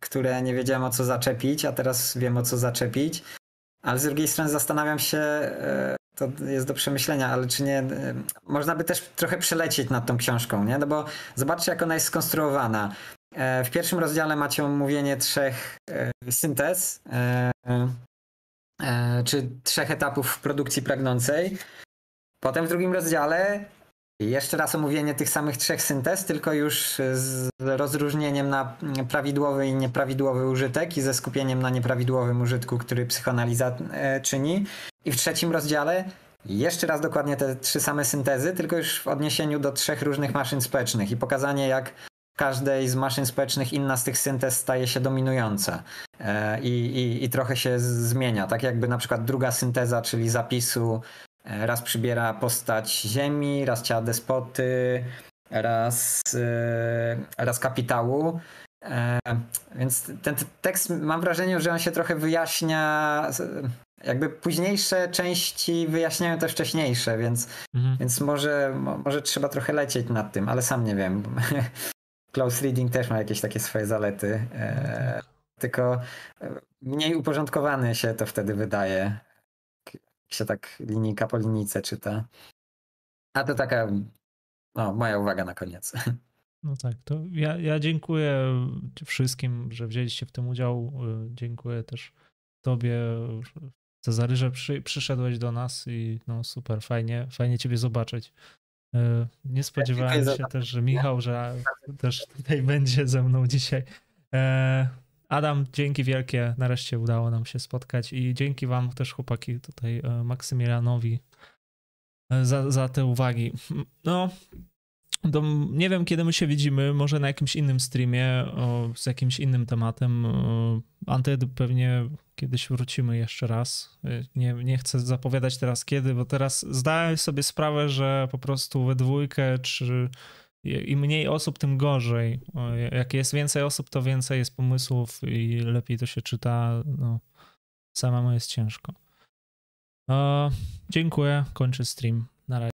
które nie wiedziałem o co zaczepić, a teraz wiem o co zaczepić. Ale z drugiej strony zastanawiam się, e, to jest do przemyślenia, ale czy nie, e, można by też trochę przelecieć nad tą książką, nie? No bo zobaczcie, jak ona jest skonstruowana. E, w pierwszym rozdziale macie omówienie trzech syntez, czy trzech etapów produkcji pragnącej. Potem w drugim rozdziale jeszcze raz omówienie tych samych trzech syntez, tylko już z rozróżnieniem na prawidłowy i nieprawidłowy użytek i ze skupieniem na nieprawidłowym użytku, który psychoanaliza e, czyni. I w trzecim rozdziale jeszcze raz dokładnie te trzy same syntezy, tylko już w odniesieniu do trzech różnych maszyn społecznych i pokazanie, jak każdej z maszyn społecznych inna z tych syntez staje się dominująca e, i, i, i trochę się zmienia. Tak jakby na przykład druga synteza, czyli zapisu raz przybiera postać ziemi, raz ciała despoty, raz, e, raz kapitału. E, więc ten tekst mam wrażenie, że on się trochę wyjaśnia. Jakby późniejsze części wyjaśniają te wcześniejsze, więc, mhm. więc może, może trzeba trochę lecieć nad tym, ale sam nie wiem. *laughs* Close reading też ma jakieś takie swoje zalety. Tylko mniej uporządkowany się to wtedy wydaje się tak linijka po linijce czyta. A to taka no, moja uwaga na koniec. *laughs* No tak, to ja, ja dziękuję wszystkim, że wzięliście w tym udział. Dziękuję też tobie, Cezary, że przy, przyszedłeś do nas i no super, fajnie, fajnie ciebie zobaczyć. Nie spodziewałem się też, że Michał, że też tutaj będzie ze mną dzisiaj. Adam, dzięki wielkie. Nareszcie udało nam się spotkać i dzięki Wam też, chłopaki, tutaj e, Maksymilianowi e, za, za te uwagi. No, to nie wiem, kiedy my się widzimy, może na jakimś innym streamie o, z jakimś innym tematem. E, Antedy pewnie kiedyś wrócimy jeszcze raz. Nie, nie chcę zapowiadać teraz kiedy, bo teraz zdałem sobie sprawę, że po prostu we dwójkę czy im mniej osób, tym gorzej. Jak jest więcej osób, to więcej jest pomysłów i lepiej to się czyta. No, samemu jest ciężko. dziękuję, kończę stream. Na razie.